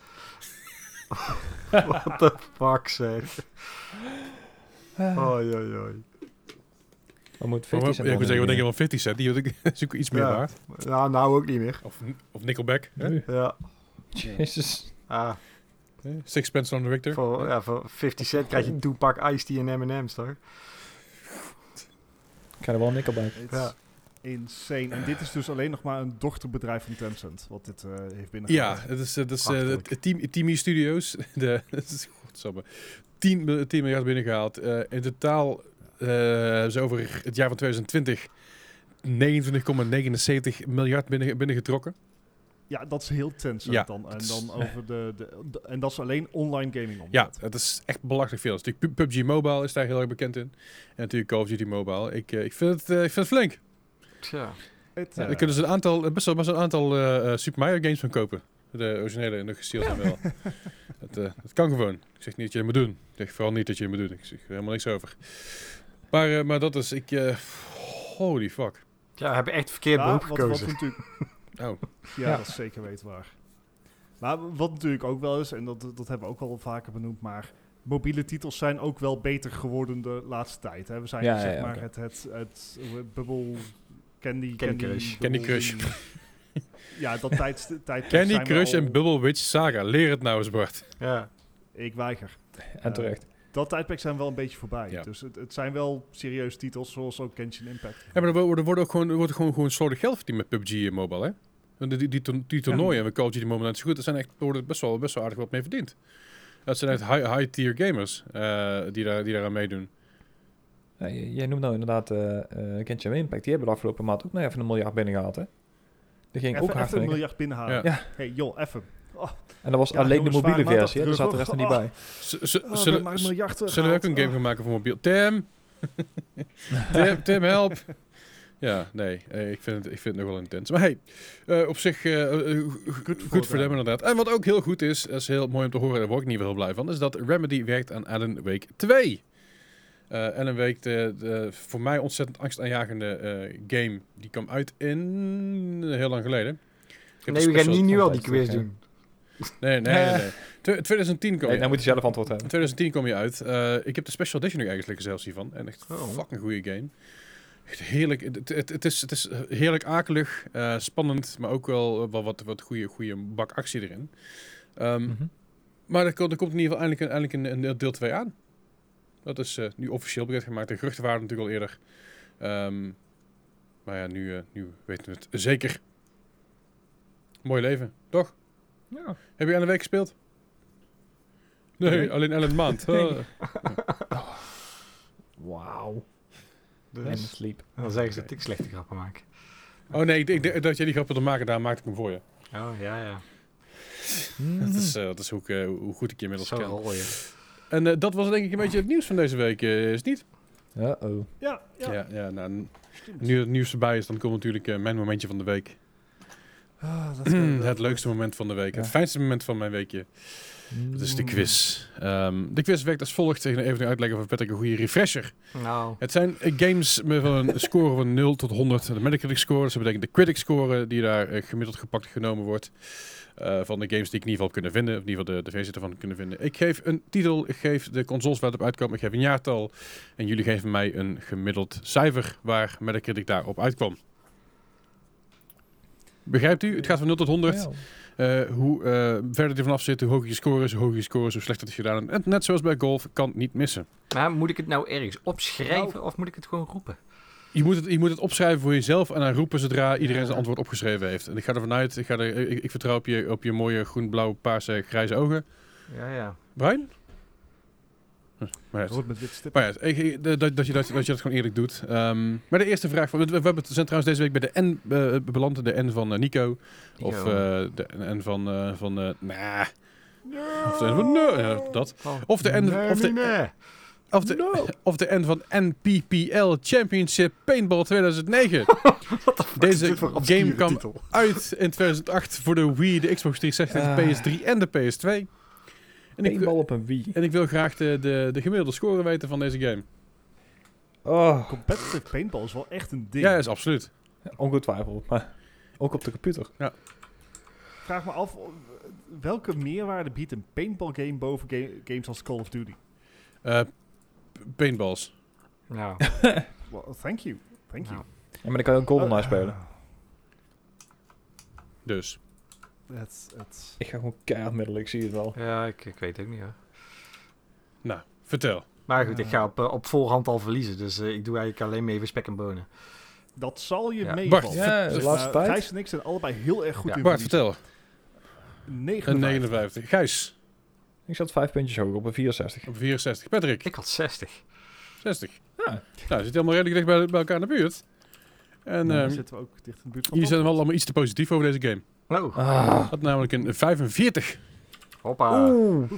<laughs> What the fuck zeg. Oi. Wat moet Ja, 50 ik cent zeggen, wat denk je doen? van 50 cent? Die ik- <laughs> is ook iets meer Ja. waard. Nou, nou ook niet meer. Of, of Nickelback. hè? Ja. Jezus. Ah, Sixpence on the Victor. voor, ja, voor 50 cent krijg je Tupac, Ice Tea en M&M's toch? Ik ga er wel een. Het Ja. Insane. En dit is dus alleen nog maar een dochterbedrijf van Tencent, wat dit eh, heeft Ja, binnengehaald. het is, het is eh, het team, Team Studios. <laughs> De, <laughs> het is, godsamme, 10, mil- 10 miljard binnengehaald. Eh, in totaal ze over het jaar van 2020 29,79 miljard binnen, binnengetrokken. Ja, dat is heel Tencent Ja, dan. En is- dan over de, de, de- En dat is alleen online gaming omzet. Ja, het is echt belachelijk veel. Dus natuurlijk PUBG Mobile is daar heel erg bekend in. En natuurlijk Call of Duty Mobile. Ik, ik, vind, het, ik vind het flink. Tja. Het, Ja, eh, daar kunnen ze een aantal, best wel, best wel een aantal eh, eh, Super Mario games van kopen. De originele en de gesteeld en wel. <laughs> het, eh, het kan gewoon. Ik zeg niet dat je het moet doen. Ik zeg vooral niet dat je het moet doen. Ik zeg er helemaal niks over. Maar, eh, maar dat is, ik, eh, holy fuck. Ja, we hebben echt verkeerd ja, beroep wat, wat gekozen. natuurlijk, Oh, ja, <laughs> Ja. dat is zeker weten waar. Maar wat natuurlijk ook wel is, en dat, dat hebben we ook wel vaker benoemd, maar mobiele titels zijn ook wel beter geworden de laatste tijd. Hè. We zijn Ja, zeg ja, maar het, het, het, Bubble, Candy, Candy Crush. Candy Crush. <laughs> ja, dat tijd, tijd Candy Crush al- en Bubble Witch Saga. Leer het nou eens, Bart. Ja. Ik weiger. En terecht. Dat tijdperk zijn we wel een beetje voorbij. Ja. Dus het, het zijn wel serieuze titels, zoals ook Genshin Impact. Ja, maar er wordt, er wordt ook gewoon, er wordt gewoon, gewoon slordig geld verdiend met PUBG Mobile, hè? Want Die, die, die, die toernooien en Call of Duty Mobile goed. Er zijn echt, er wordt best wel, best wel aardig wat mee verdiend. Dat zijn echt high- high-tier gamers eh, die, daar, die daaraan meedoen. Jij noemt nou inderdaad eh eh Genshin Impact. Die hebben de afgelopen maand ook nog even een miljard binnengehaald, hè? Die ging Even, ook hard even een miljard binnenhalen. Ja. Ja. Hey, joh, even. Oh, En dat was Ja, alleen jongens, de mobiele versie, hè? Daar zat de rest er niet Oh. bij. Z- z- oh, zullen, hebben maar een miljard zullen we ook een game gaan maken voor mobiel? Tim! <laughs> Tim, Tim, help! Ja, nee, eh, ik, vind het, ik vind het nog wel intens. Maar hey, eh, op zich eh, eh, goed, voor them. inderdaad. En wat ook heel goed is, dat is heel mooi om te horen, daar word ik niet heel blij van, is dat Remedy werkt aan Alan Wake 2. Eh Alan Wake, de, de voor mij ontzettend angstaanjagende eh, game, die kwam uit in heel lang geleden. Nee, we gaan niet nu al die quiz doen. Nee, nee, nee. nee. Tw- 2010 kwam Nee, je dan moet hij zelf antwoord hebben. in 2010 kwam je uit. Eh, ik heb de special edition nu eigenlijk zelfs hiervan. En echt Oh. fucking goede game. Echt heerlijk. Het, het, het is, het is heerlijk akelig, eh, spannend, maar ook wel, wel wat, wat goede, goede bak actie erin. Ehm, Mhm. Maar er, komt- er komt in ieder geval eindelijk, een, eindelijk een, een deel 2 aan. Dat is eh, nu officieel bekendgemaakt. De geruchten waren natuurlijk al eerder. Ehm, maar ja, nu, eh, nu weten we het zeker. Mooi leven, toch? Ja. Heb je aan de week gespeeld? Nee, Nee. alleen Ellen Maand. <laughs> Nee. Ah. <laughs> Wauw. Dus- En sleep. Dan zeggen ze dat ik slechte grappen maak. Oh nee, ik denk dat jij die grap wilde maken, daar maakte ik hem voor je. Oh, ja, ja. <laughs> Dat is, eh, dat is hoe, ik, eh, hoe goed ik je inmiddels Zo ken. rol je. En eh, dat was denk ik een beetje het nieuws van deze week, eh, is het niet? Uh-oh. Ja, ja. Ja, ja, nou, nu het nieuws erbij is, dan komt natuurlijk eh, mijn momentje van de week. Ah, dat <clears throat> het leukste moment van de week. Ja. Het fijnste moment van mijn weekje. Dat is de Mm. quiz. Ehm, de quiz werkt als volgt. Tegen even uitleggen of Patrick een goede refresher. Nou, Het zijn games met van een score van 0 tot 100. De Metacritic score, dus dat betekent de critic score die daar eh, gemiddeld gepakt genomen wordt. eh, van de games die ik in ieder geval heb kunnen vinden. Of in ieder geval de, de versie ervan kunnen vinden. Ik geef een titel, ik geef de consoles waar het op uitkwam. Ik geef een jaartal. En jullie geven mij een gemiddeld cijfer waar Metacritic daarop uitkwam. Begrijpt u? Het gaat van 0 tot 100. Ja. Eh, hoe eh, verder je vanaf zit, hoe hoger je score is, hoe hoger je score is, hoe slechter het is gedaan. En net zoals bij golf, kan niet missen. maar moet ik het nou ergens opschrijven Nou. of moet ik het gewoon roepen? Je moet, het, je moet het opschrijven voor jezelf en dan roepen zodra iedereen zijn antwoord opgeschreven heeft. En ik ga ervan uit, ik, ga er, ik, ik vertrouw op je, op je mooie groen, blauw, paarse, grijze ogen. Ja, ja. Brian? Maar ja, Rood met maar ja, ik- dat, dat, je, dat, dat je dat gewoon eerlijk doet. Ehm, maar de eerste vraag, van, we, we hebben het, we zijn trouwens deze week bij de N eh, beland, de N van Nico. Of eh, de N van, eh van eh nah. Of de N van dat. Oh. Of de N, Nee, of de, nee. Of de, of de N van NPPL Championship Paintball 2009. <laughs> Deze game kwam titel? uit in 2008 voor de Wii, de Xbox 360, de Ah. PS3 en de PS2. En ik, op een Wii. en ik wil graag de, de, de gemiddelde score weten van deze game. Oh, Competitive paintball is wel echt een ding. Ja, is absoluut. ongetwijfeld. Maar ook op de computer. Vraag me af, eh, welke meerwaarde biedt een paintball game boven ga- games als Call of Duty? Eh, p- paintballs. Nou, <laughs> Well, thank you. Thank you. nou. Ja, maar dan kan je ook GoldenEye Eh, spelen. Dus. Het, het, Ik ga gewoon keihard middelen, ik zie het wel. Ja, ik, ik weet het ook niet hoor. Nou, vertel. Maar goed, ik ga op, eh, op voorhand al verliezen. Dus eh, ik doe eigenlijk alleen maar even spek en bonen. dat zal je Ja. meevallen. Bart, Ja. Gijs en ik zijn allebei heel erg goed Ja. in Bart, vertel. 59. Een 59. Gijs, Ik zat vijf puntjes hoger op een 64. op 64. Patrick, Ik had 60. 60. Ja. Nou, we zitten helemaal redelijk dicht bij, bij elkaar in de buurt. En Dan ehm zitten we ook dicht in de buurt van jullie zijn wel allemaal iets te positief over deze game. Oh, Ah. had namelijk een 45. hoppa. Oeh.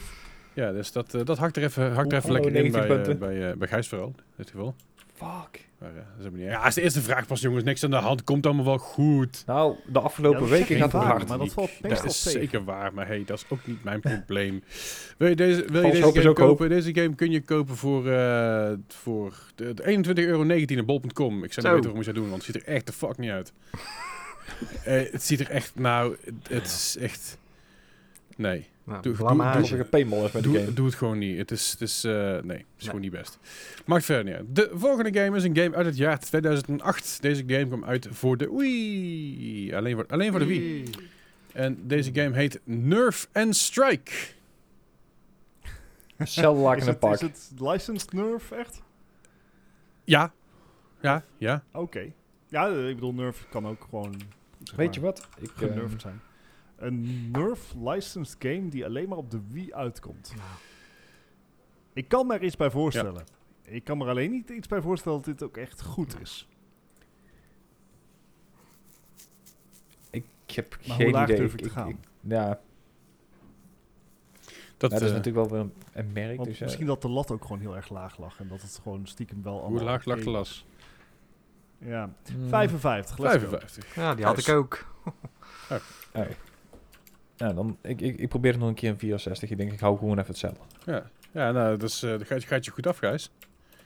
Ja, dus dat, eh, dat hakt er even, hakt er Oeh, even lekker in 90 bij, eh, bij, eh, bij Gijs vooral, in dit geval. Fuck. Maar, ja, dat is ja, is de eerste vraag pas jongens, niks aan de hand, komt allemaal wel goed. Nou, de afgelopen dat weken gaat het hard. Maar dat valt Dat meestal is tegen. zeker waar, maar hey, dat is ook niet mijn probleem. <laughs> Wil je deze, wil je deze game kopen? Deze game kun je kopen voor, eh voor de, de 21,19 euro op bol.com. Ik zou Zo. niet weten hoe je zou doen, want het ziet er echt de fuck niet uit. <laughs> Eh, het ziet er echt, nou, het, is echt... Nee. Nou, Doe- doe- is met de Doe, game. doe het gewoon niet. Het is, het is eh, nee, het is gewoon niet best. Maakt verder niet uit. De volgende game is een game uit het jaar 2008. Deze game kwam uit voor de Wii. Alleen voor, alleen voor de Wii. En deze game heet Nerf and Strike. Zelfde in een het, pak. is het licensed Nerf echt? Ja. Ja, ja. Oké. Ja, eh, ik bedoel, Nerf kan ook gewoon zeg Weet je wat? Ik, eh, genurfd zijn. Een Nerf licensed game die alleen maar op de Wii uitkomt. Nou, Ik kan me er iets bij voorstellen. Ik kan me er alleen niet iets bij voorstellen dat dit ook echt goed is. ik heb Maar hoe geen laag idee. durf ik Ik- te gaan? ik- ja, Dat, dat is eh, natuurlijk wel weer een, een merk. Dus, eh, misschien dat de lat ook gewoon heel erg laag lag. En dat het gewoon stiekem wel hoe allemaal laag lag de las? Ja. Mm, 55, let's go. 55. Ja, die had ik ook. <laughs> hey. Ja, dan, ik, ik, ik probeer het nog een keer een 64. Ik denk, ik hou gewoon even hetzelfde. Ja, ja nou, dat, is, eh, dat gaat, gaat je goed af, Gijs.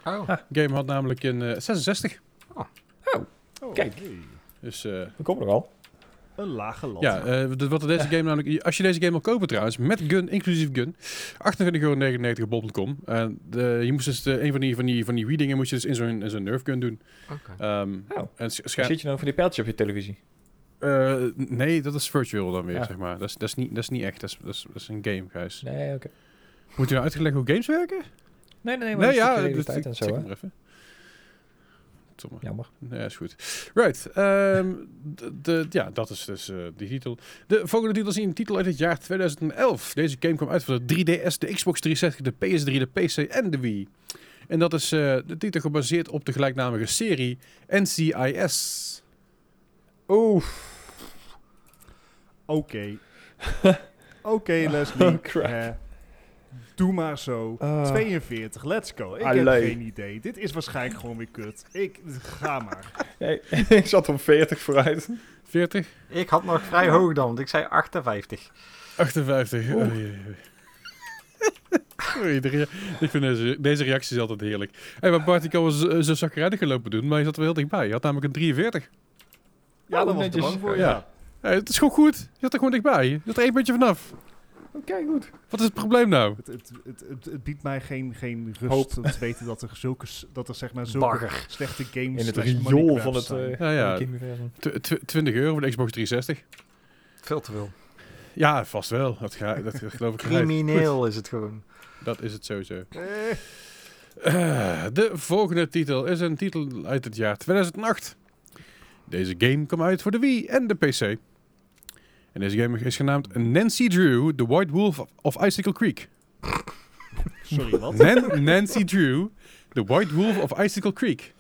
Oh. De game had namelijk een eh, 66. Oh, Kijk. hey. Dus eh, We komen er al. Een lage lat. ja, eh, de- wat er deze game namelijk... Als je deze game wil kopen trouwens, met gun, inclusief gun, 28,99 euro op bol.com. En de, je moest dus de, een van die, van die, van die Wii dingen moest je dus in zo'n zo'n Nerf gun doen. Oké. Ehm, Oh. en Zit je nou voor die pijltjes op je televisie? eh, nee, dat is virtual dan weer, Ja. zeg maar. Dat is, dat, is niet, dat is niet echt, dat is, dat is, dat is een game, Gijs. Nee, oké. Moet je nou uitleggen hoe games werken? Nee, nee, nee, maar ja, de dat- realiteit en zo, Jammer. Ja, is goed. Right. ehm, de, de- ja, dat is dus eh, die titel. De volgende titel is een titel uit het jaar 2011. Deze game kwam uit voor de 3DS, de Xbox 360, de PS3, de PC en de Wii. En dat is eh, de titel gebaseerd op de gelijknamige serie NCIS. Oeh. Oké. <laughs> Oké, Leslie. Oh, crap. Doe maar zo. Ah. 42, let's go. Ik Allee. heb geen idee. Dit is waarschijnlijk gewoon weer kut. Ik, ga maar. Hey, <laughs> ik zat om 40 vooruit. 40? Ik had nog vrij hoog dan, want ik zei 58. 58. Oeh. Oei, ik vind deze, deze reacties altijd heerlijk. Hey, maar Bart, ik kan wel zo, zakkerijdig gelopen doen, maar je zat er wel heel dichtbij. Je had namelijk een 43. Ja, Oh, daar was ik netjes. bang voor. Ja. Ja. Hey, het is gewoon goed. Je zat er gewoon dichtbij. Je zat er één puntje vanaf. Oké, goed. Wat is het probleem nou? Het, het, het, het, het biedt mij geen, geen Hoop. rust om te weten dat er, zulke, dat er zeg maar zulke slechte games In het riool van het eh Ja, ja. van het gameuniversum. Tw- tw- 20 euro voor de Xbox 360. Veel te veel. Ja, vast wel. Dat, ga, dat geloof ik gelijk. Crimineel is het gewoon. Dat is het sowieso. Eh, Eh, de volgende titel is een titel uit het jaar 2008. Deze game kwam uit voor de Wii en de PC. En deze game is genaamd Nancy Drew, The White Wolf of Icicle Creek. sorry, wat? Nan- Nancy Drew, The White Wolf of Icicle Creek.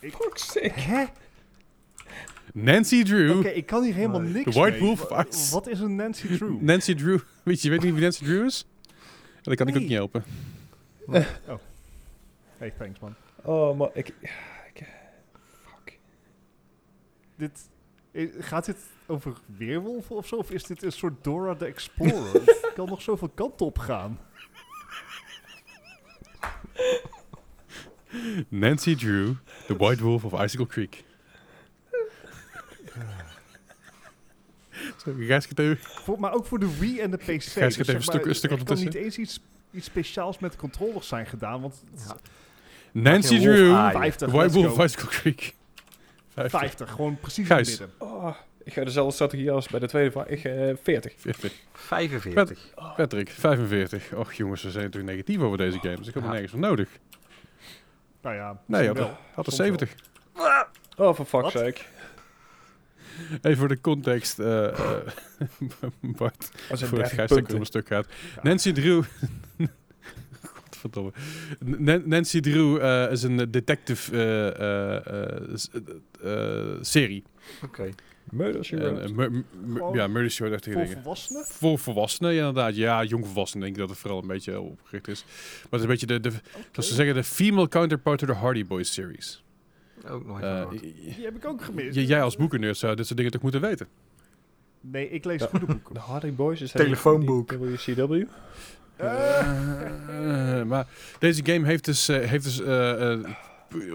Fuck's sake. Hè? Nancy Drew, Oké, ik kan hier helemaal niks The White mee. Wolf of Ice. Wat is een Nancy Drew? Nancy Drew. <laughs> Weet je, je weet niet wie Nancy Drew is? Dat kan ik ook niet helpen. Hey, thanks man. Oh, maar ik... ik fuck. Dit, eh, gaat dit over weerwolven of zo? Of is dit een soort Dora the Explorer? <laughs> Het kan nog zoveel kanten op gaan. Nancy Drew, The White Wolf of Icicle Creek. Zo, Gijs gaat even... Voor, maar ook voor de Wii en de PC. Dus gaat even zeg een stuk- maar, een stuk er kan ondertussen. niet eens iets, iets speciaals met controllers zijn gedaan. Want Ja. Nancy Drew, aaien. The 50, White let's Wolf go. of Icicle Creek. 50. 50, gewoon precies Gijs. in het midden. Oh, ik ga dezelfde strategie als bij de tweede vraag. Ik, eh 40. 40. 45. Patrick, 45. Och jongens, we zijn natuurlijk negatief over deze games. Ik heb er Ja. nergens voor nodig. Nou ja, Nee, misschien had, wel. had er Soms 70. Oh, voor fuck's Wat? sake. Even voor de context, eh, eh, <laughs> Bart, voor het 30 Gijs lekker om punten. een stuk gaat. Ja. Nancy Drew... Godverdomme. N- Nancy Drew eh, is een detective eh, eh, eh, s- eh, eh, serie. Oké. Murder, she wrote. eh, ja, Murder Show, dat Voor dingen. volwassenen? Voor volwassenen, ja, inderdaad. Ja, jong volwassenen denk ik dat het vooral een beetje opgericht is. Maar het is een beetje de, de zoals ze zeggen, de female counterpart to the Hardy Boys series. Ook nog Eh, j- Die heb ik ook gemist. j- jij als boekennerd zou dit soort dingen toch moeten weten? Nee, ik lees Ja. goede boeken. De Hardy Boys is Telefoonboek. WCW. Eh, maar deze game heeft dus, eh, heeft dus eh,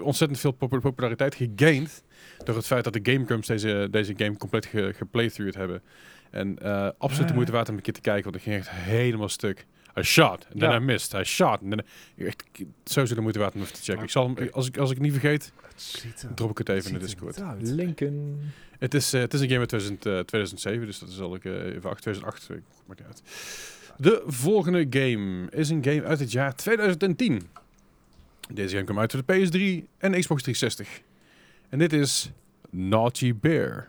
ontzettend veel pop- populariteit gegained. Door het feit dat de Game Grumps deze, deze game compleet ge geplaythroughd hebben. En eh, absoluut de Ah. moeite waard om een keer te kijken, want ik ging echt helemaal stuk. I shot, and then Ja. I missed. I shot, and then I- echt, sowieso de moeite waard om even te checken. Ik zal hem, als ik, als ik het niet vergeet, er, drop ik het even in de Discord. Lincoln. Het is, eh, het is een game uit 2000, eh, 2007, dus dat is al ik, eh, even 8, 2008, eh, maakt niet uit. De volgende game is een game uit het jaar 2010. Deze game kwam uit voor de PS3 en Xbox 360. En dit is Naughty Bear.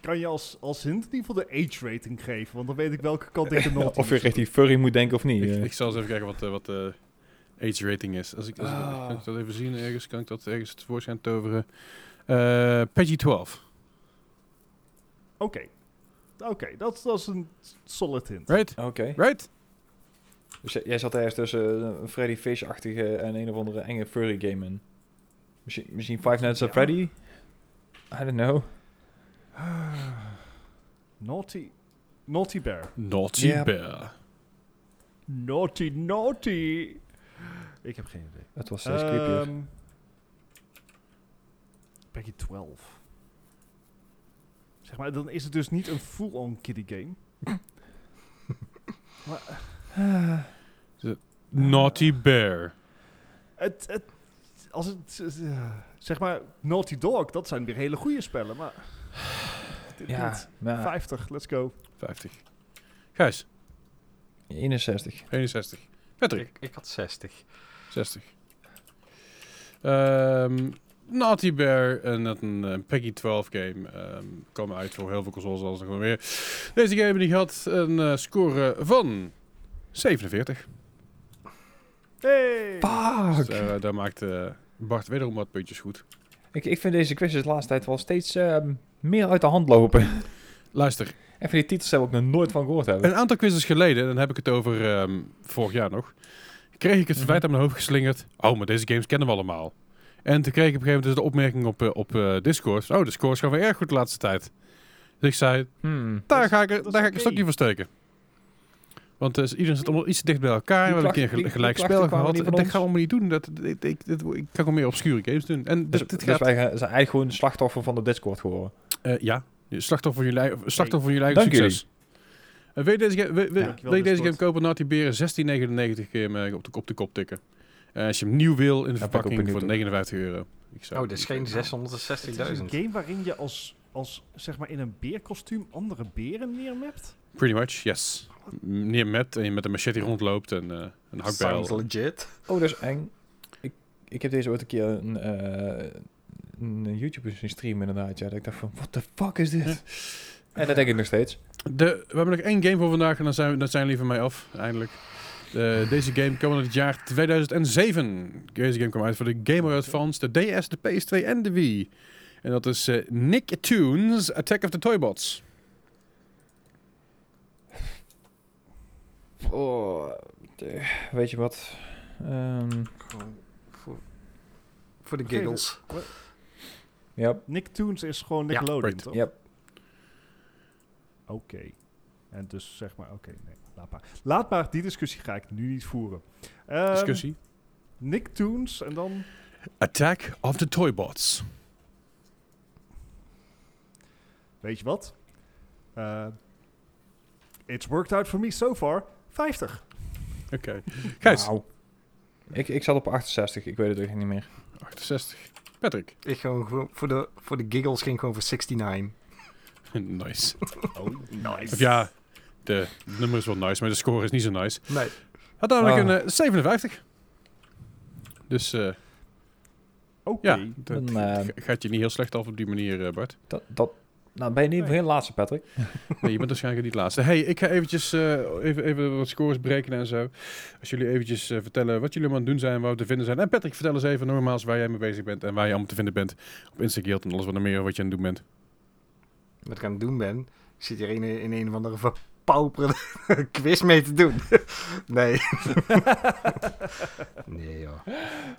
Kan je als, als hint in ieder geval de age rating geven? Want dan weet ik welke kant ik de <laughs> not of je richting furry moet denken of niet. Ik, eh. ik zal eens even kijken wat, eh, wat de age rating is. Als ik, als ik- Ah. kan ik dat even zien ergens? Kan ik dat ergens tevoorschijn toveren? Eh Peggy 12, Oké. Oké, dat, dat is een solid hint. right? Oké. Right? Dus jij- zat ergens tussen een Freddy Fish-achtige en een of andere enge furry game in. Misschien, misschien Five Nights at Ja. Freddy? I don't know. <sighs> Naughty... Naughty Bear. Naughty. Bear. Naughty, naughty. Ik heb geen idee. Het was steeds creepier. Ehm, Peggy 12. Zeg maar, dan is het dus niet een full-on kiddie game. <laughs> maar Naughty Bear. het, het, als het, zeg maar, Naughty Dog, dat zijn weer hele goede spellen, maar... <sighs> dit ja, niet. maar 50, let's go. 50. Gijs, 61. 61. Patrick, Ik, ik had 60. 60. Ehm Naughty Bear en net een eh, Peggy 12 game ehm komen uit voor heel veel consoles als nog wel weer. Deze game die had een eh, score van 47. Hey! Fuck! Dus, eh, daar maakt eh, Bart wederom wat puntjes goed. Ik, ik vind deze quizzes de laatste tijd wel steeds ehm, meer uit de hand lopen. Luister, en van die titels heb ik nog nooit van gehoord hebben. een aantal quizzes geleden, dan heb ik het over ehm, vorig jaar nog, kreeg ik het verwijt aan mijn hoofd geslingerd. Oh, maar deze games kennen we allemaal. En toen kreeg ik op een gegeven moment dus de opmerking op, eh, op eh, Discord. Oh, de scores gaan weer erg goed de laatste tijd. Dus ik zei, Hmm. Daar Dat ga ik, daar dat ga ik een stokje voor steken. Want eh, iedereen zit allemaal iets te dicht bij elkaar. Die We hebben een keer gelijk spel gehad. Dat gaan we allemaal niet doen. Dat, ik, ik, dit, ik kan gewoon meer obscure games doen. En Dus, dit, dit dus gaat... wij zijn eigenlijk gewoon slachtoffer van de Discord geworden. eh, ja, slachtoffer van jullie, eigen- slachtoffer van jullie eigen Dank succes. Eh, wil je deze, wil, wil- wil je deze game kopen? Naughty Beren 16,99 keer op, de, op de kop tikken. Eh, als je hem nieuw wil in de verpakking voor benieuwd 59 euro. Ik zou Oh, dit is geen Het is 660.000. een game waarin je als, als zeg maar in een beerkostuum andere beren neermapt. Pretty much, yes. Neer met en je met een machete rondloopt en eh een hakbijl. Sounds legit. Oh, dat is eng. Ik, ik heb deze ooit een keer een, eh, een YouTube zien streamen inderdaad. Ja, dat ik dacht van, what the fuck is dit? En dat denk ik nog steeds. De, we hebben nog één game voor vandaag en dan zijn, we, dan zijn we liever mee af, eindelijk. Eh, deze game kwam uit het jaar 2007. Deze game kwam uit voor de Game Boy Advance, de DS, de PS2 en de Wii. En dat is eh, Nicktoons Attack of the Toybots. Oh, de- weet je wat? Ehm, Gewoon voor, voor de giggles. ja, Nicktoons is gewoon Ja, Nickelodeon, right. toch? ja. Oké. En dus zeg maar, oké, nee, laat maar. Laat maar, die discussie ga ik nu niet voeren. Ehm, Discussie. Nicktoons en dan... Attack of the Toybots. Weet je wat? Eh, it's worked out for me so far. 50. Oké. <laughs> Gijs, Wauw. Ik, ik zat op 68, ik weet het echt niet meer. 68. Patrick. Ik gewoon, gewoon voor, de, voor de giggles ging ik gewoon voor 69. <laughs> nice. Oh, nice. Of ja, de nummer is wel nice, maar de score is niet zo nice. Nee. Had namelijk Ah. een eh, 57. Dus eh, Oké. ja, dat Dan, eh, ga- gaat je niet heel slecht af op die manier, eh, Bart. Dat, dat, nou, ben je niet Nee. heel laatste, Patrick? <laughs> Nee, je bent waarschijnlijk niet laatste. Hey, ik ga eventjes eh, even, even wat scores berekenen en zo. Als jullie eventjes eh, vertellen wat jullie allemaal aan het doen zijn, waar we te vinden zijn. En Patrick, vertel eens even nogmaals waar jij mee bezig bent en waar je allemaal te vinden bent op Instagram en alles wat er meer wat je aan het doen bent. Wat ik aan het doen ben, ik zit hier in, in een of andere verpauperende <laughs> quiz mee te doen. <laughs> nee. <laughs> nee joh.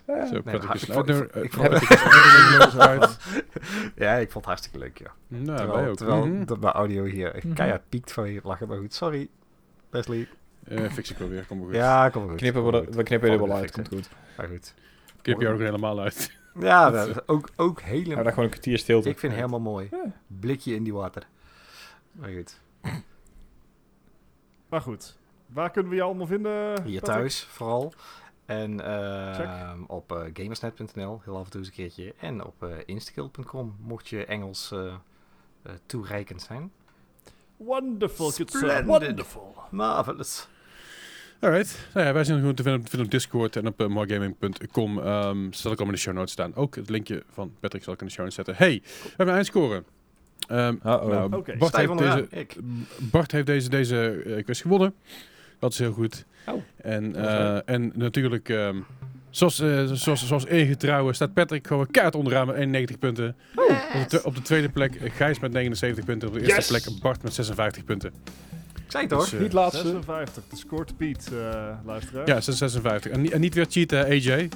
Zo, is ik vond- ik vond- een uitnodiging uit. Ja, ik vond het hartstikke leuk ja. Nou, wij terwijl ook. terwijl Mhm. dat mijn audio hier echt Mhm. keihard piekt van je lachen. Maar goed, sorry. Leslie. Eh, fix ik wel weer, kom maar goed. Ja, kom maar goed. Knippen we, Kom er, maar we knippen er wel we uit, komt goed. Maar goed. Knip je ook helemaal uit. Ja, dat ook, ook Ja, helemaal... dan gewoon een kwartier stilte. ik vind het helemaal mooi. Ja. Blikje in die water. Maar goed. Maar goed. Waar kunnen we jou allemaal vinden? Hier Patrick? thuis vooral. En Check. eh, op eh, gamersnet.nl, heel af en toe eens een keertje. En op instakill.com, mocht je Engels eh, toereikend zijn. Wonderful. Splendid. Wonderful. Marvelous. Alright. Nou ja, wij zijn gewoon te vinden, te vinden op Discord en op uh, moregaming.com. Ehm zal ik allemaal in de show notes staan. Ook het linkje van Patrick zal ik in de show notes zetten. Hey, we hebben een eindscore. Ehm nou, Oké. Bart, heeft deze, Ik. Bart heeft deze, deze eh, quiz gewonnen. Dat is heel goed. Oh. En, eh, en natuurlijk, ehm, zoals, eh, zoals, zoals ingetrouwen, staat Patrick gewoon kaart onderaan met 91 punten. Op, de, op de tweede plek Gijs met 79 punten. Op de eerste Yes! plek Bart met 56 punten. zei het toch? Dus, Niet laatste. 56, de beat, eh luisteraar. ja, 56. En, niet- en niet weer cheaten, AJ.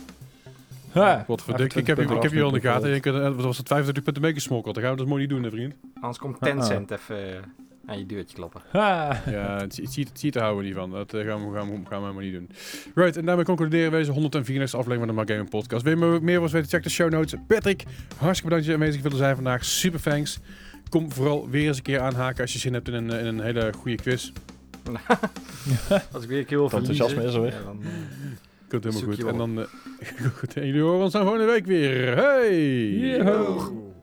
Wat voor dik. Ik heb, ik heb je al in de gaten. Ik, eh, wat was het 25 punten meegesmokkeld. Dan gaan we dat mooi niet doen, hè, vriend. Anders komt <laughs> Ah. Tencent even eh, aan je deurtje kloppen. Ha. Ja, het cheat- cheaten houden we niet van. Dat eh, gaan, we, gaan, we, gaan we helemaal niet doen. Right, en daarmee concluderen we deze 134 aflevering van de Mark Gaming Podcast. Wil je me- meer van ons weten, check de show notes. Patrick, hartstikke bedankt dat je aanwezig wilde zijn vandaag. Super thanks. Kom vooral weer eens een keer aanhaken als je zin hebt in een, in een hele goede quiz. <laughs> Als ik weer een keer wil Het enthousiasme is er weer. ja, dan, Komt helemaal Zoek goed. En dan, eh, <laughs> goed. En jullie horen ons dan volgende week weer. Hey! Yo.